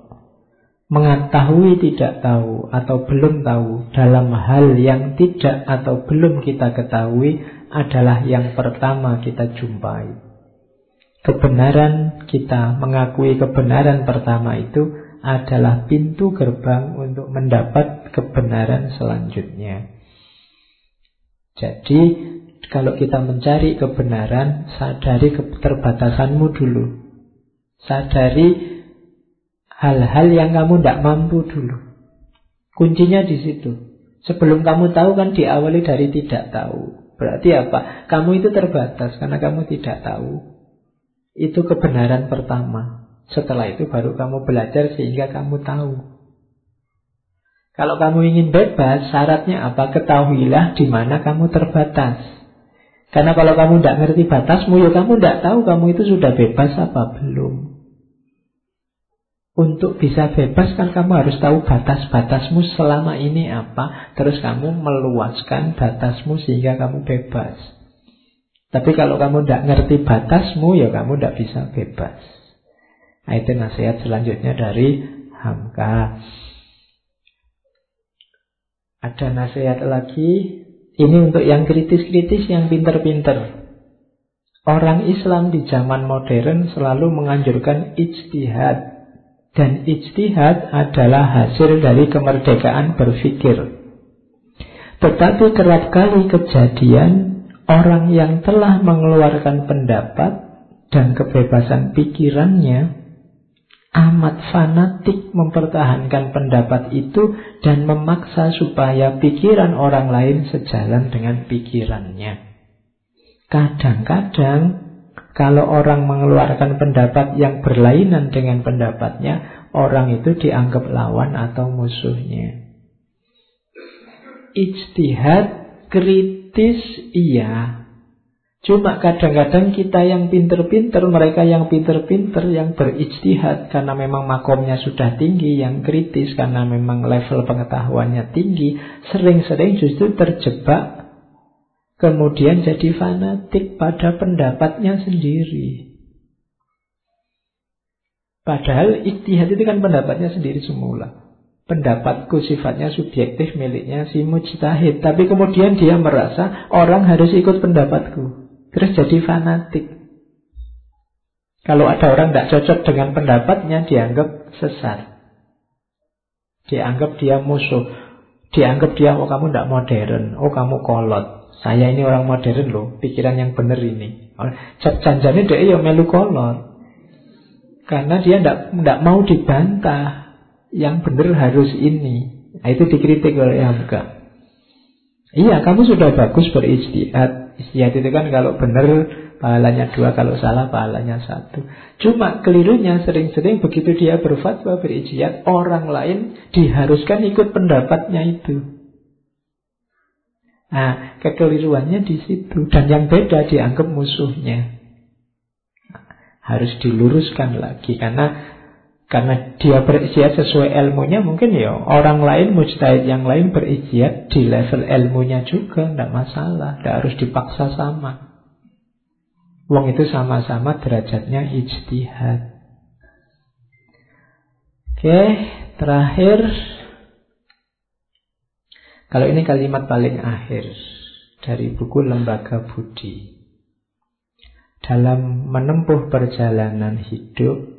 Mengetahui tidak tahu atau belum tahu dalam hal yang tidak atau belum kita ketahui adalah yang pertama kita jumpai. Kebenaran kita mengakui kebenaran pertama itu adalah pintu gerbang untuk mendapat kebenaran selanjutnya. Jadi, kalau kita mencari kebenaran, sadari keterbatasanmu dulu. Sadari hal-hal yang kamu tidak mampu dulu. Kuncinya di situ. Sebelum kamu tahu kan diawali dari tidak tahu. Berarti apa? Kamu itu terbatas karena kamu tidak tahu. Itu kebenaran pertama. Setelah itu baru kamu belajar sehingga kamu tahu. Kalau kamu ingin bebas, syaratnya apa? Ketahuilah di mana kamu terbatas. Karena kalau kamu tidak ngerti batasmu, ya kamu tidak tahu kamu itu sudah bebas apa belum. Untuk bisa bebas kan kamu harus tahu batas-batasmu selama ini apa. Terus kamu meluaskan batasmu sehingga kamu bebas. Tapi kalau kamu tidak ngerti batasmu, ya kamu tidak bisa bebas. Nah, itu nasihat selanjutnya dari Hamka. Ada nasihat lagi. Ini untuk yang kritis-kritis, yang pinter-pinter. Orang Islam di zaman modern selalu menganjurkan ijtihad. Dan ijtihad adalah hasil dari kemerdekaan berpikir. Tetapi kerap kali kejadian orang yang telah mengeluarkan pendapat dan kebebasan pikirannya amat fanatik mempertahankan pendapat itu dan memaksa supaya pikiran orang lain sejalan dengan pikirannya. Kadang-kadang kalau orang mengeluarkan pendapat yang berlainan dengan pendapatnya, orang itu dianggap lawan atau musuhnya. Ijtihad kritis iya, Cuma kadang-kadang kita yang pinter-pinter, mereka yang pinter-pinter, yang berijtihad karena memang makomnya sudah tinggi, yang kritis karena memang level pengetahuannya tinggi, sering-sering justru terjebak, kemudian jadi fanatik pada pendapatnya sendiri. Padahal ijtihad itu kan pendapatnya sendiri semula. Pendapatku sifatnya subjektif miliknya si mujtahid. Tapi kemudian dia merasa orang harus ikut pendapatku. Terus jadi fanatik. Kalau ada orang tidak cocok dengan pendapatnya, dianggap sesat. Dianggap dia musuh. Dianggap dia, oh kamu tidak modern. Oh kamu kolot. Saya ini orang modern loh. Pikiran yang benar ini. Oh, janjane dia ya melu kolot. Karena dia tidak mau dibantah. Yang benar harus ini. Nah, itu dikritik oleh Hamka. Iya, kamu sudah bagus berijtihad. Istihad itu kan kalau benar pahalanya dua, kalau salah pahalanya satu. Cuma kelirunya sering-sering begitu dia berfatwa berijtihad, orang lain diharuskan ikut pendapatnya itu. Nah, kekeliruannya di situ. Dan yang beda dianggap musuhnya. Harus diluruskan lagi. Karena karena dia berijiat sesuai ilmunya mungkin ya orang lain mujtahid yang lain berijiat di level ilmunya juga tidak masalah, tidak harus dipaksa sama. Wong itu sama-sama derajatnya ijtihad. Oke, terakhir kalau ini kalimat paling akhir dari buku Lembaga Budi. Dalam menempuh perjalanan hidup,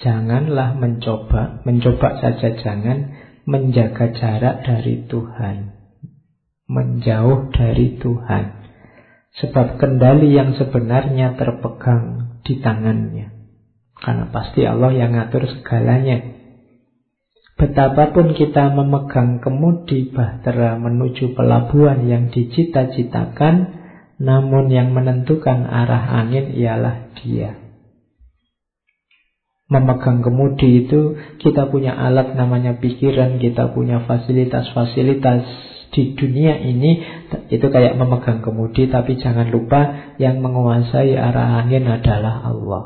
Janganlah mencoba, mencoba saja jangan menjaga jarak dari Tuhan. Menjauh dari Tuhan. Sebab kendali yang sebenarnya terpegang di tangannya. Karena pasti Allah yang ngatur segalanya. Betapapun kita memegang kemudi bahtera menuju pelabuhan yang dicita-citakan, namun yang menentukan arah angin ialah Dia memegang kemudi itu kita punya alat namanya pikiran, kita punya fasilitas-fasilitas di dunia ini itu kayak memegang kemudi tapi jangan lupa yang menguasai arah angin adalah Allah.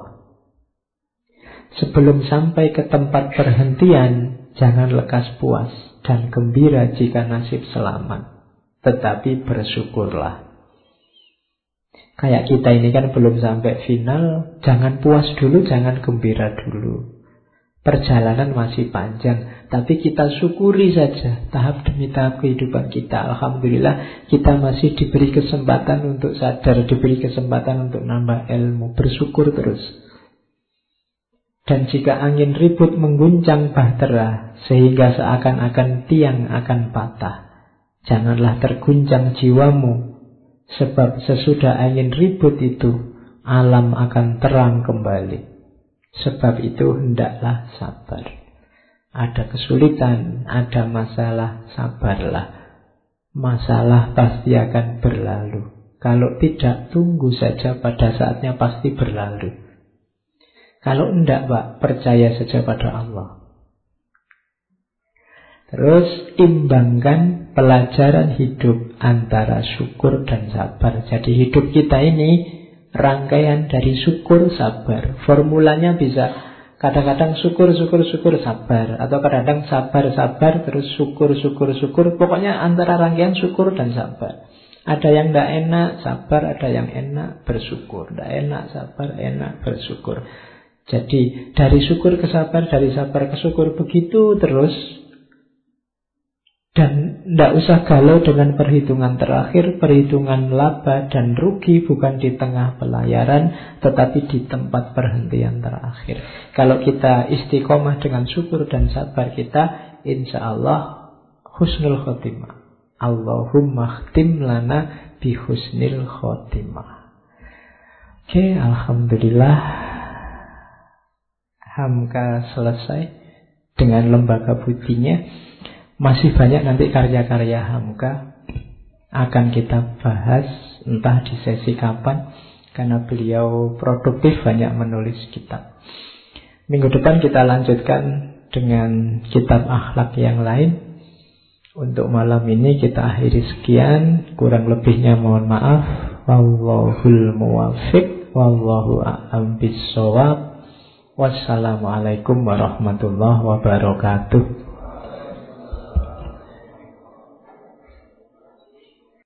Sebelum sampai ke tempat perhentian, jangan lekas puas dan gembira jika nasib selamat, tetapi bersyukurlah. Kayak kita ini kan belum sampai final, jangan puas dulu, jangan gembira dulu. Perjalanan masih panjang, tapi kita syukuri saja tahap demi tahap kehidupan kita. Alhamdulillah kita masih diberi kesempatan untuk sadar, diberi kesempatan untuk nambah ilmu, bersyukur terus. Dan jika angin ribut mengguncang bahtera sehingga seakan-akan tiang akan patah, janganlah terguncang jiwamu Sebab sesudah angin ribut itu, alam akan terang kembali. Sebab itu hendaklah sabar. Ada kesulitan, ada masalah, sabarlah. Masalah pasti akan berlalu. Kalau tidak, tunggu saja pada saatnya pasti berlalu. Kalau tidak, Pak, percaya saja pada Allah. Terus imbangkan pelajaran hidup antara syukur dan sabar. Jadi hidup kita ini rangkaian dari syukur sabar. Formulanya bisa kadang-kadang syukur syukur syukur sabar atau kadang-kadang sabar sabar terus syukur syukur syukur. Pokoknya antara rangkaian syukur dan sabar. Ada yang tidak enak, sabar. Ada yang enak, bersyukur. Tidak enak, sabar, enak, bersyukur. Jadi dari syukur ke sabar, dari sabar ke syukur begitu terus dan tidak usah galau dengan perhitungan terakhir, perhitungan laba dan rugi bukan di tengah pelayaran, tetapi di tempat perhentian terakhir. Kalau kita istiqomah dengan syukur dan sabar kita, insya Allah husnul khotimah. Allahumma khtim lana bi husnil khotimah. Oke, Alhamdulillah. Hamka selesai dengan lembaga budinya. Masih banyak nanti karya-karya Hamka akan kita bahas entah di sesi kapan karena beliau produktif banyak menulis kitab. Minggu depan kita lanjutkan dengan kitab akhlak yang lain. Untuk malam ini kita akhiri sekian, kurang lebihnya mohon maaf. Wallahul muwafiq, wallahu a'lam bissawab. Wassalamualaikum warahmatullahi wabarakatuh.